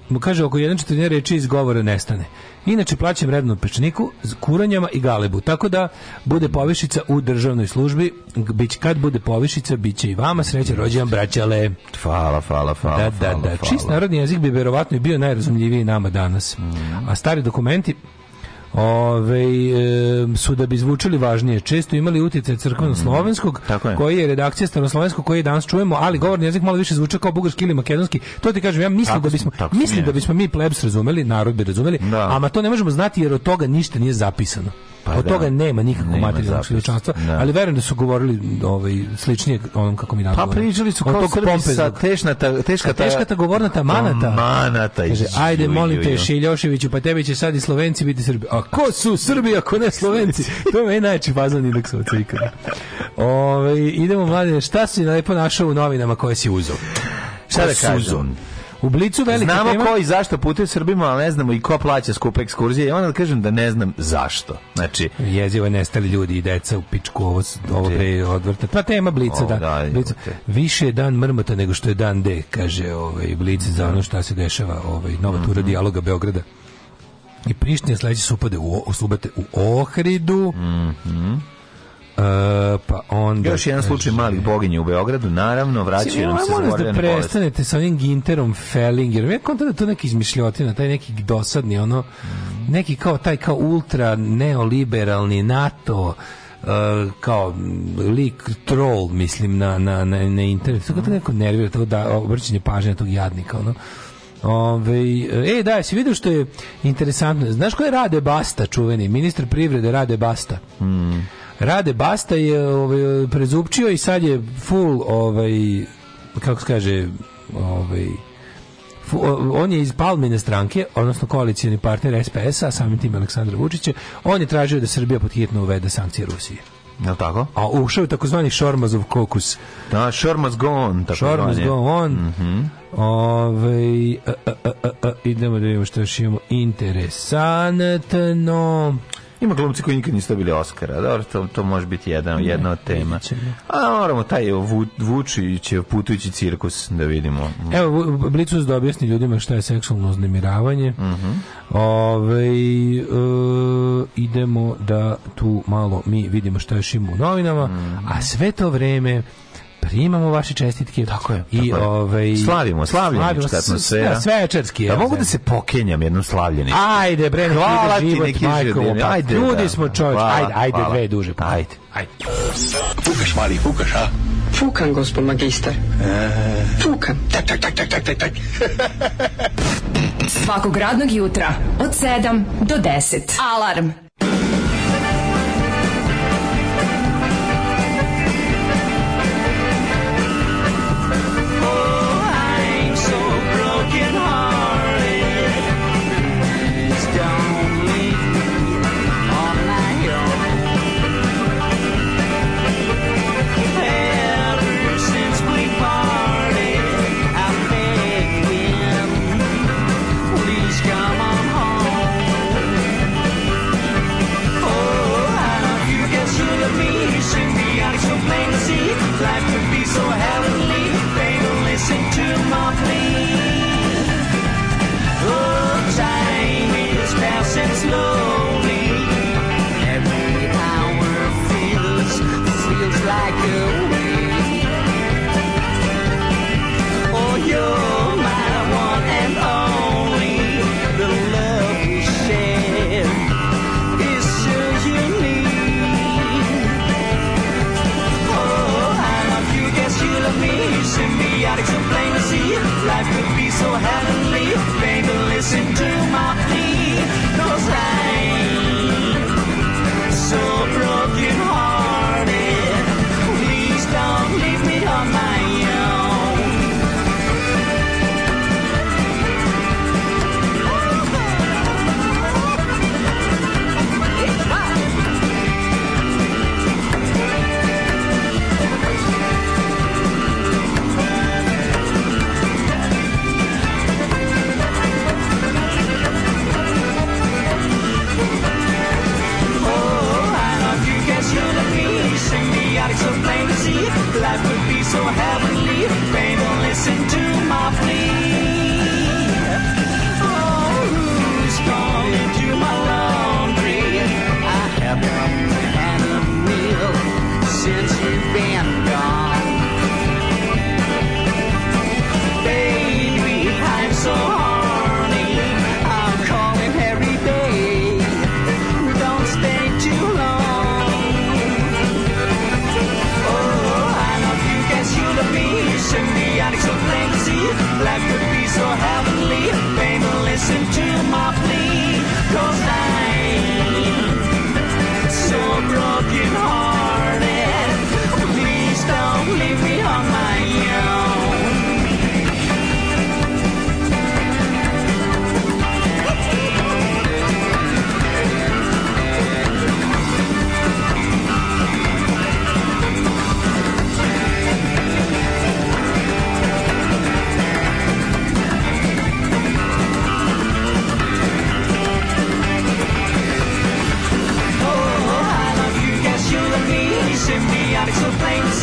mu kaže oko jedan četvrtina reči izgovora nestane. Inače plaćam redno pečeniku, kuranjama i galebu. Tako da bude povišica u državnoj službi. Bić kad bude povišica, biće i vama sreće rođendan braćale. Hvala, hvala, hvala. Da, da, da. Čist narodni jezik bi verovatno bio najrazumljiviji nama danas. Mhm. A stari dokumenti ove, su da bi zvučili važnije. Često imali utjecaj crkveno-slovenskog, mm, koji je redakcija staroslovenskog, koji je danas čujemo, ali govorni jezik malo više zvuče kao bugarski ili makedonski. To ti kažem, ja mislim tako da bismo, tako mislim da bismo mi plebs razumeli, narod bi razumeli, da. a to ne možemo znati jer od toga ništa nije zapisano. Pa Od da. toga nema nikakvog materijalnog svjedočanstva, da. ali verujem da su govorili ovaj, sličnije onom kako mi nagovorili. Pa pričali su kao Srbi sa tešna ta, teška, ta, teška ta govornata manata. Manata. Kaže, ajde, molim te, Šiljoševiću, pa tebi će sad i Slovenci biti Srbi. A ko su Srbi ako ne Slovenci? [LAUGHS] to me je najjači fazan indeksovaca ikada. Ove, ovaj, idemo, mladine, šta si lepo našao u novinama koje si uzao? Šta da kažem? U blicu velike Znamo tema... ko i zašto putuje Srbima, ali ne znamo i ko plaća skupe ekskurzije. I onda kažem da ne znam zašto. Znači... Jezivo je nestali ljudi i deca u pičku, ovo, ovo pre odvrta. Pa tema blica, o, da. da blica. Više je dan mrmota nego što je dan D, kaže ovaj, blic za ono šta se dešava. Ovaj, nova tura mm -hmm. dijaloga Beograda i Prištinje sledeće upade u, subate u Ohridu. Mm -hmm. Uh, pa onda još jedan slučaj malih boginja u Beogradu naravno vraćaju nam se zaboravljene da prestanete sa onim Ginterom Fellingerom ja kontam da to neki izmišljotina taj neki dosadni ono neki kao taj kao ultra neoliberalni NATO Uh, kao lik troll mislim na na na na internetu kako to neko nervira to da obraćanje pažnje na tog jadnika ono Ove, e, da, si vidio što je interesantno. Znaš ko je Rade Basta, čuveni? Ministar privrede Rade Basta. Mm. Rade Basta je ovaj, prezupčio i sad je full, ovaj, kako se kaže, ovaj, on je iz Palmine stranke, odnosno koalicijani partner SPS-a, samim tim Aleksandra Vučića, on je tražio da Srbija pod hitno uvede sankcije Rusije. Jel tako? A ušao je takozvani Šormazov kokus. Da, Šormaz gone, tako Šormaz gone on. Mm -hmm. Ove, ovaj, a, e, a, e, a, e, idemo da vidimo što još imamo interesantno. Ima glumci koji nikad nisu dobili Oscara, dobro, to, to može biti jedan, ne, jedna od tema. A moramo taj vu, Vučić, putujući cirkus da vidimo. Evo, Blicus da objasni ljudima šta je seksualno uznemiravanje. Uh mhm. -huh. Ove, ovaj, e, idemo da tu malo mi vidimo šta je šimu u novinama, uh mhm. -huh. a sve to vreme Primamo vaše čestitke. Tako je. I tako ovaj slavimo, slavljenička atmosfera. Svečarski. Da, da mogu da, da se pokenjam jednom slavljeničku. Ajde bre, hvala ti neki pa Ajde. Ljudi da. smo čovjek. Ajde, ajde dve duže. Pa. Ajde. Ajde. Fukaš, mali, fukaš, a? Fukan, gospod magistar. E. Fukan. Tak, tak, tak, tak, tak, tak. Svakog radnog jutra od 7 do 10. Alarm.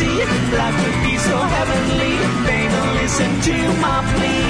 see. Life would be so heavenly. they don't listen to my plea.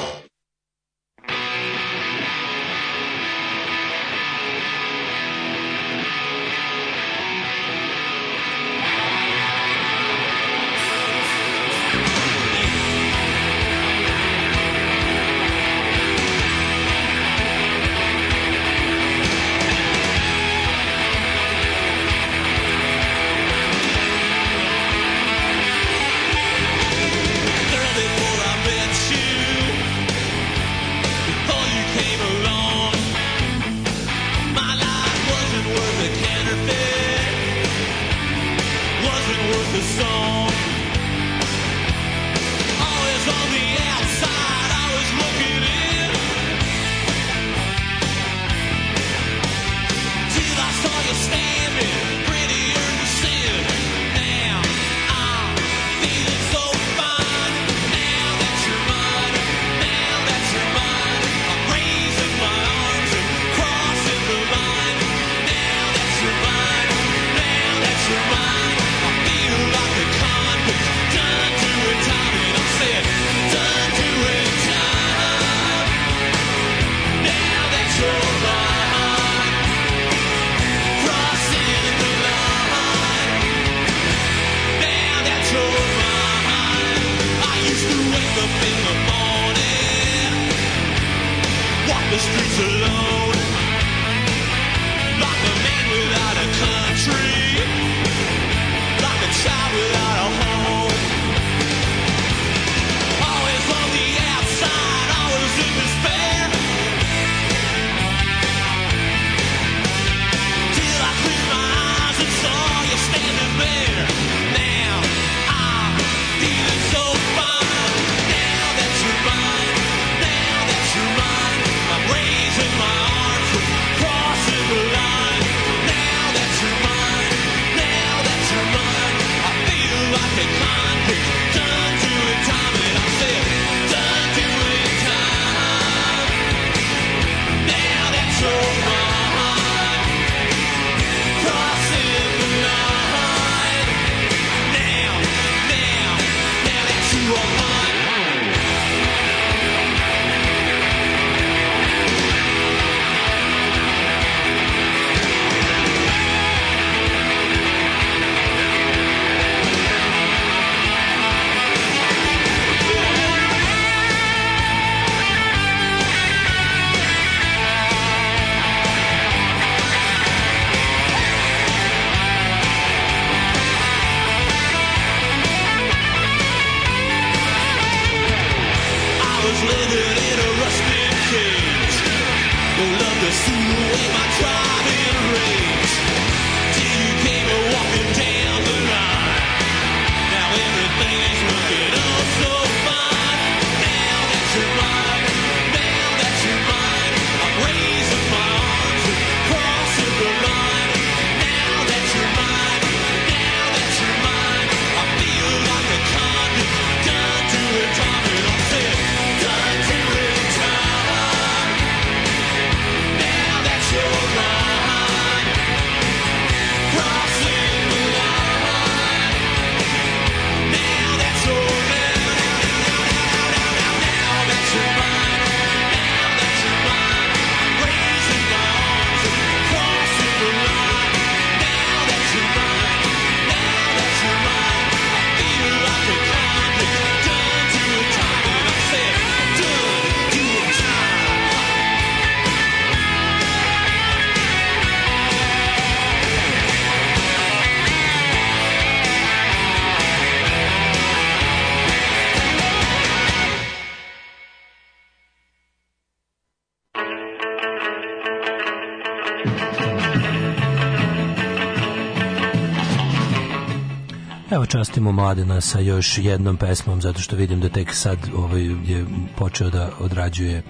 častimo Mladena sa još jednom pesmom, zato što vidim da tek sad ovaj, je počeo da odrađuje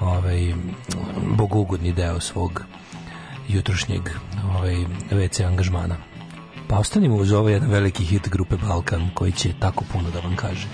ovaj, bogugodni deo svog jutrošnjeg ovaj, WC angažmana. Pa ostanimo uz ovaj jedan veliki hit grupe Balkan koji će tako puno da vam kaže.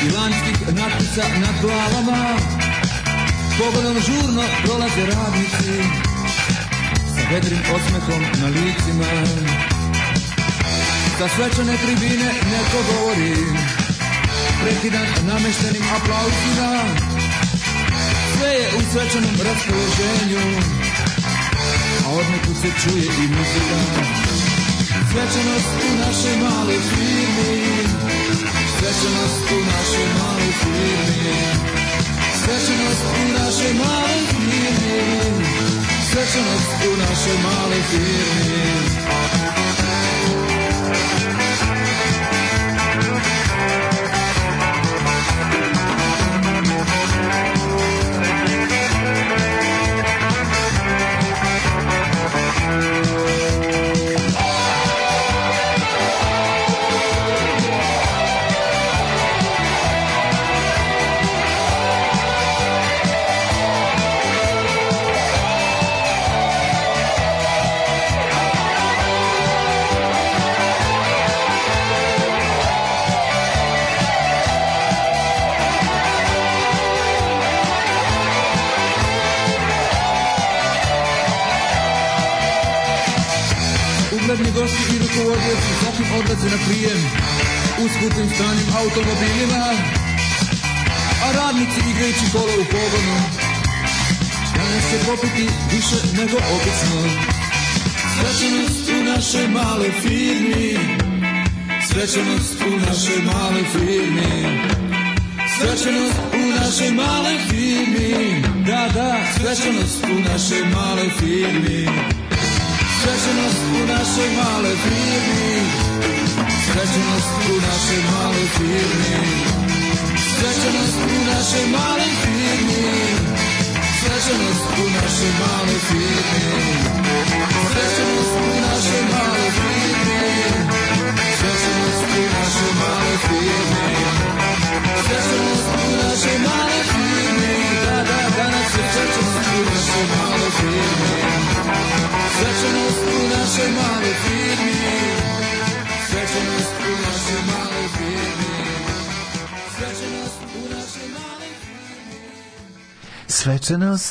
Milanskih natpisa na glavama Pogodom žurno prolaze radnici Sa vedrim osmehom na licima Sa svečane tribine neko govori Prekidan nameštenim aplauzima Sve je u svečanom raspoloženju A odneku se čuje i muzika Svečanost u našoj maloj firmi Svečanost u našoj maloj firmi Svečanost u našoj maloj firmi Svečanost u našoj maloj firmi u odjeći, svakim odlazi na prijem U skupim stranim automobilima A radnici igrajući kolo u pogonu Danas se popiti više nego obično Srećenost u našoj male firmi Srećenost u našoj male firmi Srećenost u našoj male firmi Da, da, srećenost u našoj male firmi Srećenost u našoj maloj firmi Srećenost u našoj maloj firmi Srećenost u našoj maloj firmi Srećenost u našoj maloj firmi Srećenost u našoj maloj firmi Srećenost u našoj maloj firmi u našoj firmi Danas je čeče su naše male firme Svečanost u našoj male firmi Svečanost u našoj male firmi Svečanost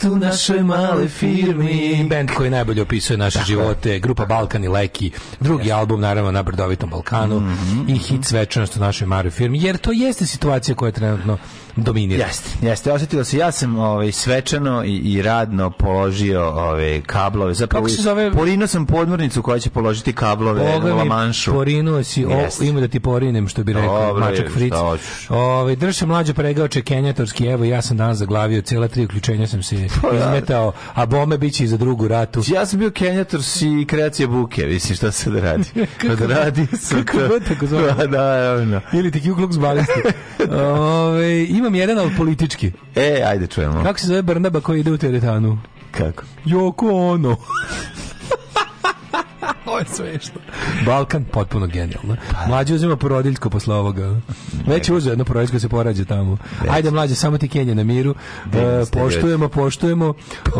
u našoj male firmi. Band koji najbolje opisuje naše Tako. živote, grupa Balkan i Leki, drugi yes. album naravno na Brdovitom Balkanu mm -hmm. i mhm. hit Svečanost u našoj male firmi, jer to jeste situacija koja je trenutno dominira. Jeste, jeste. Osjetilo se, ja sam ovaj, svečano i, i radno položio ovaj, kablove. Zapravo, Kako se zove? Porino sam podmornicu koja će položiti kablove Boga u Lamanšu. Porino si, o, ima da ti porinem, što bi rekao Dobre, Mačak Fric. Ove, ovaj, drže mlađo pregao čekenjatorski, evo ja sam danas zaglavio, cijela tri uključenja sam se pa da. izmetao, a bome bit će i za drugu ratu. Ja sam bio kenjatorski i kreacija buke, mislim, šta se da radi? [LAUGHS] Kako pa da radi? [LAUGHS] Kako, kako, kako, kako, kako, kako, kako, kako, kako, kako, kako, kako, imam jedan, ali politički. E, ajde čujemo. Kako se zove Brnaba koji ide u teretanu? Kako? Joko ono. Ovo je što. Balkan potpuno genijalno. Mlađi uzima porodiljsko posle ovoga. Već je uzeo jedno porodiljsko se porađa tamo. Ajde mlađe, samo ti Kenija na miru. E, poštujemo, poštujemo. E,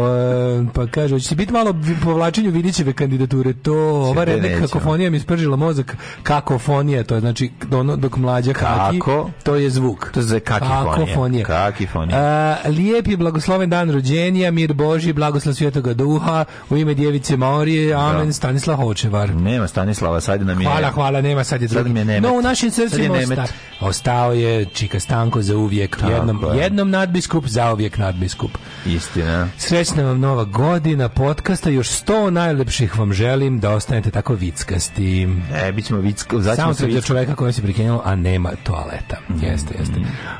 pa kaže, hoće biti malo po vlačenju Vidićeve kandidature. To ova redna kakofonija mi spržila mozak. Kakofonija, to je znači ono dok mlađa kaki. Kako? To je zvuk. To je kakifonija. Kakifonija. E, lijep je blagosloven dan rođenja, mir Boži, blagoslov svijetoga duha, u ime djevice Morije, da. amen, Stanislav Hoč Vučevar. Nema Stanislava, sad nam je... Hvala, hvala, nema, sad je drugi. Sad mi je Nemet. No, u našim srcima je osta... ostao je Čika Stanko za uvijek. Tako jednom, je. jednom nadbiskup, za uvijek nadbiskup. Istina. Srećna vam nova godina podcasta. Još sto najlepših vam želim da ostanete tako vickasti. E, bit ćemo vicko. Samo se za čoveka kojem se prikenulo, a nema toaleta. Mm. Jeste, jeste.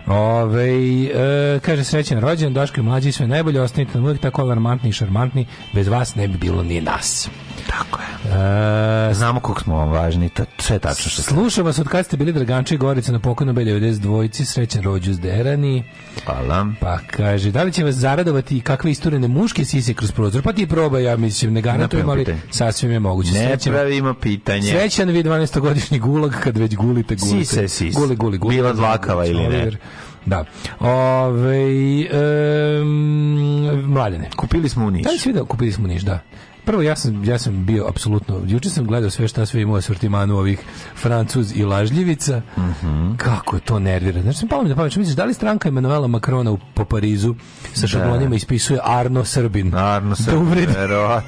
Ove, e, kaže, srećan rođen, Daško i mlađi, sve najbolje, ostanite nam uvijek tako alarmantni i šarmantni. Bez vas ne bi bilo ni nas. Tako je. E, e Znamo koliko smo vam važni, to sve tačno što Slušam vas od kad ste bili Draganče i Gorica na pokonu B92, dvojici, srećan rođu s Derani. Hvala. Pa kaže, da li će vas zaradovati i kakve isturene muške sise kroz prozor? Pa ti probaj, ja mislim, ne garantujem, ali sasvim je moguće. Ne srećan, ima pitanje. Srećan vi 12-godišnji gulag, kad već gulite, gulite. Sise, sise. Guli, guli, guli. Bila dlakava ili ne? Da. Ove, um, mladene. Kupili smo u Niš. Da li si vidio? Kupili smo u Niš, da. Prvo, ja sam, ja sam bio apsolutno... Juče sam gledao sve šta sve ima u asortimanu ovih Francuz i lažljivica. Mm -hmm. Kako je to nervira. Znači, sam palo mi da pamet. Misliš, da li stranka Emanuela Makrona u, po Parizu sa da. šablonima ispisuje Arno Srbin? Arno Srbin, da uvredi,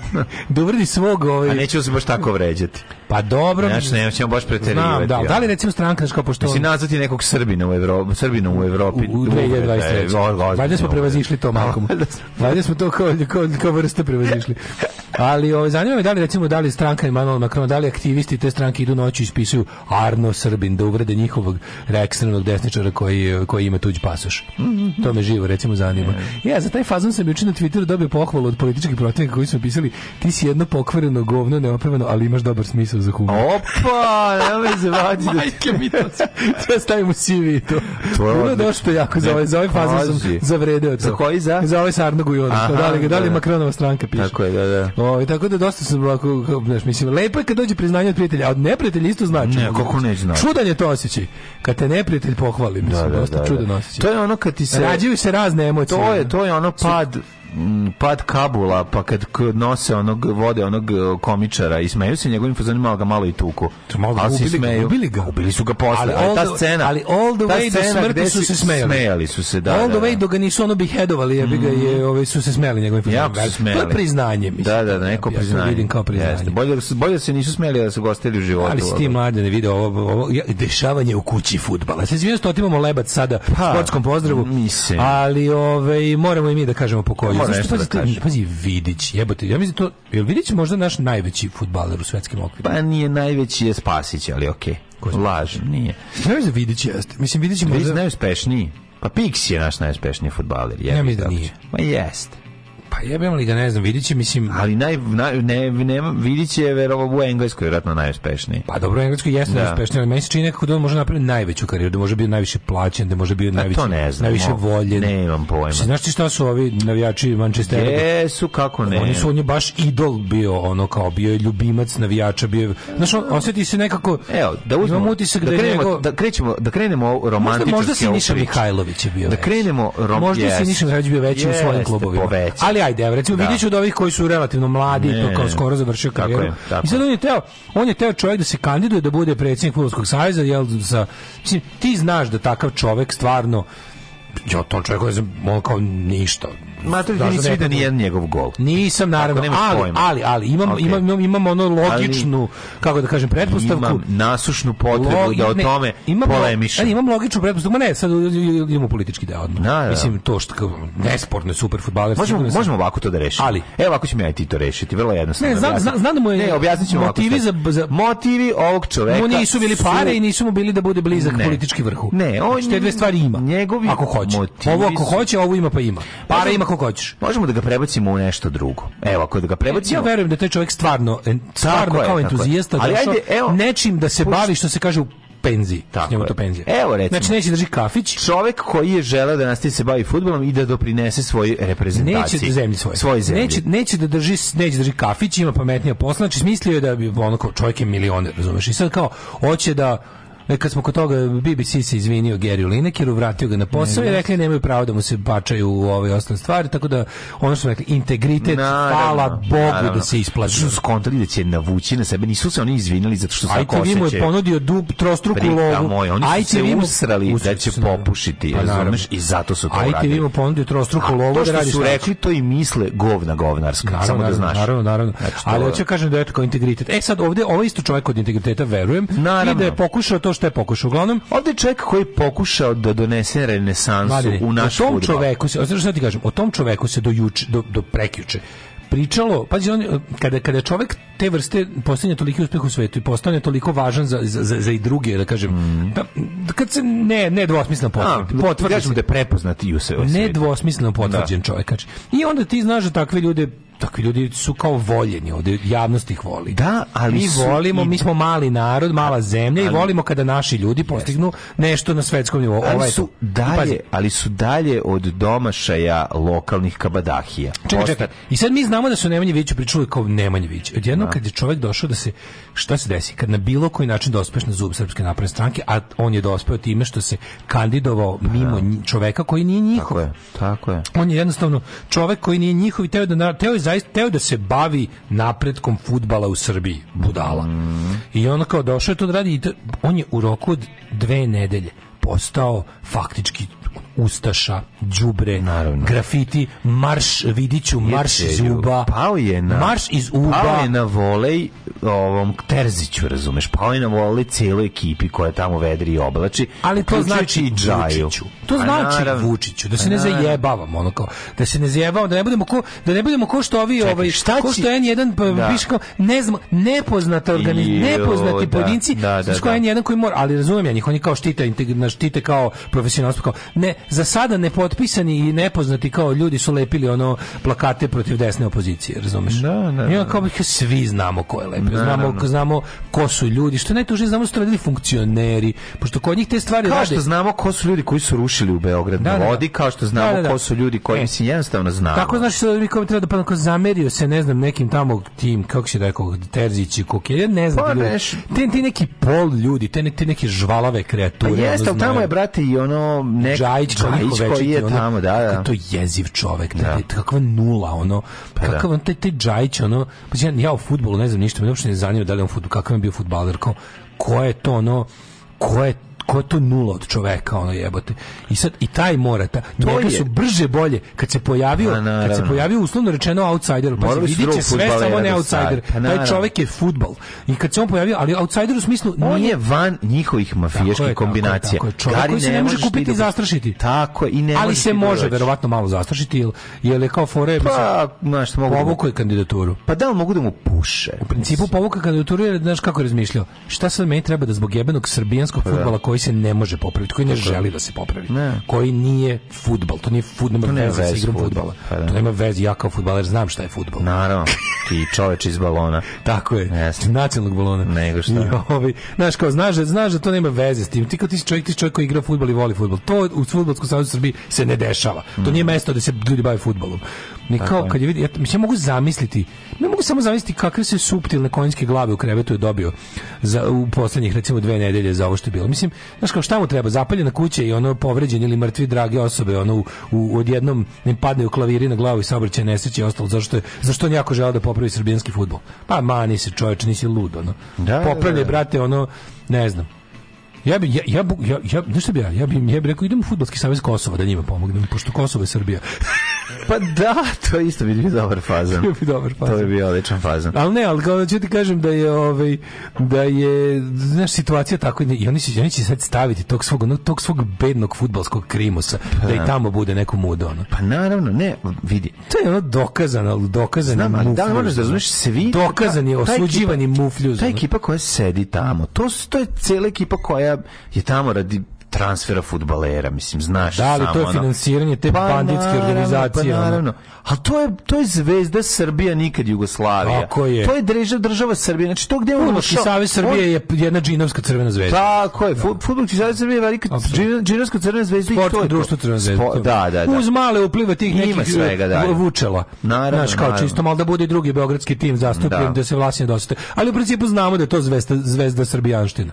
[LAUGHS] da uvredi svog... Ovaj... A neću se baš tako vređati. Pa dobro. Ja ne, ćemo baš preterivati. Da, da li recimo stranka, znači kao pošto... Mislim, nazvati nekog Srbina u Evropi, Srbina u Evropi. U, u 2023. E, Valjda smo prevazišli to, Malkom. [LAUGHS] Valjda smo to kao, kao, kao vrsta prevazišli. [LAUGHS] Ali ovaj zanima me da li recimo da li stranka Emmanuel Macron, da li aktivisti te stranke idu noću i ispisuju Arno Srbin da uvrede njihovog reekstremnog desničara koji, koji ima tuđ pasoš. To me živo recimo zanima. Ja za taj fazon sam juče na Twitteru dobio pohvalu od političkih protivnika koji su pisali ti si jedno pokvareno govno, neopravano, ali imaš dobar smisao za humor. Opa, nemoj se Da... Majke mi to. Sve stavim CV to. To je došto jako za ovaj, za ovaj fazon sam zavredeo to. Za koji za? Za ovaj Sarnogu i ono. Da, da li, da li da. Macronova stranka piše. Tako je, da, da. O, tako da dosta sam ovako, znaš, mislim, lepo je kad dođe priznanje od prijatelja, a od neprijatelja isto znači. Ne, kako ne znači. Čudan je to osjećaj. Kad te neprijatelj pohvali, mislim, da, da, dosta da, da. čudan osjećaj. To je ono kad ti se... Rađaju se razne emocije. To je, to je ono pad, Mm, pad Kabula, pa kad nose onog, vode onog e, komičara i smeju se njegovim fazonima, ali ga malo i tuku. Malo ali ubili, smeju, ubili ga. Ubili su ga posle. Ali, ta scena, ali all the way do smrti su se smejali. Smejali su se, da. All the da, way da. do ga nisu ono bihedovali, ja bi ga je, mhm. ove, su se smejali njegovim fazonima. Jako su smejali. To je priznanje, mislim. Da, da, da neko priznanje. Ja vidim kao priznanje. Bolje, bolje se nisu smejali da su gostili u životu. Ali si ti mlade ne vide ovo, ovo dešavanje u kući futbala. Se izvijem što otimamo lebac sada, pa, sportskom pozdravu. Mislim. Ali ove, moramo i mi da kažemo po mora nešto da pazi, da kaže. Pazi, Vidić, jebote, ja mislim to, jel Vidić možda naš najveći futbaler u svetskim okviru? Pa nije najveći je Spasić, ali okej. Okay. Laž, nije. Najveći da Vidić jeste. Mislim, Vidić je možda... najuspešniji. Pa Pix je naš najuspešniji futbaler. Ja mislim da nije. Ma jeste. Pa jebem li ga, ne znam, vidit će, mislim... Ali naj, naj, ne, ne, vidit će verovo u Engleskoj, vjerojatno najuspešniji. Pa dobro, u Engleskoj jeste da. najuspešniji, ali meni se čini nekako da on može napraviti najveću karijeru, da može biti najviše plaćen, da može biti pa najviše, ne znam, najviše voljen. Ne imam pojma. Znači, znaš ti šta su ovi navijači Manchestera? Jesu, kako ne. Oni su, on je baš idol bio, ono, kao bio je ljubimac navijača, bio Znaš, on, osjeti se nekako... Evo, da uzmemo, utisak da, da, krenemo, da, krećemo, da krenemo romantičarski Možda, možda si Niša Mihajlović je bio Da krenemo rom... Možda yes. si Niša Mihajlović bio veći yes, u svojim klubovima. Ali ali ajde, evo, recimo da. vidjet ću od ovih koji su relativno mladi ne, to kao skoro završio karijeru. Je, I sad da on je teo, on je teo čovjek da se kandiduje da bude predsjednik Futbolskog saveza, jel, sa, mislim, ti znaš da takav čovjek stvarno, ja, to čovjek koji je kao ništa, Matović da, nisi vidio ni jedan njegov gol. Nisam naravno, ali, ali, ali imam, okay. imam, imam, imam ono logičnu, ali, kako da kažem, pretpostavku. Imam nasušnu potrebu Log, da o tome imam, polemišem. imam logičnu pretpostavku, ma ne, sad idemo politički deo odmah. Da, da. Mislim, to što nesporno super futbaler. Možemo, možemo ovako to da rešimo. Ali, Evo, ovako ćemo ja ti to rešiti, vrlo jednostavno. Ne, da znam, znam, znam da mu je ne, objasnićemo motivi, za, za, motivi ovog čoveka. Mu nisu bili pare i nisu mu bili da bude blizak ne. politički vrhu. Ne, on... Znači, dve stvari ima, njegovi ako hoće. Ovo ako hoće, ovo ima pa ima. Pare pa ima kako hoćeš. Možemo da ga prebacimo u nešto drugo. Evo, ako da ga e, prebacimo. Ja verujem da taj čovjek stvarno stvarno tako kao je, entuzijasta ali došao ajde, evo, nečim da se pušt... bavi što se kaže u penzi. Tako njemu to penzija. Evo recimo. Znači neće drži kafić. Čovjek koji je želeo da nastavi da se bavi fudbalom i da doprinese svoj reprezentaciji. Neće da zemlji svoje. Svoj zemlji. Neće, neće da drži neće da drži kafić, ima pametnija posla. Znači smislio je da bi onako čovjek je milioner, razumeš? I sad kao hoće da E, kad smo kod toga BBC se izvinio Geriju Linekeru, vratio ga na posao ne, i rekli nemaju pravo da mu se bačaju u ove ostale stvari, tako da ono što rekli integritet, naravno, hvala Bogu da naravno. da se isplati. Su skontali da će navući na sebe, nisu se oni izvinili zato što svako osjećaju. mu je ponudio dub, trostruku lovu. Moj, oni su se mu... usrali da će da. popušiti, pa razumeš, i zato su to uradili. Ajte vi mu ponudio trostruku lovu da radiš. To što su rekli, to i misle govna govnarska, samo da znaš. Naravno, naravno. Znači, Ali hoće da kažem da je to kao integritet. E sad ovdje, ovaj isto čovjek od integriteta, verujem, i da je pokušao to to što je pokušao. Uglavnom, ovde je čovjek koji je pokušao da donese renesansu Mladine, u naš o tom futbol. čoveku se, znaš šta ti kažem, o tom čoveku se do, juč, do, do prekjuče pričalo, pazi on, kada, kada čovjek te vrste postane toliko uspjeh u svetu i postane toliko važan za, za, za i druge, da kažem, mm. da, kad se ne, ne dvosmisleno potvrdi, potvrdi se. da je prepoznat i u svetu. Ne dvosmisleno potvrđen da. čovjek. Kači. I onda ti znaš da takve ljude takvi ljudi su kao voljeni ovde, javnost ih voli. Da, ali mi su, volimo, i... mi smo mali narod, mala zemlja ali, i volimo kada naši ljudi postignu nešto na svetskom nivou. Ali ovaj su dalje, Pazi. ali su dalje od domašaja lokalnih kabadahija. Čekaj, Osta... čekaj. I sad mi znamo da su Vić pričali kao Vić. Odjednom da. kad je čovjek došao da se šta se desi kad na bilo koji način dospeš na zub srpske napredne stranke, a on je dospeo time što se kandidovao mimo da. čoveka koji nije njihov. Tako je, tako je. On je jednostavno čovek koji nije njihov i teo da teo je zaista teo da se bavi napretkom futbala u Srbiji, budala. Mm. I on kao došao je to da radi, da, on je u roku od dve nedelje postao faktički ustaša, đubre, grafiti, marš vidiću, marš iz uba. Pao je na marš iz uba. Pao je na volej ovom Terziću, razumeš? Pao je na volej cijeloj ekipi koja tamo vedri i oblači. Ali to znači i Vučiću. To pa znači naravno, Vučiću, da se pa ne zajebavamo, ono kao, da se ne zajebavamo, da ne budemo ko, da ne budemo ko što ovi Čekaj, ovaj šta ko što N1 pa da. biško, ne znam, nepoznata organizacija, nepoznati da, pojedinci, da, da, da, N1 koji mora, ali razumem ja njih, oni kao štite, štite kao profesionalnost, kao ne, za sada nepotpisani i nepoznati kao ljudi su lepili ono plakate protiv desne opozicije, razumeš? Da, da. Ja da. kao bih svi znamo ko je lepio, da, znamo, znamo ko su ljudi, što najtužnije znamo da su to radili funkcioneri, pošto kod njih te stvari kao rade. Kao što znamo ko su ljudi koji su rušili u Beograd da, na vodi, kao što znamo ko su ljudi koji se jednostavno znamo. Kako znaš što mi kao treba da pa zamerio se, ne znam, nekim tamo tim, kako se rekao, Terzići, Kokelja, ne znam. Pa, ti, ti neki pol ljudi, te, te neke žvalave kreature. Pa jeste, ono, tamo je, brate, i ono... Nek, Čajić, Čajić koji je tamo, da, da. To jeziv čovek, da. Te, kakva nula, ono, pa da. kakav da. on, taj, taj Džajić, ono, pa ja, ja o futbolu ne znam ništa, me uopšte ne zanima da li on futbol, kakav je bio futbaler, kao, ko je to, ono, ko je ko je to nula od čoveka, ono jebote. I sad, i taj mora, ta, njega su brže bolje, kad se pojavio, pa na, kad se pojavio uslovno rečeno pa outsider, pa Morali se vidit sve, samo ne outsider. Pa, na, taj čovek je fudbal I kad se on pojavio, ali outsider u smislu... Nije... je van njihovih mafijaških kombinacija. Tako je, čovjek Gari koji se ne može kupiti do... i zastrašiti. Tako i ne Ali se može, verovatno, malo zastrašiti, jel jer je kao fore, pa, znaš, mogu da povukao je kandidaturu. Pa da li mogu da mu puše? U principu povukao kandidaturu jer, znaš kako razmišljao. Šta sad meni treba da zbog jebenog srbijanskog pa da. fudbala koji se ne može popraviti, koji ne Tako. želi da se popravi, ne. koji nije futbal, to nije fut, nema veze, veze s igrom futbala. futbala. Pa da. To nema veze, ja kao futbaler znam šta je futbal. Naravno, ti čoveč iz balona. [LAUGHS] Tako je, yes. nacionalnog balona. Nego šta. I, ovi, znaš, kao, znaš, da, znaš da to nema veze s tim, ti kao ti si čovjek, ti si čovjek koji igra futbal i voli futbal. To u futbolskom savezu Srbiji se ne dešava. To mm. nije mesto da se ljudi bave futbalom. Ni kao, kad je vidi, ja, se mogu zamisliti Ne mogu samo zamisliti kakve se suptilne konjske glave u krevetu je dobio za, u poslednjih recimo dve nedelje za ovo što je bilo. Mislim, znaš kao šta mu treba, zapaljena kuća i ono povređen ili mrtvi drage osobe, ono u, u odjednom ne padaju klaviri na glavu i saobraćaj nesreće i ostalo, zašto, je, zašto on jako žele da popravi srbijanski futbol? Pa mani se čoveč, nisi lud, ono. Da, Popravlja, da, da. brate, ono, ne znam Ja bi ja ja ja, ja znaš bi ja, ja bi ja bi rekao idem u fudbalski savez Kosova da njima pomognem pošto Kosovo je Srbija. [LAUGHS] pa da, to isto bi bio dobar fazan. To bi dobar fazan. To bi bio odličan fazan. Al ne, al kao da ću ti kažem da je ovaj da je znaš situacija tako i oni se oni će sad staviti tog svog no, tog svog bednog fudbalskog krimosa pa, da i tamo bude neko mudo ono. Pa naravno, ne, vidi. To je ono dokazano, dokazano. Znam, ali da možeš da razumeš svi dokazani, osuđivani mufljuz. Ta ekipa koja sedi tamo, to to je cela ekipa koja koja je tamo radi transfera futbalera, mislim, znaš da, ali samo, to je financiranje te pa, banditske pa naravno, organizacije. Pa naravno, ali to je, to je zvezda Srbija, nikad Jugoslavija. Tako je. To je država, država Srbije. Znači, to gdje ono što... savez Srbije je jedna džinovska crvena zvezda. Tako je. Da. Futbolski savez Srbije je velika džinovska crvena zvezda. Sportsko i to je društvo crvena zvezda. Spo, da, da, da. Uz male upliva tih Ima svega, da, vučela. Naravno, Znaš, kao naravno. čisto malo da bude i drugi beogradski tim zastupljen, da, da se vlasnije dosta. Ali u principu znamo da je to zvezda, zvezda Srbijanština.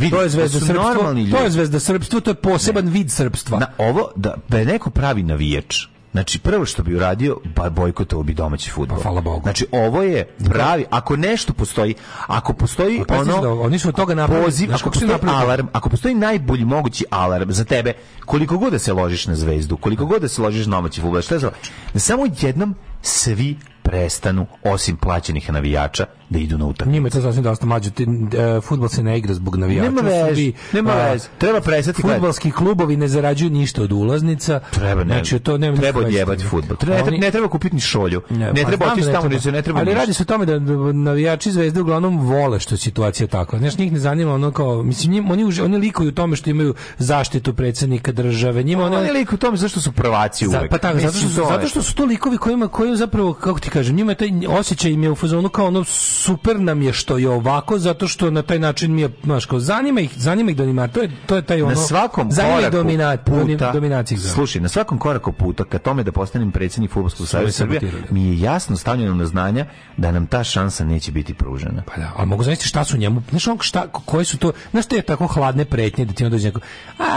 Vidi, to je da zvezda srpstvo, to je zvezda srpstvo, to je poseban ne. vid srpstva. Na ovo da, da je neko pravi navijač. Znači prvo što bi uradio, pa bojkotovao bi domaći fudbal. Pa hvala Bogu. Znači ovo je da. pravi, ako nešto postoji, ako postoji pa, ono, da, oni su od toga napravili, poziv, znači, ako postoji napravili. alarm, ako postoji najbolji mogući alarm za tebe, koliko god da se ložiš na zvezdu, koliko god da se ložiš na domaći fudbal, šta je znači? samo jednom svi prestanu osim plaćenih navijača da idu na utakmice. Njima je to sasvim dosta mlađe. Uh, e, futbol se ne igra zbog navijača. Nema vez, nema uh, vez. Treba prestati. Futbolski klubovi ne zarađuju ništa od ulaznica. Treba ne. Znači to nema treba odjebati fudbal. Treba, Oni, ne treba kupiti ni šolju. Ne, ne pa treba otići da tamo gdje se ne treba. Ali ništa. radi se o tome da navijači Zvezde uglavnom vole što je situacija takva. Znaš, njih ne zanima ono kao, mislim, njim, oni, oni likuju u tome što imaju zaštitu predsednika države. Njima oni, oni likuju u tome zašto su prvaci uvek. Za, pa tako, zato što, zato što su to likovi kojima, kojima zapravo, kako ti ti kažem, njima je taj osjećaj im je u fazonu kao ono super nam je što je ovako zato što na taj način mi je znaš kao zanima ih, zanima ih dominat. Da to je to je taj ono. Na svakom koraku dominat, puta, dominaciji. Da. Slušaj, na svakom koraku puta ka tome da postanem predsjednik fudbalskog saveza Srbije, mi je jasno stavljeno na znanja da nam ta šansa neće biti pružena. Pa da, ali mogu zamisliti šta su njemu, znaš on šta koje su to, znaš te tako hladne pretnje da ti onda dođe neko,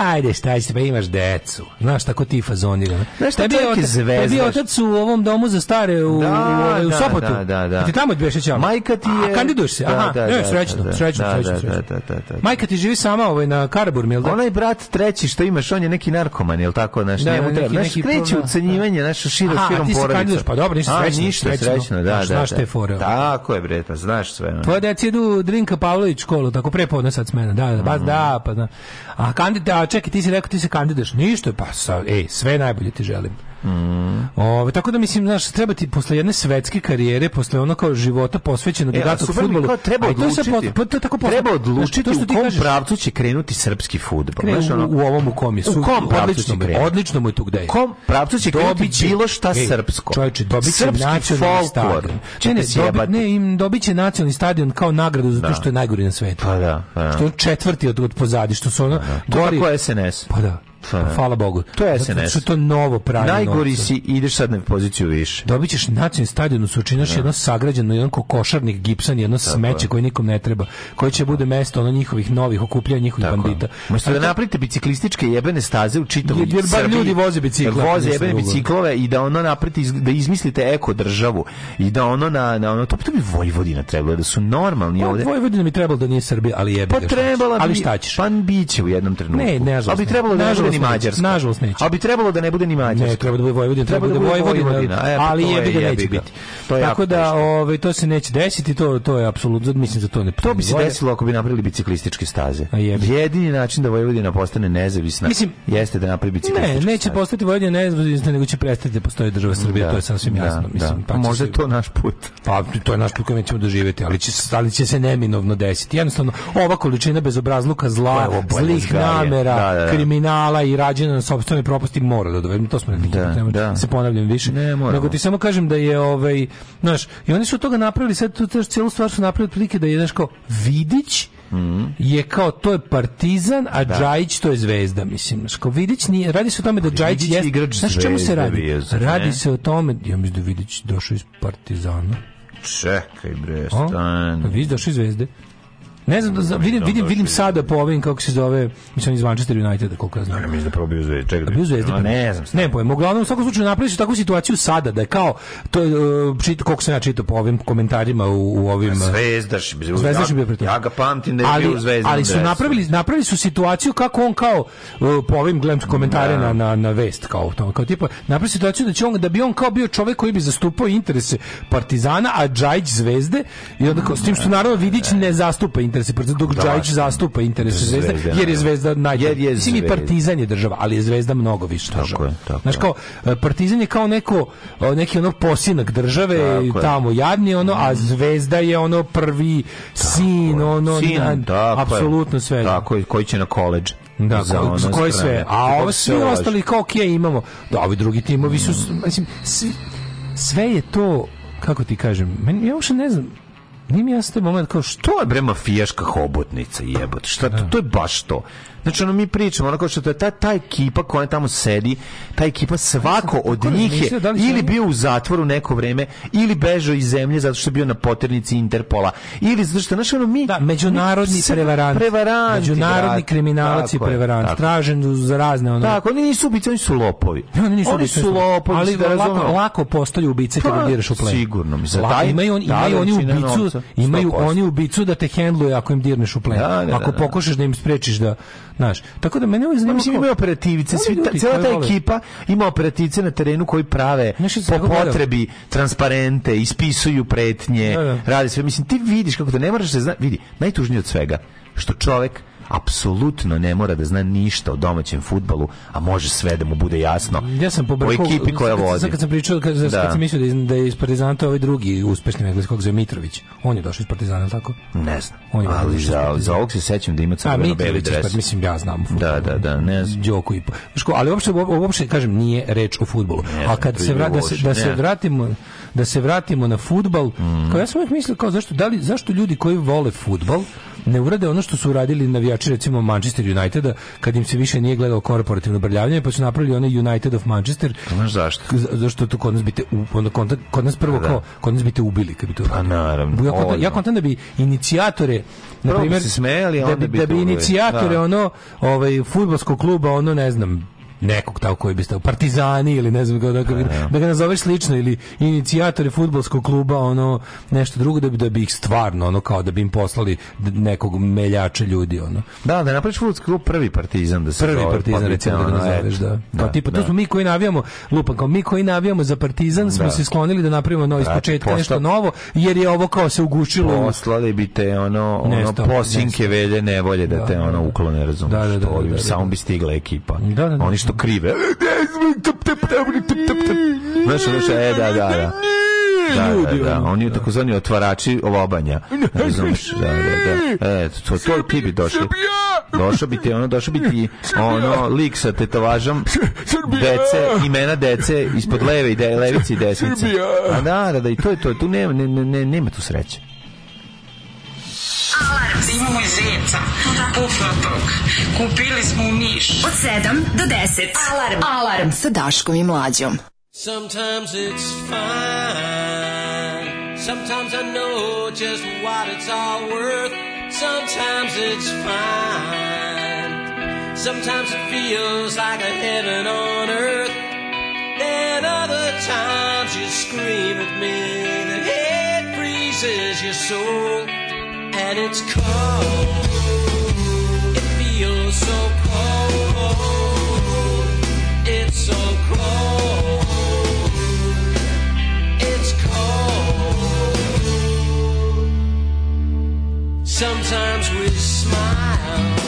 ajde šta će, pa imaš decu. Znaš tako ti fazonira. Znaš šta tebi je otac, tebi otac u ovom domu za stare u da u, u da, Sopotu. Da, da, da. Ti tamo dveš ćamo. Majka ti je... A, kandiduješ se, da, aha. Da, da, ne, srećno, da, srećno, srećno, Majka ti živi sama ovaj, na Karabur, jel da? Onaj brat treći što imaš, on je neki narkoman, jel tako? Znaš, da, njemu neki, treba. Znaš, kreće ucenjivanje, znaš, širo širom porodica. Pa dobro, ništa srećno. Ništa srećno, da, da. Znaš te fore. Tako je, bre, pa znaš sve. Tvoje deci idu Drinka Pavlović školu, tako prepodne sad smena. Da, da, mhm. da, pa da. A kandidat, čekaj, ti si rekao ti se kandiduješ. Ništa, pa sa, ej, sve najbolje ti želim. Mm. Ove, tako da mislim, znaš, treba ti posle jedne svetske karijere, posle ono kao života posvećenog e, datom futbolu, treba odlučiti. Pa to, po, to tako treba odlučiti to što u kom kažeš, pravcu će krenuti srpski futbol. Krenu, znaš, ono, u ovom u kom je. u kom pravcu će krenuti. Odlično mu je tu gde je. U kom pravcu će krenuti bilo šta ej, srpsko. Čovječe, dobit će nacionalni stadion. Ne, ne, ne, im dobit će nacionalni stadion kao nagradu za to da. što je najgori na svetu. Pa da, pa da. Što je četvrti od, od pozadi, što su ono... Da, to gori, SNS. Pa da. Pa, pa, hvala Bogu. To je SNS. Zato to novo pravi Najgori novca. si, ideš sad na poziciju više. Dobićeš ćeš nacionalni stadion Sučinaš, ja. Da. jedno sagrađeno, jedan kokošarnih gipsan, jedno Tako smeće je. koje nikom ne treba, koje će bude mesto ono njihovih novih okuplja, njihovih Tako bandita. Možete da napravite biciklističke jebene staze u čitavom jer, bar ljudi voze bicikle. Voze jebene da biciklove i da ono napravite, da izmislite eko državu i da ono na, na ono, to bi Vojvodina trebalo, da su normalni pa, ovde. Vojvodina mi trebalo da nije Srbija, ali jebe. Pa trebalo bi, ali šta ćeš? Pa biće u jednom trenutku. Ne, ne, ali bi trebalo da ni Mađarska. Nažalost neće. Ali bi trebalo da ne bude ni Mađarska. Ne, treba da bude Vojvodina, treba, treba da, da bude Vojvodina, Vojvodina e, a, pa ali je bi da neće biti. To je Tako da, ovaj to se neće desiti, to to je apsolutno mislim da to ne. To bi se desilo ako bi napravili biciklističke staze. Jedini način da Vojvodina postane nezavisna mislim, jeste da napravi biciklističke staze. Ne, neće postati Vojvodina nezavisna, nego će prestati da postoji država Srbija, da, to je sasvim da, jasno, mislim. Pa Može to naš put. Pa to je naš put koji ćemo doživeti, ali će ali će se neminovno desiti. Jednostavno ova količina bezobrazluka zla, zlih namera, kriminala i rađena na sopstvenoj propasti mora da dovedem, to smo da, nema, da. da. se ponavljam više. Ne, moramo. Nego ti samo kažem da je ovaj, znaš, i oni su od toga napravili sad tu celu stvar su napravili prilike da je znaš kao Vidić Mm. je kao to je Partizan, a da. Džajić to je Zvezda, mislim. Ško Vidić nije, radi se o tome da Džajić je jest... igrač Znaš čemu se radi? Vijezda, radi se o tome, ja mislim da Vidić došao iz Partizana. Čekaj bre, stani stan. Pa Vidić došao iz Zvezde. Ne znam, da, vidim, da, vidim, vidim da. sada po ovim, kako se zove, mislim, iz Manchester Uniteda, koliko ja znam. Ne, mislim da probio u Zvezdi. Čekaj, da bio Zvezdi. No, ne znam. Ne, pojma. Uglavnom, u svakom slučaju napravili su takvu situaciju sada, da je kao, to, e, čito, koliko sam ja čitao po ovim komentarima u, u ovim... Zvezdaš. Zvezdaš je bio pritom. Ja ga pamtim da je bio u Zvezdi. Ali su napravili, napravili su situaciju kako on kao, e, po ovim gledam komentare na, na, na vest, kao, to, kao tipa, napravili situaciju da, će on, da bi on kao bio čovjek koji bi zastupao interese Partizana, a Džajić Zvezde, i onda kao, s tim što naravno Vidić ne zastupa interese interese Partizana, dok da. Džajić zastupa interese Zvezde, zvezda, jer je Zvezda najbolji. Jer Mislim i Partizan je država, ali je Zvezda mnogo više tako država. Je, tako Znaš kao, e, Partizan je kao neko, neki ono posinak države, tako tamo jadni, ono, a mm. Zvezda je ono prvi sin, ono, sin, na, tako apsolutno sve. Tako je, koji će na koleđ. Da, za ko, koje sve. A ovo svi ostali kao Kija imamo. Da, ovi drugi timovi su, mm. mislim, sve je to kako ti kažem, meni, ja uopšte ne znam Nije mi jasno taj moment kao što je bre mafijaška hobotnica jebote. Šta to, da. to je baš to. Znači ono mi pričamo, onako što je ta, ta ekipa koja tamo sedi, ta ekipa svako od njih je da ili bio u zatvoru neko vreme, ili bežao iz zemlje zato što je bio na poternici Interpola, ili zato što, znaš ono mi... Da, međunarodni prevarant, prevaranti. Međunarodni brat, kriminalac tako, i prevarant. Tako. Tražen za razne ono... Tako, oni nisu ubice, oni su lopovi. Ne, oni nisu oni ubice, su lopovi. Ali da lako, razumem. lako postaju ubice pa, kada diraš u play. Sigurno. Mi se, La, taj, imaju, on, imaju oni ubicu, novca, imaju oni ubicu da te hendluje ako im dirneš u play. Da, da, ako da, da. pokušaš da im sprečiš da Znaš, tako da mene ovo zanima. Mislim, imaju operativce, svi, ljudi, cela ta ekipa ima operativce na terenu koji prave Nešto po potrebi gledam. transparente, ispisuju pretnje, da, da. radi sve. Mislim, ti vidiš kako to ne moraš se da zna... Vidi, najtužnije od svega, što čovek apsolutno ne mora da zna ništa o domaćem futbalu, a može sve da mu bude jasno ja sam po, brko, o ekipi koja vodi. Sad kad sam pričao, kad, da. kad sam mislio da je da iz Partizana to ovaj drugi uspešni engleskog za Mitrović. On je došao iz Partizana, tako? Ne znam. On je ali za, za ovog se sećam da ima crveno-beli dres. Ispred, mislim, ja znam. Futbol, da, da, da, ne znam. Djoko i Ško, ali uopšte, uopšte, kažem, nije reč o futbolu. Ne, a kad se, vrat, da se, da se vratimo da se vratimo na futbal. Mm. Kao ja sam uvijek mislio kao zašto, da li, zašto ljudi koji vole futbal ne urade ono što su uradili navijači recimo Manchester Uniteda kad im se više nije gledalo korporativno brljavljanje pa su napravili onaj United of Manchester znaš zašto? zašto to kod nas bite onda kod nas prvo da. kao kod nas bite ubili kad bi to pa naravno ja kontam, ja kontam da bi inicijatore na primjer se smeli, onda da bi, da bi, bi inicijatore da. ono ovaj fudbalskog kluba ono ne znam nekog tako koji bi stao Partizani ili ne znam kako pa, da, da ga nazoveš slično ili inicijatori fudbalskog kluba ono nešto drugo da bi da bi ih stvarno ono kao da bi im poslali nekog meljača ljudi ono. Da, da napraviš fudbalski klub prvi Partizan da se prvi Partizan pa recimo da ga nazoveš da. Kao da, pa tipa tu da. smo mi koji navijamo lupam kao mi koji navijamo za Partizan smo da. se sklonili da napravimo novo ispočetka nešto novo jer je ovo kao se ugušilo. Poslali bi te ono ono posinke velje nevolje da te ono uklone razumeš. Samo bi stigla ekipa. Oni što isto krive. Znaš, znaš, e, da, da, da. Da, da, ljudi, da, da, oni su takozvani otvarači lobanja. Razumeš? Da, da, da. E, to, to ti bi došli. Došao bi ti ono, došao bi ti ono lik sa tetovažom dece, imena dece ispod leve i de, levice i desnice. A da, da, da, i to je to, tu nema, ne, ne, nema tu sreće. Alarm imamo i zeca. Pufnatog. Kupili smo u Niš. Od 7 do 10. Alarm. Alarm sa Daškom i Mlađom. Sometimes it's fine. Sometimes I know just what it's all worth. Sometimes it's fine. Sometimes it feels like a heaven on earth. Then other times you scream at me. The head freezes your soul and it's cold. It feels so cold. It's so cold. It's cold. Sometimes we smile.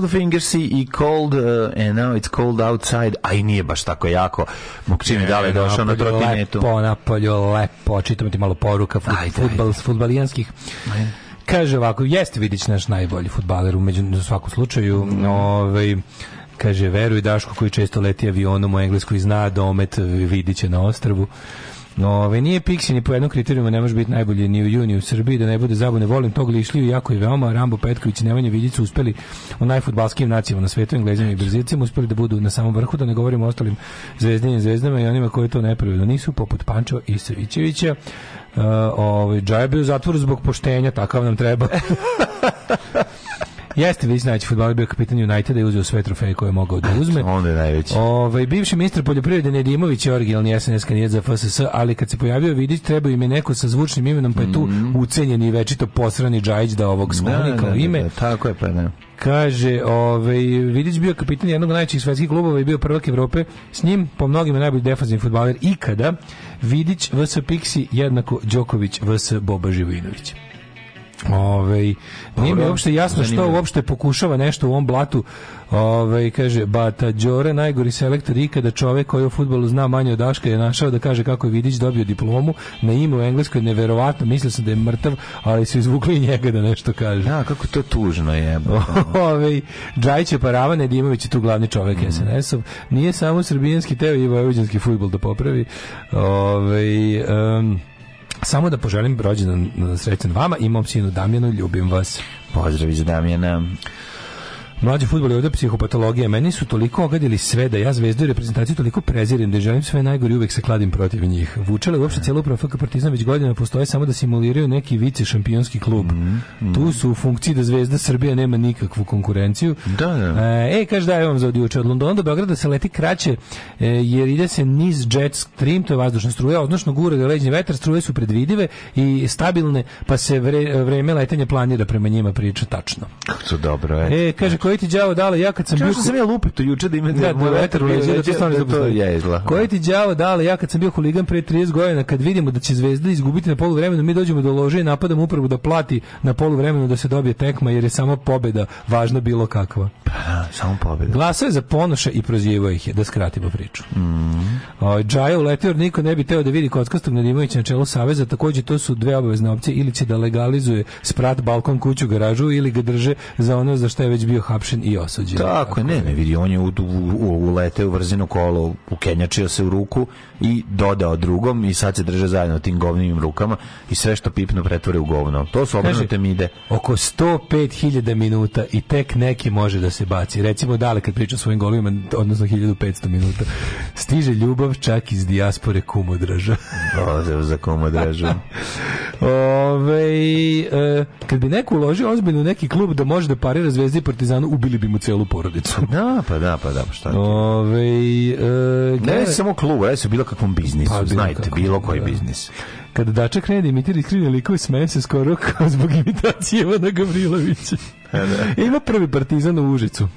Little Fingersi i Cold uh, and Now It's Cold Outside, a i nije baš tako jako. Mokčini dale je došao na trotinetu. Lepo, napolju, lepo. Čitam ti malo poruka fut, ajde, futbal, ajde. futbalijanskih. Ajde. Kaže ovako, jeste Vidić naš najbolji futbaler u, među, u slučaju. Mm. Ovaj, kaže, veruj Daško koji često leti avionom u i zna domet Vidića na ostrvu. Ove, nije Pixi ni po jednom kriterijumu ne može biti najbolji ni u juniju u Srbiji, da ne bude zabune. Volim tog lišliju jako i veoma. Rambo Petković i Nemanja Viljić uspeli u najfutbalskim nacijama na svetu, Englezima i Brazilcima, uspeli da budu na samom vrhu, da ne govorimo o ostalim zvezdinim zvezdama i onima koji to ne nepravedno nisu, poput Pančo i Savićevića. Uh, e, ovaj Džaja bio u zbog poštenja, takav nam treba. [LAUGHS] Jeste Vidić najveći fudbaler bio kapitan Uniteda i uzeo sve trofeje koje je mogao da uzme. Onda je najveći. Ovaj bivši ministar poljoprivrede Nedimović je originalni SNS kandidat za FSS, ali kad se pojavio Vidić treba im je neko sa zvučnim imenom, pa je tu mhm. ucenjen i večito posrani Džajić da ovog skloni da, da, kao da, ime. Da, tako je pa ne. Kaže, ovaj Vidić bio kapitan jednog najvećih svetskih klubova i bio prvak Evrope. S njim po mnogima najbolji defanzivni fudbaler ikada. Vidić vs Pixi jednako Đoković vs Boba Živinović. Ove, nije mi uopšte jasno Zanimljiv. što uopšte pokušava nešto u ovom blatu. Ove, kaže, Bata Đore, najgori selektor ikada čovek koji o futbolu zna manje od Daška je našao da kaže kako je Vidić dobio diplomu na ime u Engleskoj, neverovatno, mislio sam da je mrtav, ali su izvukli njega da nešto kaže. Ja, da, kako to tužno je. [LAUGHS] Ove, Džajić je parava, Nedimović je tu glavni čovek mm. SNS-ov. Nije samo srbijanski, teo i vojvođanski futbol da popravi. Ove, um, Samo da poželim rođendan da srećan vama i mom sinu Damjanu, ljubim vas. Pozdrav iz Damjana. Mlađi futbol je ovdje psihopatologija. Meni su toliko ogadili sve da ja zvezdu i reprezentaciju toliko prezirem da želim sve najgore uvek se kladim protiv njih. Vučele uopšte cijelu upravu FK Partizan već godina postoje samo da simuliraju neki vice šampionski klub. Mm -hmm. Tu su u funkciji da zvezda Srbija nema nikakvu konkurenciju. Da, da. E, e kaže da je vam za odjuče. Od Londona do Beograda se leti kraće e, jer ide se niz jet stream, to je vazdušna struja, odnosno gure da leđni vetar, struje su predvidive i stabilne, pa se vre, vreme letenja planira prema njima priča tačno. Kako dobro, je. E, kaže, znači, koji ti đavo dale ja kad sam bio što da sam ja lupio to juče da ime da, da vetar leđa da to stvarno to koji ti đavo dale ja kad sam bio huligan pre 30 godina kad vidimo da će Zvezda izgubiti na poluvremenu mi dođemo do lože i napadamo upravo da plati na poluvremenu da se dobije tekma jer je samo pobeda važna bilo kakva Pa, da, samo pobeda glasao je za ponoša i prozivao ih je da skratimo priču mm. Ovaj, Džaja uletio niko ne bi teo da vidi kockastog Nedimovića na čelu saveza takođe to su dve obavezne opcije ili će da legalizuje sprat balkon kuću garažu ili ga drže za ono za što je već bio uhapšen i osuđen. Tako je, ne, ne, vidi, on je u, u, uleteo u vrzinu kolo, ukenjačio se u ruku i dodao drugom i sad se drže zajedno tim govnim rukama i sve što pipnu pretvore u govno. To su obrnute ide. Oko 105.000 minuta i tek neki može da se baci. Recimo, dale, kad priča svojim golovima, odnosno 1500 minuta, stiže ljubav čak iz dijaspore kumodraža. Pozdrav [LAUGHS] za kumodražu. [LAUGHS] Ove, e, kad bi neko uložio ozbiljno neki klub da može da parira Zvezdi i Partizanu ubili bi mu celu porodicu. [LAUGHS] Da, pa da, pa da, pa šta? Ove, e, ne samo klub, radi se bilo kakvom biznisu, pa, znajte, kako, bilo koji da. biznis. Kada Dača krene da imitira iskrivne likove, smeje se skoro kao zbog imitacije Ivana Gavrilovića. E, da. E, ima prvi partizan u Užicu.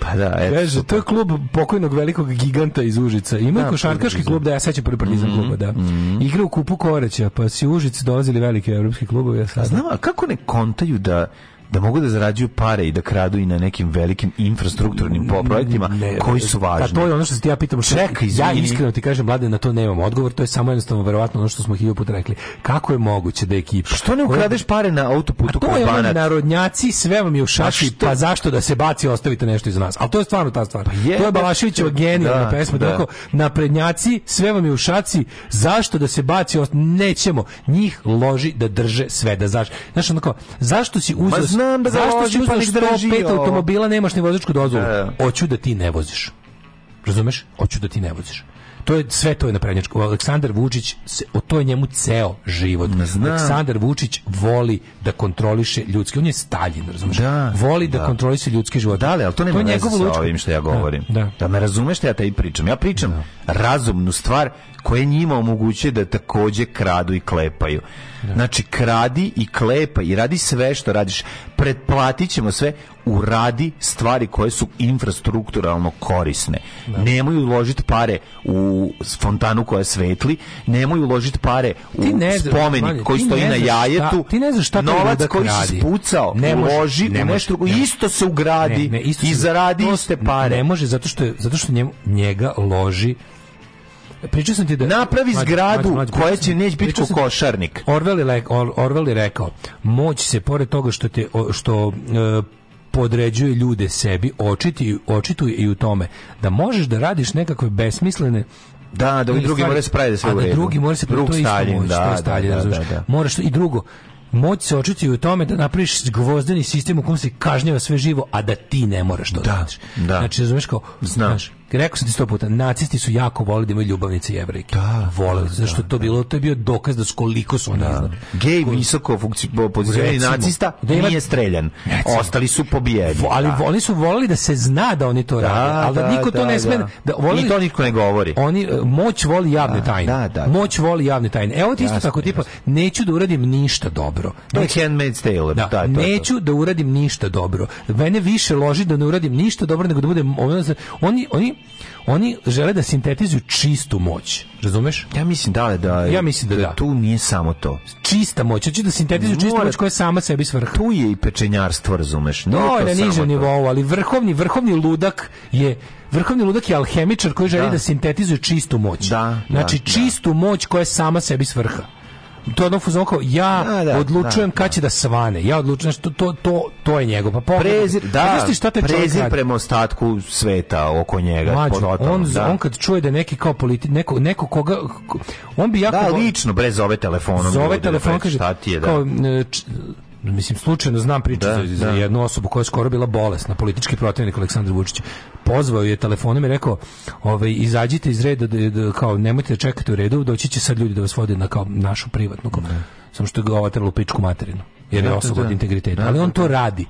Pa da, eto. Kaže, to je klub pokojnog velikog giganta iz Užica. Ima da, košarkaški klub, da ja sećam prvi partizan mm -hmm, kluba, da. Mm -hmm. Igra u kupu Koreća, pa si u Užic dolazili velike evropski klubovi. Ja sad... Znam, a kako ne kontaju da da mogu da zarađuju pare i da kradu i na nekim velikim infrastrukturnim projektima koji su važni. Pa to je ono što se ti ja pitam. Čekaj, ja iskreno ti kažem, mlade, na to nemam odgovor, to je samo jednostavno verovatno ono što smo hiljopu puta rekli. Kako je moguće da ekipa... Pa što ne ukradeš pare na autoputu to je ono narodnjaci, sve vam je u šaši, pa, zašto da se baci ostavite nešto iz nas? Ali to je stvarno ta stvar. Pa je, to je da. Balaševićeva da, genijalna pesma. Da. Tako, da. naprednjaci, sve vam je u šaci, zašto da se baci ostavite? Nećemo. Njih loži da drže sve, da zaš... Znaš, onako, zašto si uzeo znam da ga Zašto loži, pa nek drži 105 automobila, nemaš ni vozačku dozvolu? E. Hoću da ti ne voziš. Razumeš? Hoću da ti ne voziš. To je sve to je na prednjačku. Aleksandar Vučić se o to je njemu ceo život. Aleksandar Vučić voli da kontroliše ljudski. On je Stalin, razumeš? Da, voli da, da kontroliše ljudski život. Da, ali to nema to veze sa ovim što ja govorim. Da, da. da me razumeš što ja tebi pričam. Ja pričam da. razumnu stvar koje njima omogućuje da takođe kradu i klepaju. Da. Znači, kradi i klepa i radi sve što radiš. Pretplatit ćemo sve, uradi stvari koje su infrastrukturalno korisne. Da. Nemoj uložiti pare u fontanu koja svetli, nemoj uložiti pare u ti ne znaš, spomenik manje, koji stoji na jajetu. Šta, ti ne znaš šta Novac da koji si spucao, ne može, uloži ne u nešto, ne isto se ugradi ne, ne, isto i zaradi iste pare. Ne može, zato što, je, zato što njemu, njega loži pričao sam ti da napravi zgradu koja će neć biti košarnik. Orwell, Orwell je rekao, moć se pored toga što te što uh, podređuje ljude sebi, očiti, očituje i u tome da možeš da radiš nekakve besmislene da, da ovi drugi moraju da se praviti da sve u da redu. drugi moraju da se Drug to Stalin, moć, da, to je Stalin, da, da, da, da. Moraš to, i drugo, moć se očiti u tome da napraviš gvozdeni sistem u kom se kažnjava sve živo, a da ti ne moraš to da, da. Znači, razumiješ kao, Znam. znaš, rekao sam ti sto puta, nacisti su jako volili da imaju ljubavnice jevrejke. Da, vole, da, zašto da, to da. bilo, to je bio dokaz da koliko su oni da. Gej visoko pozicioniran nacista da ima, nije streljan. Recimo. Ostali su pobijeni. ali da. oni su volili da se zna da oni to da, rade, ali da, da niko to ne sme da volili, I to niko ne govori. Oni e, moć voli javne tajne. Moć voli javne tajne. Evo ti isto tako tipa neću da uradim ništa dobro. To je Handmaid's Tale. Da, da, neću da uradim ništa dobro. Mene više loži da ne uradim ništa dobro nego da budem oni oni Oni žele da sintetizuju čistu moć. Razumeš? Ja mislim da da. Ja mislim da, da. da. tu nije samo to. Čista moć, hoće da sintetizuju čistu moć koja je sama sebi svrha. Tu je i pečenjarstvo, razumeš? Nije no, to je na nižem nivou, ali vrhovni vrhovni ludak je Vrhovni ludak je alhemičar koji želi da, da sintetizuje čistu moć. Da, znači da, da, čistu moć koja je sama sebi svrha to je ono fuzon kao ja da, da, da, odlučujem da, kad će da svane. Ja odlučujem što to to to je njegov. Pa pogledaj. Prezir, da. Znaš šta te prezir prema ostatku sveta oko njega Mađu, pototalno, on, da. on kad čuje da neki kao politi, neko neko koga on bi jako da, lično bre zove telefonom. Zove telefon kaže šta ti je da. Kao, č, mislim slučajno znam priču da, za, za da. jednu osobu koja je skoro bila bolesna, politički protivnik Aleksandra Vučića. Pozvao je telefonom i rekao: "Ovaj izađite iz reda da, da, kao nemojte da čekate u redu, doći će sad ljudi da vas vode na kao našu privatnu." Da. Samo što je ova trebalo pičku materinu jer je da, da, osoba da. od integriteta. Ali on to radi.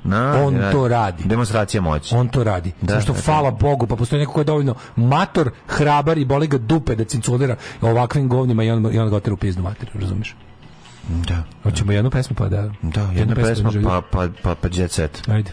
on to radi. Demonstracija moći. On to radi. Da, što, hvala Bogu, pa postoji neko ko je dovoljno mator, hrabar i boli ga dupe da cinculira ovakvim govnima i on, i on ga otera u pizdu materiju, razumiješ? Da. Hoćemo jednu pesmu pa da. Da, jedna, jedna pesma, pesma da pa pa pa pa jet set. Ajde.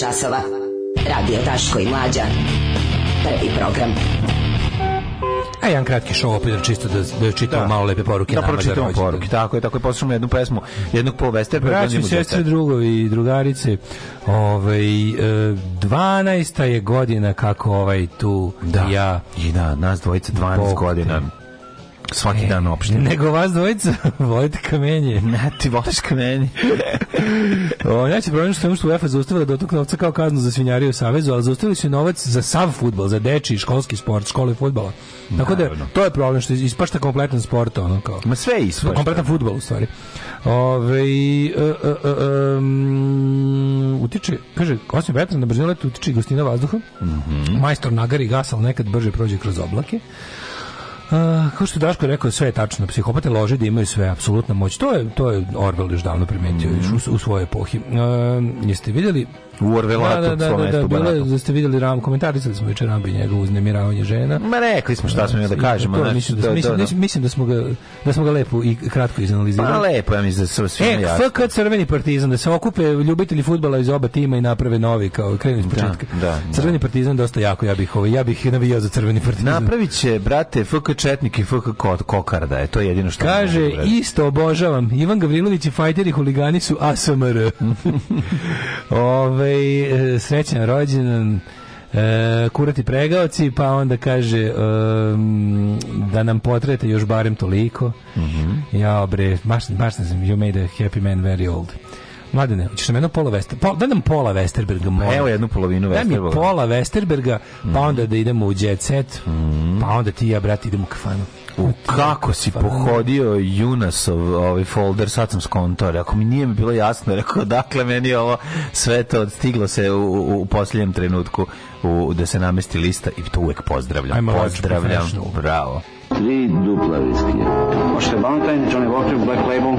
časova. Radio Daško i Mlađa. Prvi program. A jedan kratki show opet da čisto da, da čitamo da. malo lepe poruke da, nama. Da pročitamo poruke, tako je, tako je, poslušamo jednu pesmu, jednog po Wester. Pa da Braći, sestre, drugovi i drugarice, ovaj, 12. E, je godina kako ovaj tu da. ja... I da, nas dvojica 12 Bog godina. Svaki e, dan opštine. Nego vas dvojica [LAUGHS] volite kamenje. Ne, ti voliš kamenje. [LAUGHS] [LAUGHS] o, najveći problem što je što UEFA zaustavila dotok novca kao kaznu za svinjariju u Savezu, ali zaustavili su novac za sav futbol, za deči, školski sport, škole futbola. Tako da, to je problem što ispašta kompletan sport, ono kao. Ma sve ispašta. Kompletan futbol, u stvari. Ove, uh, uh, um, utiče, kaže, osim vetra na brzinu letu utiče i gostina vazduha, mm -hmm. majstor nagari gas, ali nekad brže prođe kroz oblake. Uh, kao što Daško rekao, sve je tačno. Psihopate lože da imaju sve, apsolutna moć. To je, to je Orwell još davno primetio mm -hmm. u, u svojoj epohi. Uh, jeste vidjeli u Orvelatu da, da, da, da, da, bilo, da ste videli ram, komentarisali da smo jučer Rambi njegovo uznemiravanje žena. Ma rekli smo šta smo da, da kažemo. To, znači, mislim, da, mislim, da, mislim da smo ga, da smo ga lepo i kratko izanalizirali. Pa lepo, ja mislim da se sve e, FK Crveni partizan, da se okupe ljubitelji futbala iz oba tima i naprave novi, kao krenu iz da, početka. Da, da, crveni partizan dosta jako, ja bih, ovaj, ja bih navijao za Crveni partizan. napraviće brate, FK Četnik i FK Kokarda, je to jedino što... Kaže, da isto obožavam, Ivan Gavrilović i fajteri huligani su ASMR. [LAUGHS] [LAUGHS] Ove, ovaj, e, srećan rođendan, e, kurati pregaoci, pa onda kaže e, da nam potrete još barem toliko. Mm -hmm. Ja, bre, baš, baš sam, you made a happy man very old. Mladene, hoćeš nam jedno pola Vester... Pol, da nam pola Westerberga, molim. Evo jednu polovinu Westerberga. Da mi pola Westerberga, pa mhm. onda da idemo u jet set, mm -hmm. pa onda ti i ja, brati, idemo u kafanu. U, kako si pa pohodio Junasov ovaj folder, sad sam skontor. Ako mi nije mi bilo jasno, [LAUGHS] rekao, dakle, meni ovo sve to stiglo se u, u, posljednjem trenutku u, da se namesti lista i to uvek pozdravljam. Ajmo pozdravljam, bravo. Tri dupla viskija. Možete Valentine, Johnny Walker, Black Label,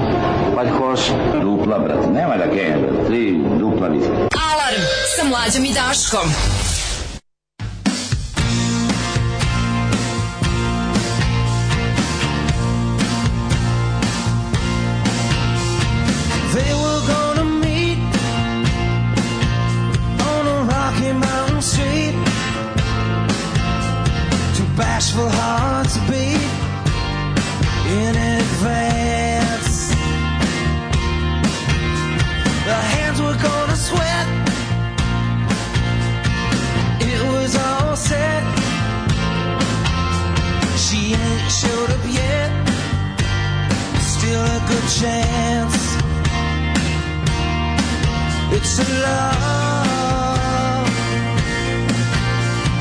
White Horse. Dupla, brate, nema da gajem, Tri dupla viskija. Alarm sa mlađom i Daškom. bashful hearts beat in advance. The hands were gonna sweat. It was all set. She ain't showed up yet. Still a good chance. It's a love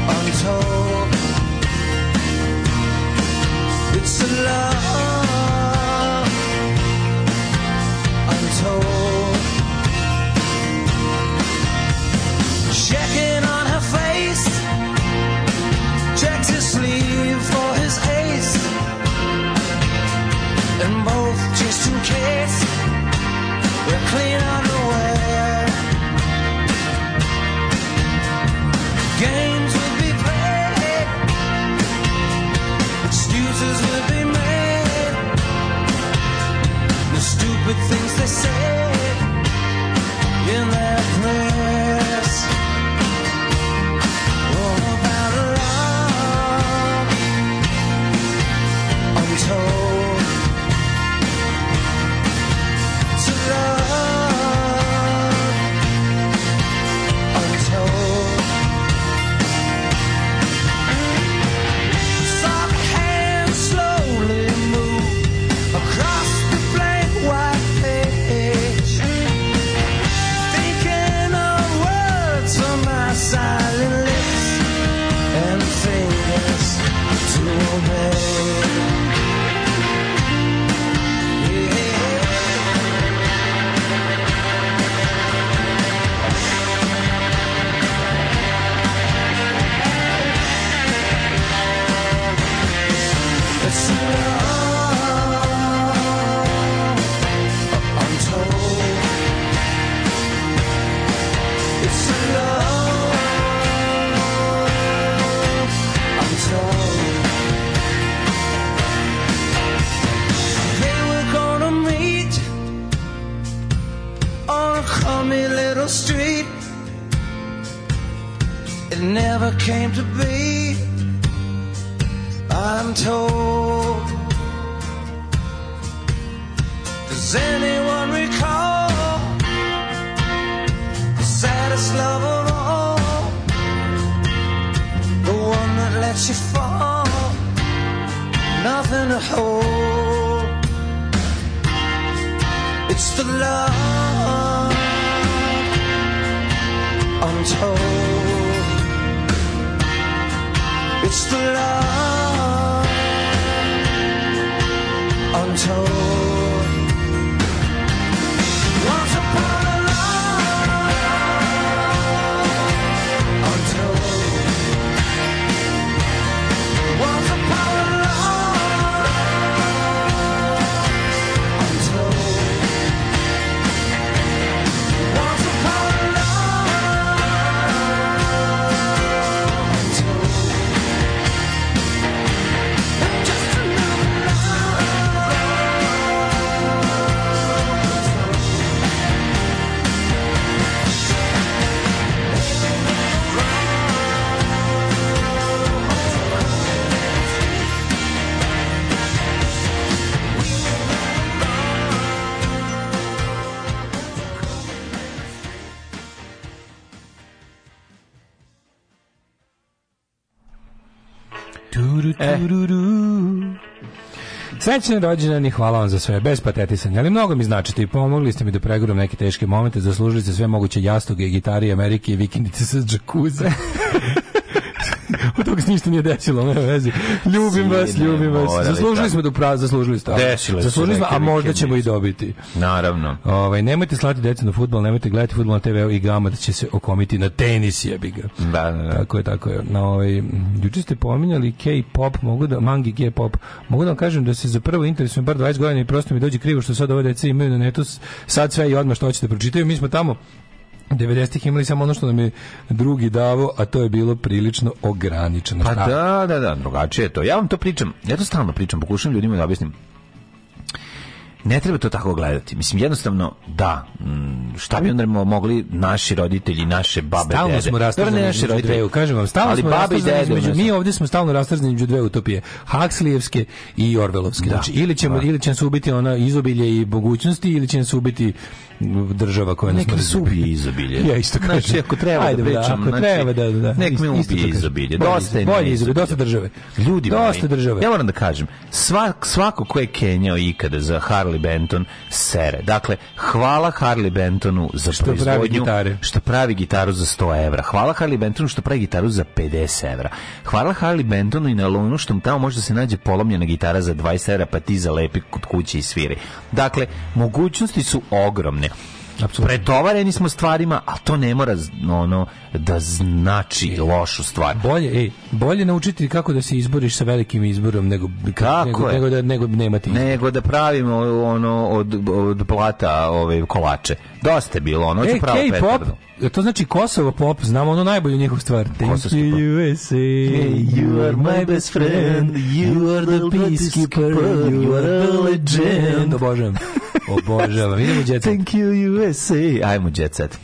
untold. It's a love. tem 60. came to be, I'm told. Does anyone recall the saddest love of all? The one that lets you fall, nothing to hold. It's the love untold. for love. Srećan rođendan i hvala vam za sve, bez patetisanja, ali mnogo mi značite i pomogli ste mi da preguram neke teške momente, zaslužili ste sve moguće jastoge, gitarije, Amerike i vikendice sa džakuze. [LAUGHS] [LAUGHS] Od toga se ništa nije desilo, ne vezi. Ljubim Sine, vas, ljubim vas. Zaslužili smo do da praza, zaslužili ste. Desilo zaslužili smo, a možda ćemo i dobiti. Naravno. Ovaj nemojte slati decu na fudbal, nemojte gledati fudbal na TV-u i gama da će se okomiti na tenis, jebi ga. Da, da, da. Tako je, tako je. Na ovaj juče ste pominjali K-pop, mogu da mangi K-pop. Mogu da vam kažem da se za prvo interesujem bar 20 godina i prosto mi dođe krivo što sad ove dece imaju na netu sad sve i odmah što hoćete da pročitaju. Mi smo tamo 90-ih imali samo ono što nam je drugi davo, a to je bilo prilično ograničeno. Pa da, da, da, drugačije je to. Ja vam to pričam, ja to stalno pričam, pokušam ljudima da objasnim ne treba to tako gledati. Mislim, jednostavno, da, mm, šta bi onda mogli naši roditelji, naše babe, stalno dede. Stalno smo rastrzani naše dve, kažem vam, stalno Ali smo babe i dede, između, mi ovdje smo stalno rastrzani među dve utopije, Huxleyevske i Orvelovske. Da. Znači, ili ćemo, da. ili će nas ubiti ona izobilje i bogućnosti, ili će nas ubiti država koja nas mrzi. Nek ubije izobilje. [LAUGHS] ja isto kažem. Znači, ako treba da Ajde, da pričam, ako znači, treba da, da, Nek mi ubije izobilje. Dosta je bolje izobilje, dosta države. Ljudi, dosta države. Ja moram da kažem, svak, svako ko je Kenjao ikada za Harley Harley Benton sere. Dakle, hvala Harley Bentonu za što proizvodnju, pravi gitare. što pravi gitaru za 100 evra. Hvala Harley Bentonu što pravi gitaru za 50 evra. Hvala Harley Bentonu i na lonu što tamo može da se nađe polomljena gitara za 20 evra, pa ti zalepi kod kuće i sviri. Dakle, mogućnosti su ogromne. Absolutno. Pretovareni smo stvarima, a to ne mora ono da znači lošu stvar. Bolje, ej, bolje naučiti kako da se izboriš sa velikim izborom nego kako nego, nego da nego nemati. Izbor. Nego da pravimo ono od od plata ove kolače. Dosta je bilo ono, hoću pravo K-pop, to znači Kosovo pop, znamo ono najbolju njihov stvar. Kosovski pop. USA, you are my best friend, you are the peacekeeper, you are the legend. Obožavam. Obožavam. Idemo jet set. Thank you USA. Ajmo jet set.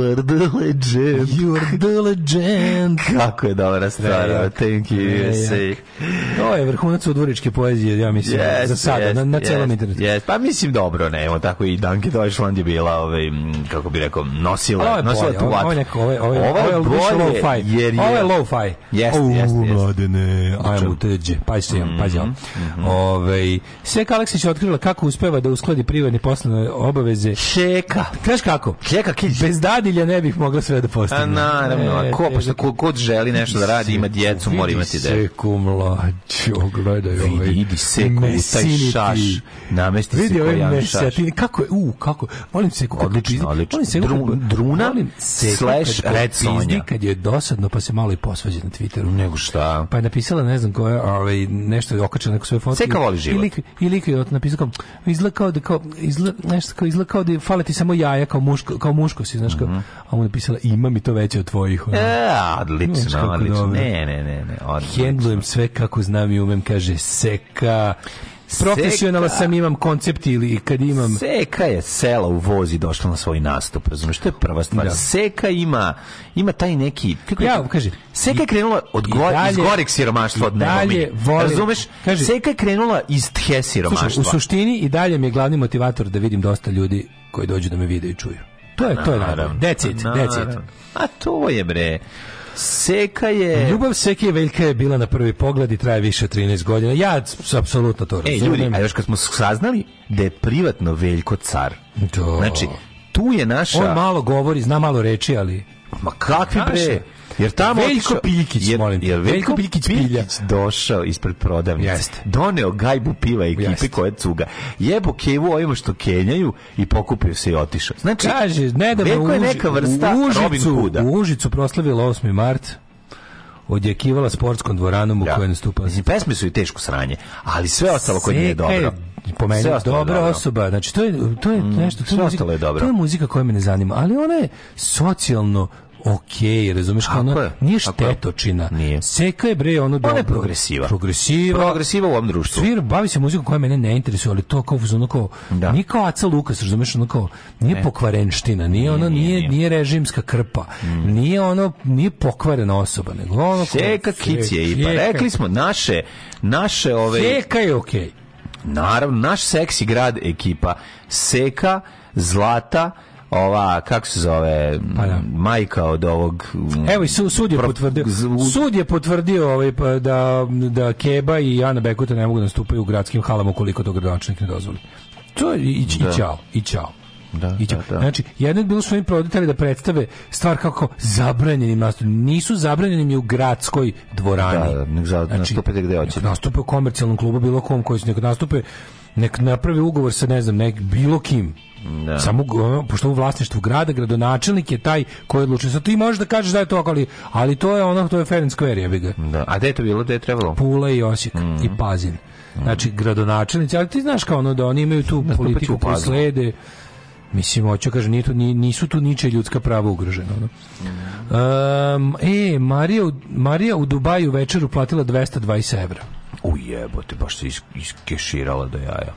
You are the legend. You are the legend. [LAUGHS] Kako je dobra stvar. thank you, USA. To je vrhunac udvoričke poezije, ja mislim, yes, za sada, yes, na, na celom yes, internetu. Yes. Pa mislim, dobro, ne, nemo, tako i Danke Deutschland je bila, ovaj, kako bi rekao, nosila, ovo je nosila bolje, tu vatru. Ovo je neko, ovo je, ovo je, ovo je, low fi. Jer je, ovo je low fi. Yes, oh, yes, yes. Mladene, ajmo znači- teđe, pazi se, mhm, pazi mm -hmm. Ove, ovaj, sve Kaleksić je otkrila kako uspeva da uskladi privredne poslovne obaveze. Šeka. Znaš kako? Šeka kić. Bez dadi dadilja ne bih mogla sve da postavim. naravno, a e, ko, pa šta, ko god želi nešto da radi, ima djecu, mora imati decu. Vidi se ku mlađo, gledaj ovaj. Vidi se ku taj šaš, namesti se ko ovaj šaš. Kako je, u, kako, molim se, kako odlično, odlično. Se, druna, slash, red sonja. Kad je dosadno, pa se malo i posvađa na Twitteru. Nego šta? Pa je napisala, ne znam koja, ali ovaj, nešto je okačila neku svoju fotku. Seka voli život. I lik je napisao kao, izgleda kao da, kao, izgleda, nešto kao, izgleda kao da fale ti samo jaja kao muško, kao muško si, znaš, kao, -hmm. a mu napisala ima mi to veće od tvojih. Ono. E, odlično, no, odlično. Dobro. Ne, ne, ne, ne, odlično. Hendlujem sve kako znam i umem, kaže seka. Profesionalno sam imam koncept ili kad imam Seka je sela u vozi došla na svoj nastup, razumiješ, to je prva stvar. Da. Seka ima ima taj neki kako ja, kaže, Seka je krenula od gore iz goreg siromaštva od dalje razumeš? Kaže, Seka je krenula iz the siromaštva. Slušaj, u suštini i dalje mi je glavni motivator da vidim dosta ljudi koji dođu da me vide i čuju to je, to je naravno. Decid, decid. A to je, bre. Seka je... Ljubav Seke je Veljka je bila na prvi pogled i traje više 13 godina. Ja apsolutno to e, razumijem. Ej, ljudi, a još kad smo saznali da je privatno Veljko car. To. Da. Znači, tu je naša... On malo govori, zna malo reči, ali... Ma kakvi bre? Jer tamo Veljko Piljkić, jer, molim te. Jer Veljko Piljkić, Piljkić došao ispred prodavnice. Jeste. Doneo gajbu piva ekipi koja cuga. Jebo kevu ovima što kenjaju i pokupio se i otišao. Znači, Kaže, ne da Veljko je neka vrsta u Užicu, Robin U Užicu proslavila 8. mart odjekivala sportskom dvoranom u ja. Da. kojoj nastupala. Mislim, pesme su i teško sranje, ali sve ostalo kod nje je dobro. Po meni sve dobra dobro. osoba, znači to je, to je mm, nešto, to je, muzika, je dobro. to je muzika koja me ne zanima, ali ona je socijalno okej, okay, razumeš kako ona je? nije štetočina. Nije. Seka je bre ono dobro. Da ona je progresiva. Progresiva. Progresiva u ovom društvu. Svir bavi se muzikom koja mene ne interesuje, ali to kao ono kao da. nije kao Aca Lukas, razumeš, ono kao nije ne. pokvarenština, nije, nije ono nije, nije, nije režimska krpa. Mm. Nije ono nije pokvarena osoba, nego ono kao Seka kic je i pa rekli smo naše naše ove Seka je okej. Okay. Naravno, naš seksi grad ekipa Seka, Zlata, ova kako se zove pa da. majka od ovog Evo i su, sud je pro... potvrdio sud je potvrdio ovaj pa da da Keba i Ana Bekuta ne mogu da nastupaju u gradskim halama ukoliko to gradonačelnik ne dozvoli. To je i, da. i čao, i čao. Da, iću. da, da. Znači, jedno je bilo svojim im da predstave stvar kako zabranjenim nastupom. Nisu zabranjeni i u gradskoj dvorani. Da, da, nek za, znači, nastupe gde hoće. Nastupe u komercijalnom klubu, bilo kom koji su nek nastupe, nek napravi ugovor sa, ne znam, nek, bilo kim. Da. Samo pošto u vlasništvu grada gradonačelnik je taj koji odlučuje. Sad ti možeš da kažeš da je to ali ali to je ono to je Ferenc and square jebi ga. Da. A gde je to bilo, gde je trebalo? Pula i Osijek mm -hmm. i Pazin. Znači gradonačelnici, ali ti znaš kao ono da oni imaju tu da, da, pa politiku koju slede. Mislim, hoću da kaže, nisu, nisu tu niče ljudska prava ugrožena. No? Um, e, Marija, Marija u Dubaju večer uplatila 220 evra. Ujebote, baš se iskeširala do jaja.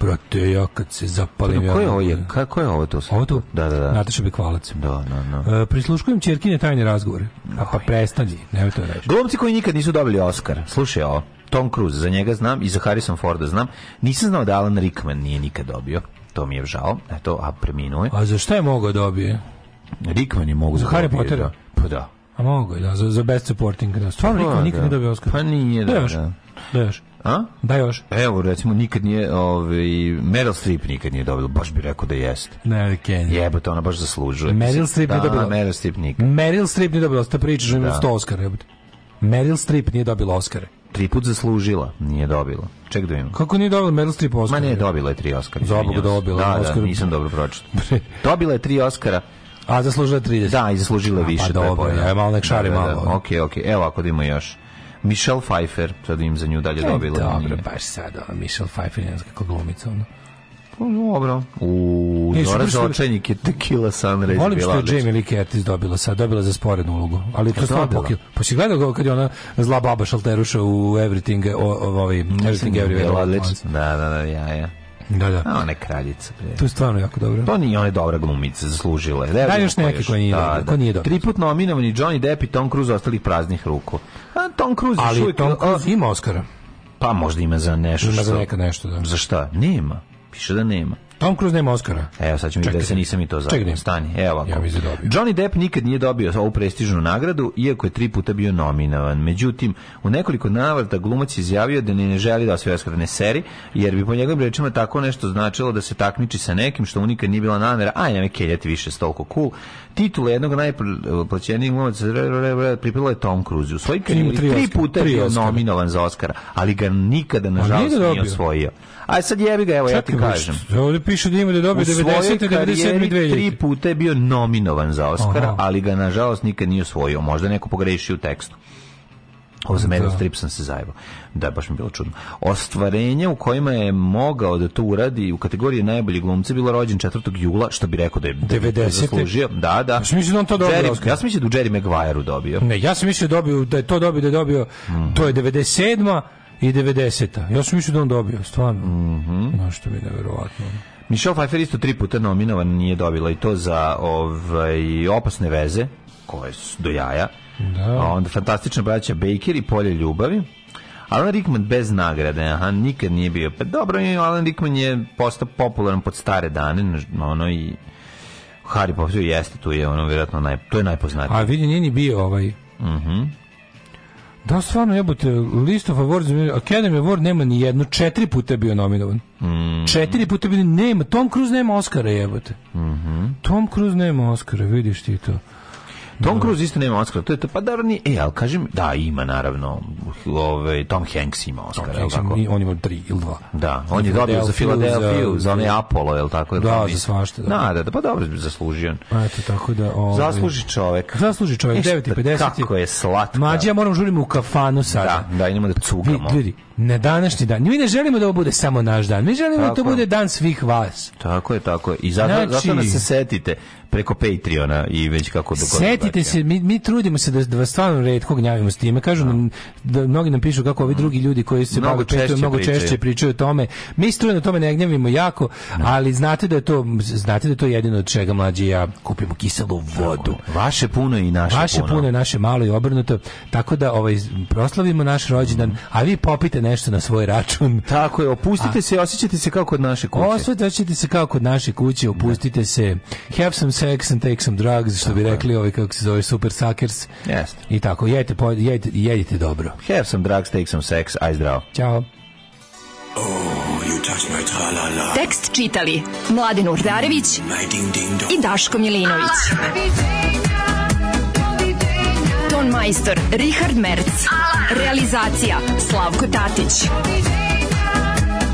Brate, ja kad se zapalim... Pa, da, ko je ovo? Je, kako je ovo to? Ovo tu? Da, da, da. Nataša Bekvalac. Da, da, da. E, prisluškujem čerkine tajne razgovore. A, pa prestani, nemoj to reći. Glumci koji nikad nisu dobili Oscar. Slušaj ovo. Tom Cruise, za njega znam i za Harrison Forda znam. Nisam znao da Alan Rickman nije nikad dobio to mi je žao, eto, a preminuo je. A za šta je mogao da dobije? Rickman je mogao da za Harry Pottera? Da. Pa da. A mogao je, da, za, za best supporting. Da. Stvarno Rickman pa nikad nije dobio Oscar. Pa nije, da. Da još. Da još. A? Da još. Evo, recimo, nikad nije, ovaj, Meryl Streep nikad nije dobila, baš bi rekao da jeste. Ne, Ken. Jebote, ona baš zaslužuje. Meryl Streep nije dobila. Da, Meryl Streep nikad. Meryl Streep nije dobila, sta pričaš, da. 100 Oscar, jebote. Meryl Streep nije dobila Oscare put zaslužila, nije dobila. Ček da vidim. Kako nije dobila Meryl Streep Oscar? Ma ne, dobila je tri Oscara. Zabog dobila. Da, Oscar... da, nisam dobro pročitao. dobila je tri Oscara. A zaslužila 30. Da, i zaslužila A, pa više. Pa dobro, ja je malo nek da, šari da, da, malo. Okej, okej. Okay, okay. Evo ako da ima još. Michelle Pfeiffer, sad im za nju dalje e, dobila. Dobro, baš sad, Michelle Pfeiffer je kako glumica. Ono. Pa, dobro. U Zora za očenjik je Tequila Sunrise Volim što je Jamie Lee Curtis dobila sad, dobila za sporednu ulogu. Ali to stvarno pokio. Pa si gledao kad je ona zla baba šalteruša u Everything, o, o, ovi, Everything Everywhere. Da, da, da, ja, ja. Da, da. A ona je kraljica. Pre. To je stvarno jako dobro. To nije, ona je dobra glumica, zaslužila je. Da, još neki koji nije, da, da. nije dobro. Tri put nominovani Johnny Depp i Tom Cruise ostalih praznih ruku. A Tom Cruise Ali Tom Cruise ima Oscara. Pa možda ima za nešto. Ima za neka nešto, da. Za šta? Nema. Piše da nema. Tom Cruise nema Oscara. Evo, sad ću da se nisam i to zapamtio. Stani, evo ovako. Ja da Johnny Depp nikad nije dobio ovu prestižnu nagradu, iako je tri puta bio nominovan. Međutim, u nekoliko navrata glumac je izjavio da ne želi da osvoje Oscar ne seri, jer bi po njegovim rečima tako nešto značilo da se takmiči sa nekim što mu nikad nije bila namera, aj nema me keljati više stoliko cool. Titula jednog najplaćenijih glumaca pripila je Tom Cruise. U svojoj karijeri tri, tri puta je bio nominovan za Oscara, ali ga nikada nažalost nije osvojio. Aj sad jebi ga, evo Čekaj, ja ti kažem. Ovdje pišu da ima da dobije 90. 97. i 2000. Tri puta je bio nominovan za Oscara, ali ga nažalost nikad nije osvojio. Možda neko pogreši u tekstu. Ovo za Meryl da. Streep sam se zajebao. Da, baš mi bilo čudno. Ostvarenje u kojima je mogao da to uradi u kategoriji najboljih glumca bilo rođen 4. jula, što bi rekao da je 90. Da zaslužio. Da, da. Ja sam mislio da on to dobio. Jerry, ja sam mislio da u Jerry Maguire-u dobio. Ne, ja sam mislio da, dobio, da je to dobio, da je dobio. Mm -hmm. To je 97. i 90. Ja sam mislio da on dobio, stvarno. Mm -hmm. No, što mi je nevjerovatno. Michelle Pfeiffer isto tri puta nominovan nije dobila i to za ovaj, opasne veze, koje su do jaja. Da. Onda fantastična braća Baker i Polje ljubavi. Alan Rickman bez nagrade, aha, nikad nije bio. Pa dobro, Alan Rickman je postao popularan pod stare dane, ono i Harry Potter jeste tu je ono vjerojatno naj to je najpoznatiji. A vidi nije ni bio ovaj. Mhm. Uh -huh. Da, stvarno, jebote, list of awards, Academy Award nema ni jedno, četiri puta bio nominovan. Mm. Četiri puta je bio, nema, Tom Cruise nema Oscara, jebote. Mm -hmm. Tom Cruise nema Oscara, vidiš ti to. Tom Cruise isto nema Oscara, to je to, pa da, ni, e, ali kažem, da, ima naravno, ove, Tom Hanks ima Oscara, Tom Hanks Ima, on ima tri ili dva. Da, on je dobio za Filadelfiju, za onaj Apollo, je li tako? Je da, za svašta. Da. da, da, da, pa dobro, zaslužio. Eto, tako da... Ove, zasluži čovek. Zasluži čovek, 9.50. Kako je slatka. Mađija, moram da žurimo u kafanu sada. Da, da, idemo da cugamo. Ljudi, na današnji dan. Mi ne želimo da ovo bude samo naš dan. Mi želimo tako. da to bude dan svih vas. Tako je, tako je. I zato, znači, zato nas se setite preko Patreona i već kako do Setite da se, mi, mi trudimo se da, da vas stvarno redko gnjavimo s time. Kažu no. nam, da mnogi nam pišu kako ovi mm. drugi ljudi koji se mnogo, češće, petuju, mnogo pričaju. češće pričaju o tome. Mi strujno na tome ne gnjavimo jako, no. ali znate da je to znate da je to jedino od čega mlađi ja kupimo kiselu vodu. No. Vaše puno i naše Vaše puno. puno i naše malo i obrnuto. Tako da ovaj proslavimo naš rođendan, mm. a vi popite nešto na svoj račun. Tako je, opustite a, se, osjećate se kao kod naše kuće. Osjećate se kao kod naše kuće, opustite da. se. Have some sex and take some drugs, što bi rekli ovi kako se zove super suckers. Yes. I tako, jedite, jedite, jedite dobro. Have some drugs, take some sex, aj zdravo. Ćao. Oh, you touch my -la -la. Tekst čitali Mladin Urdarević mm, i Daško Milinović. Ton majstor Richard Merc. Realizacija Slavko Tatić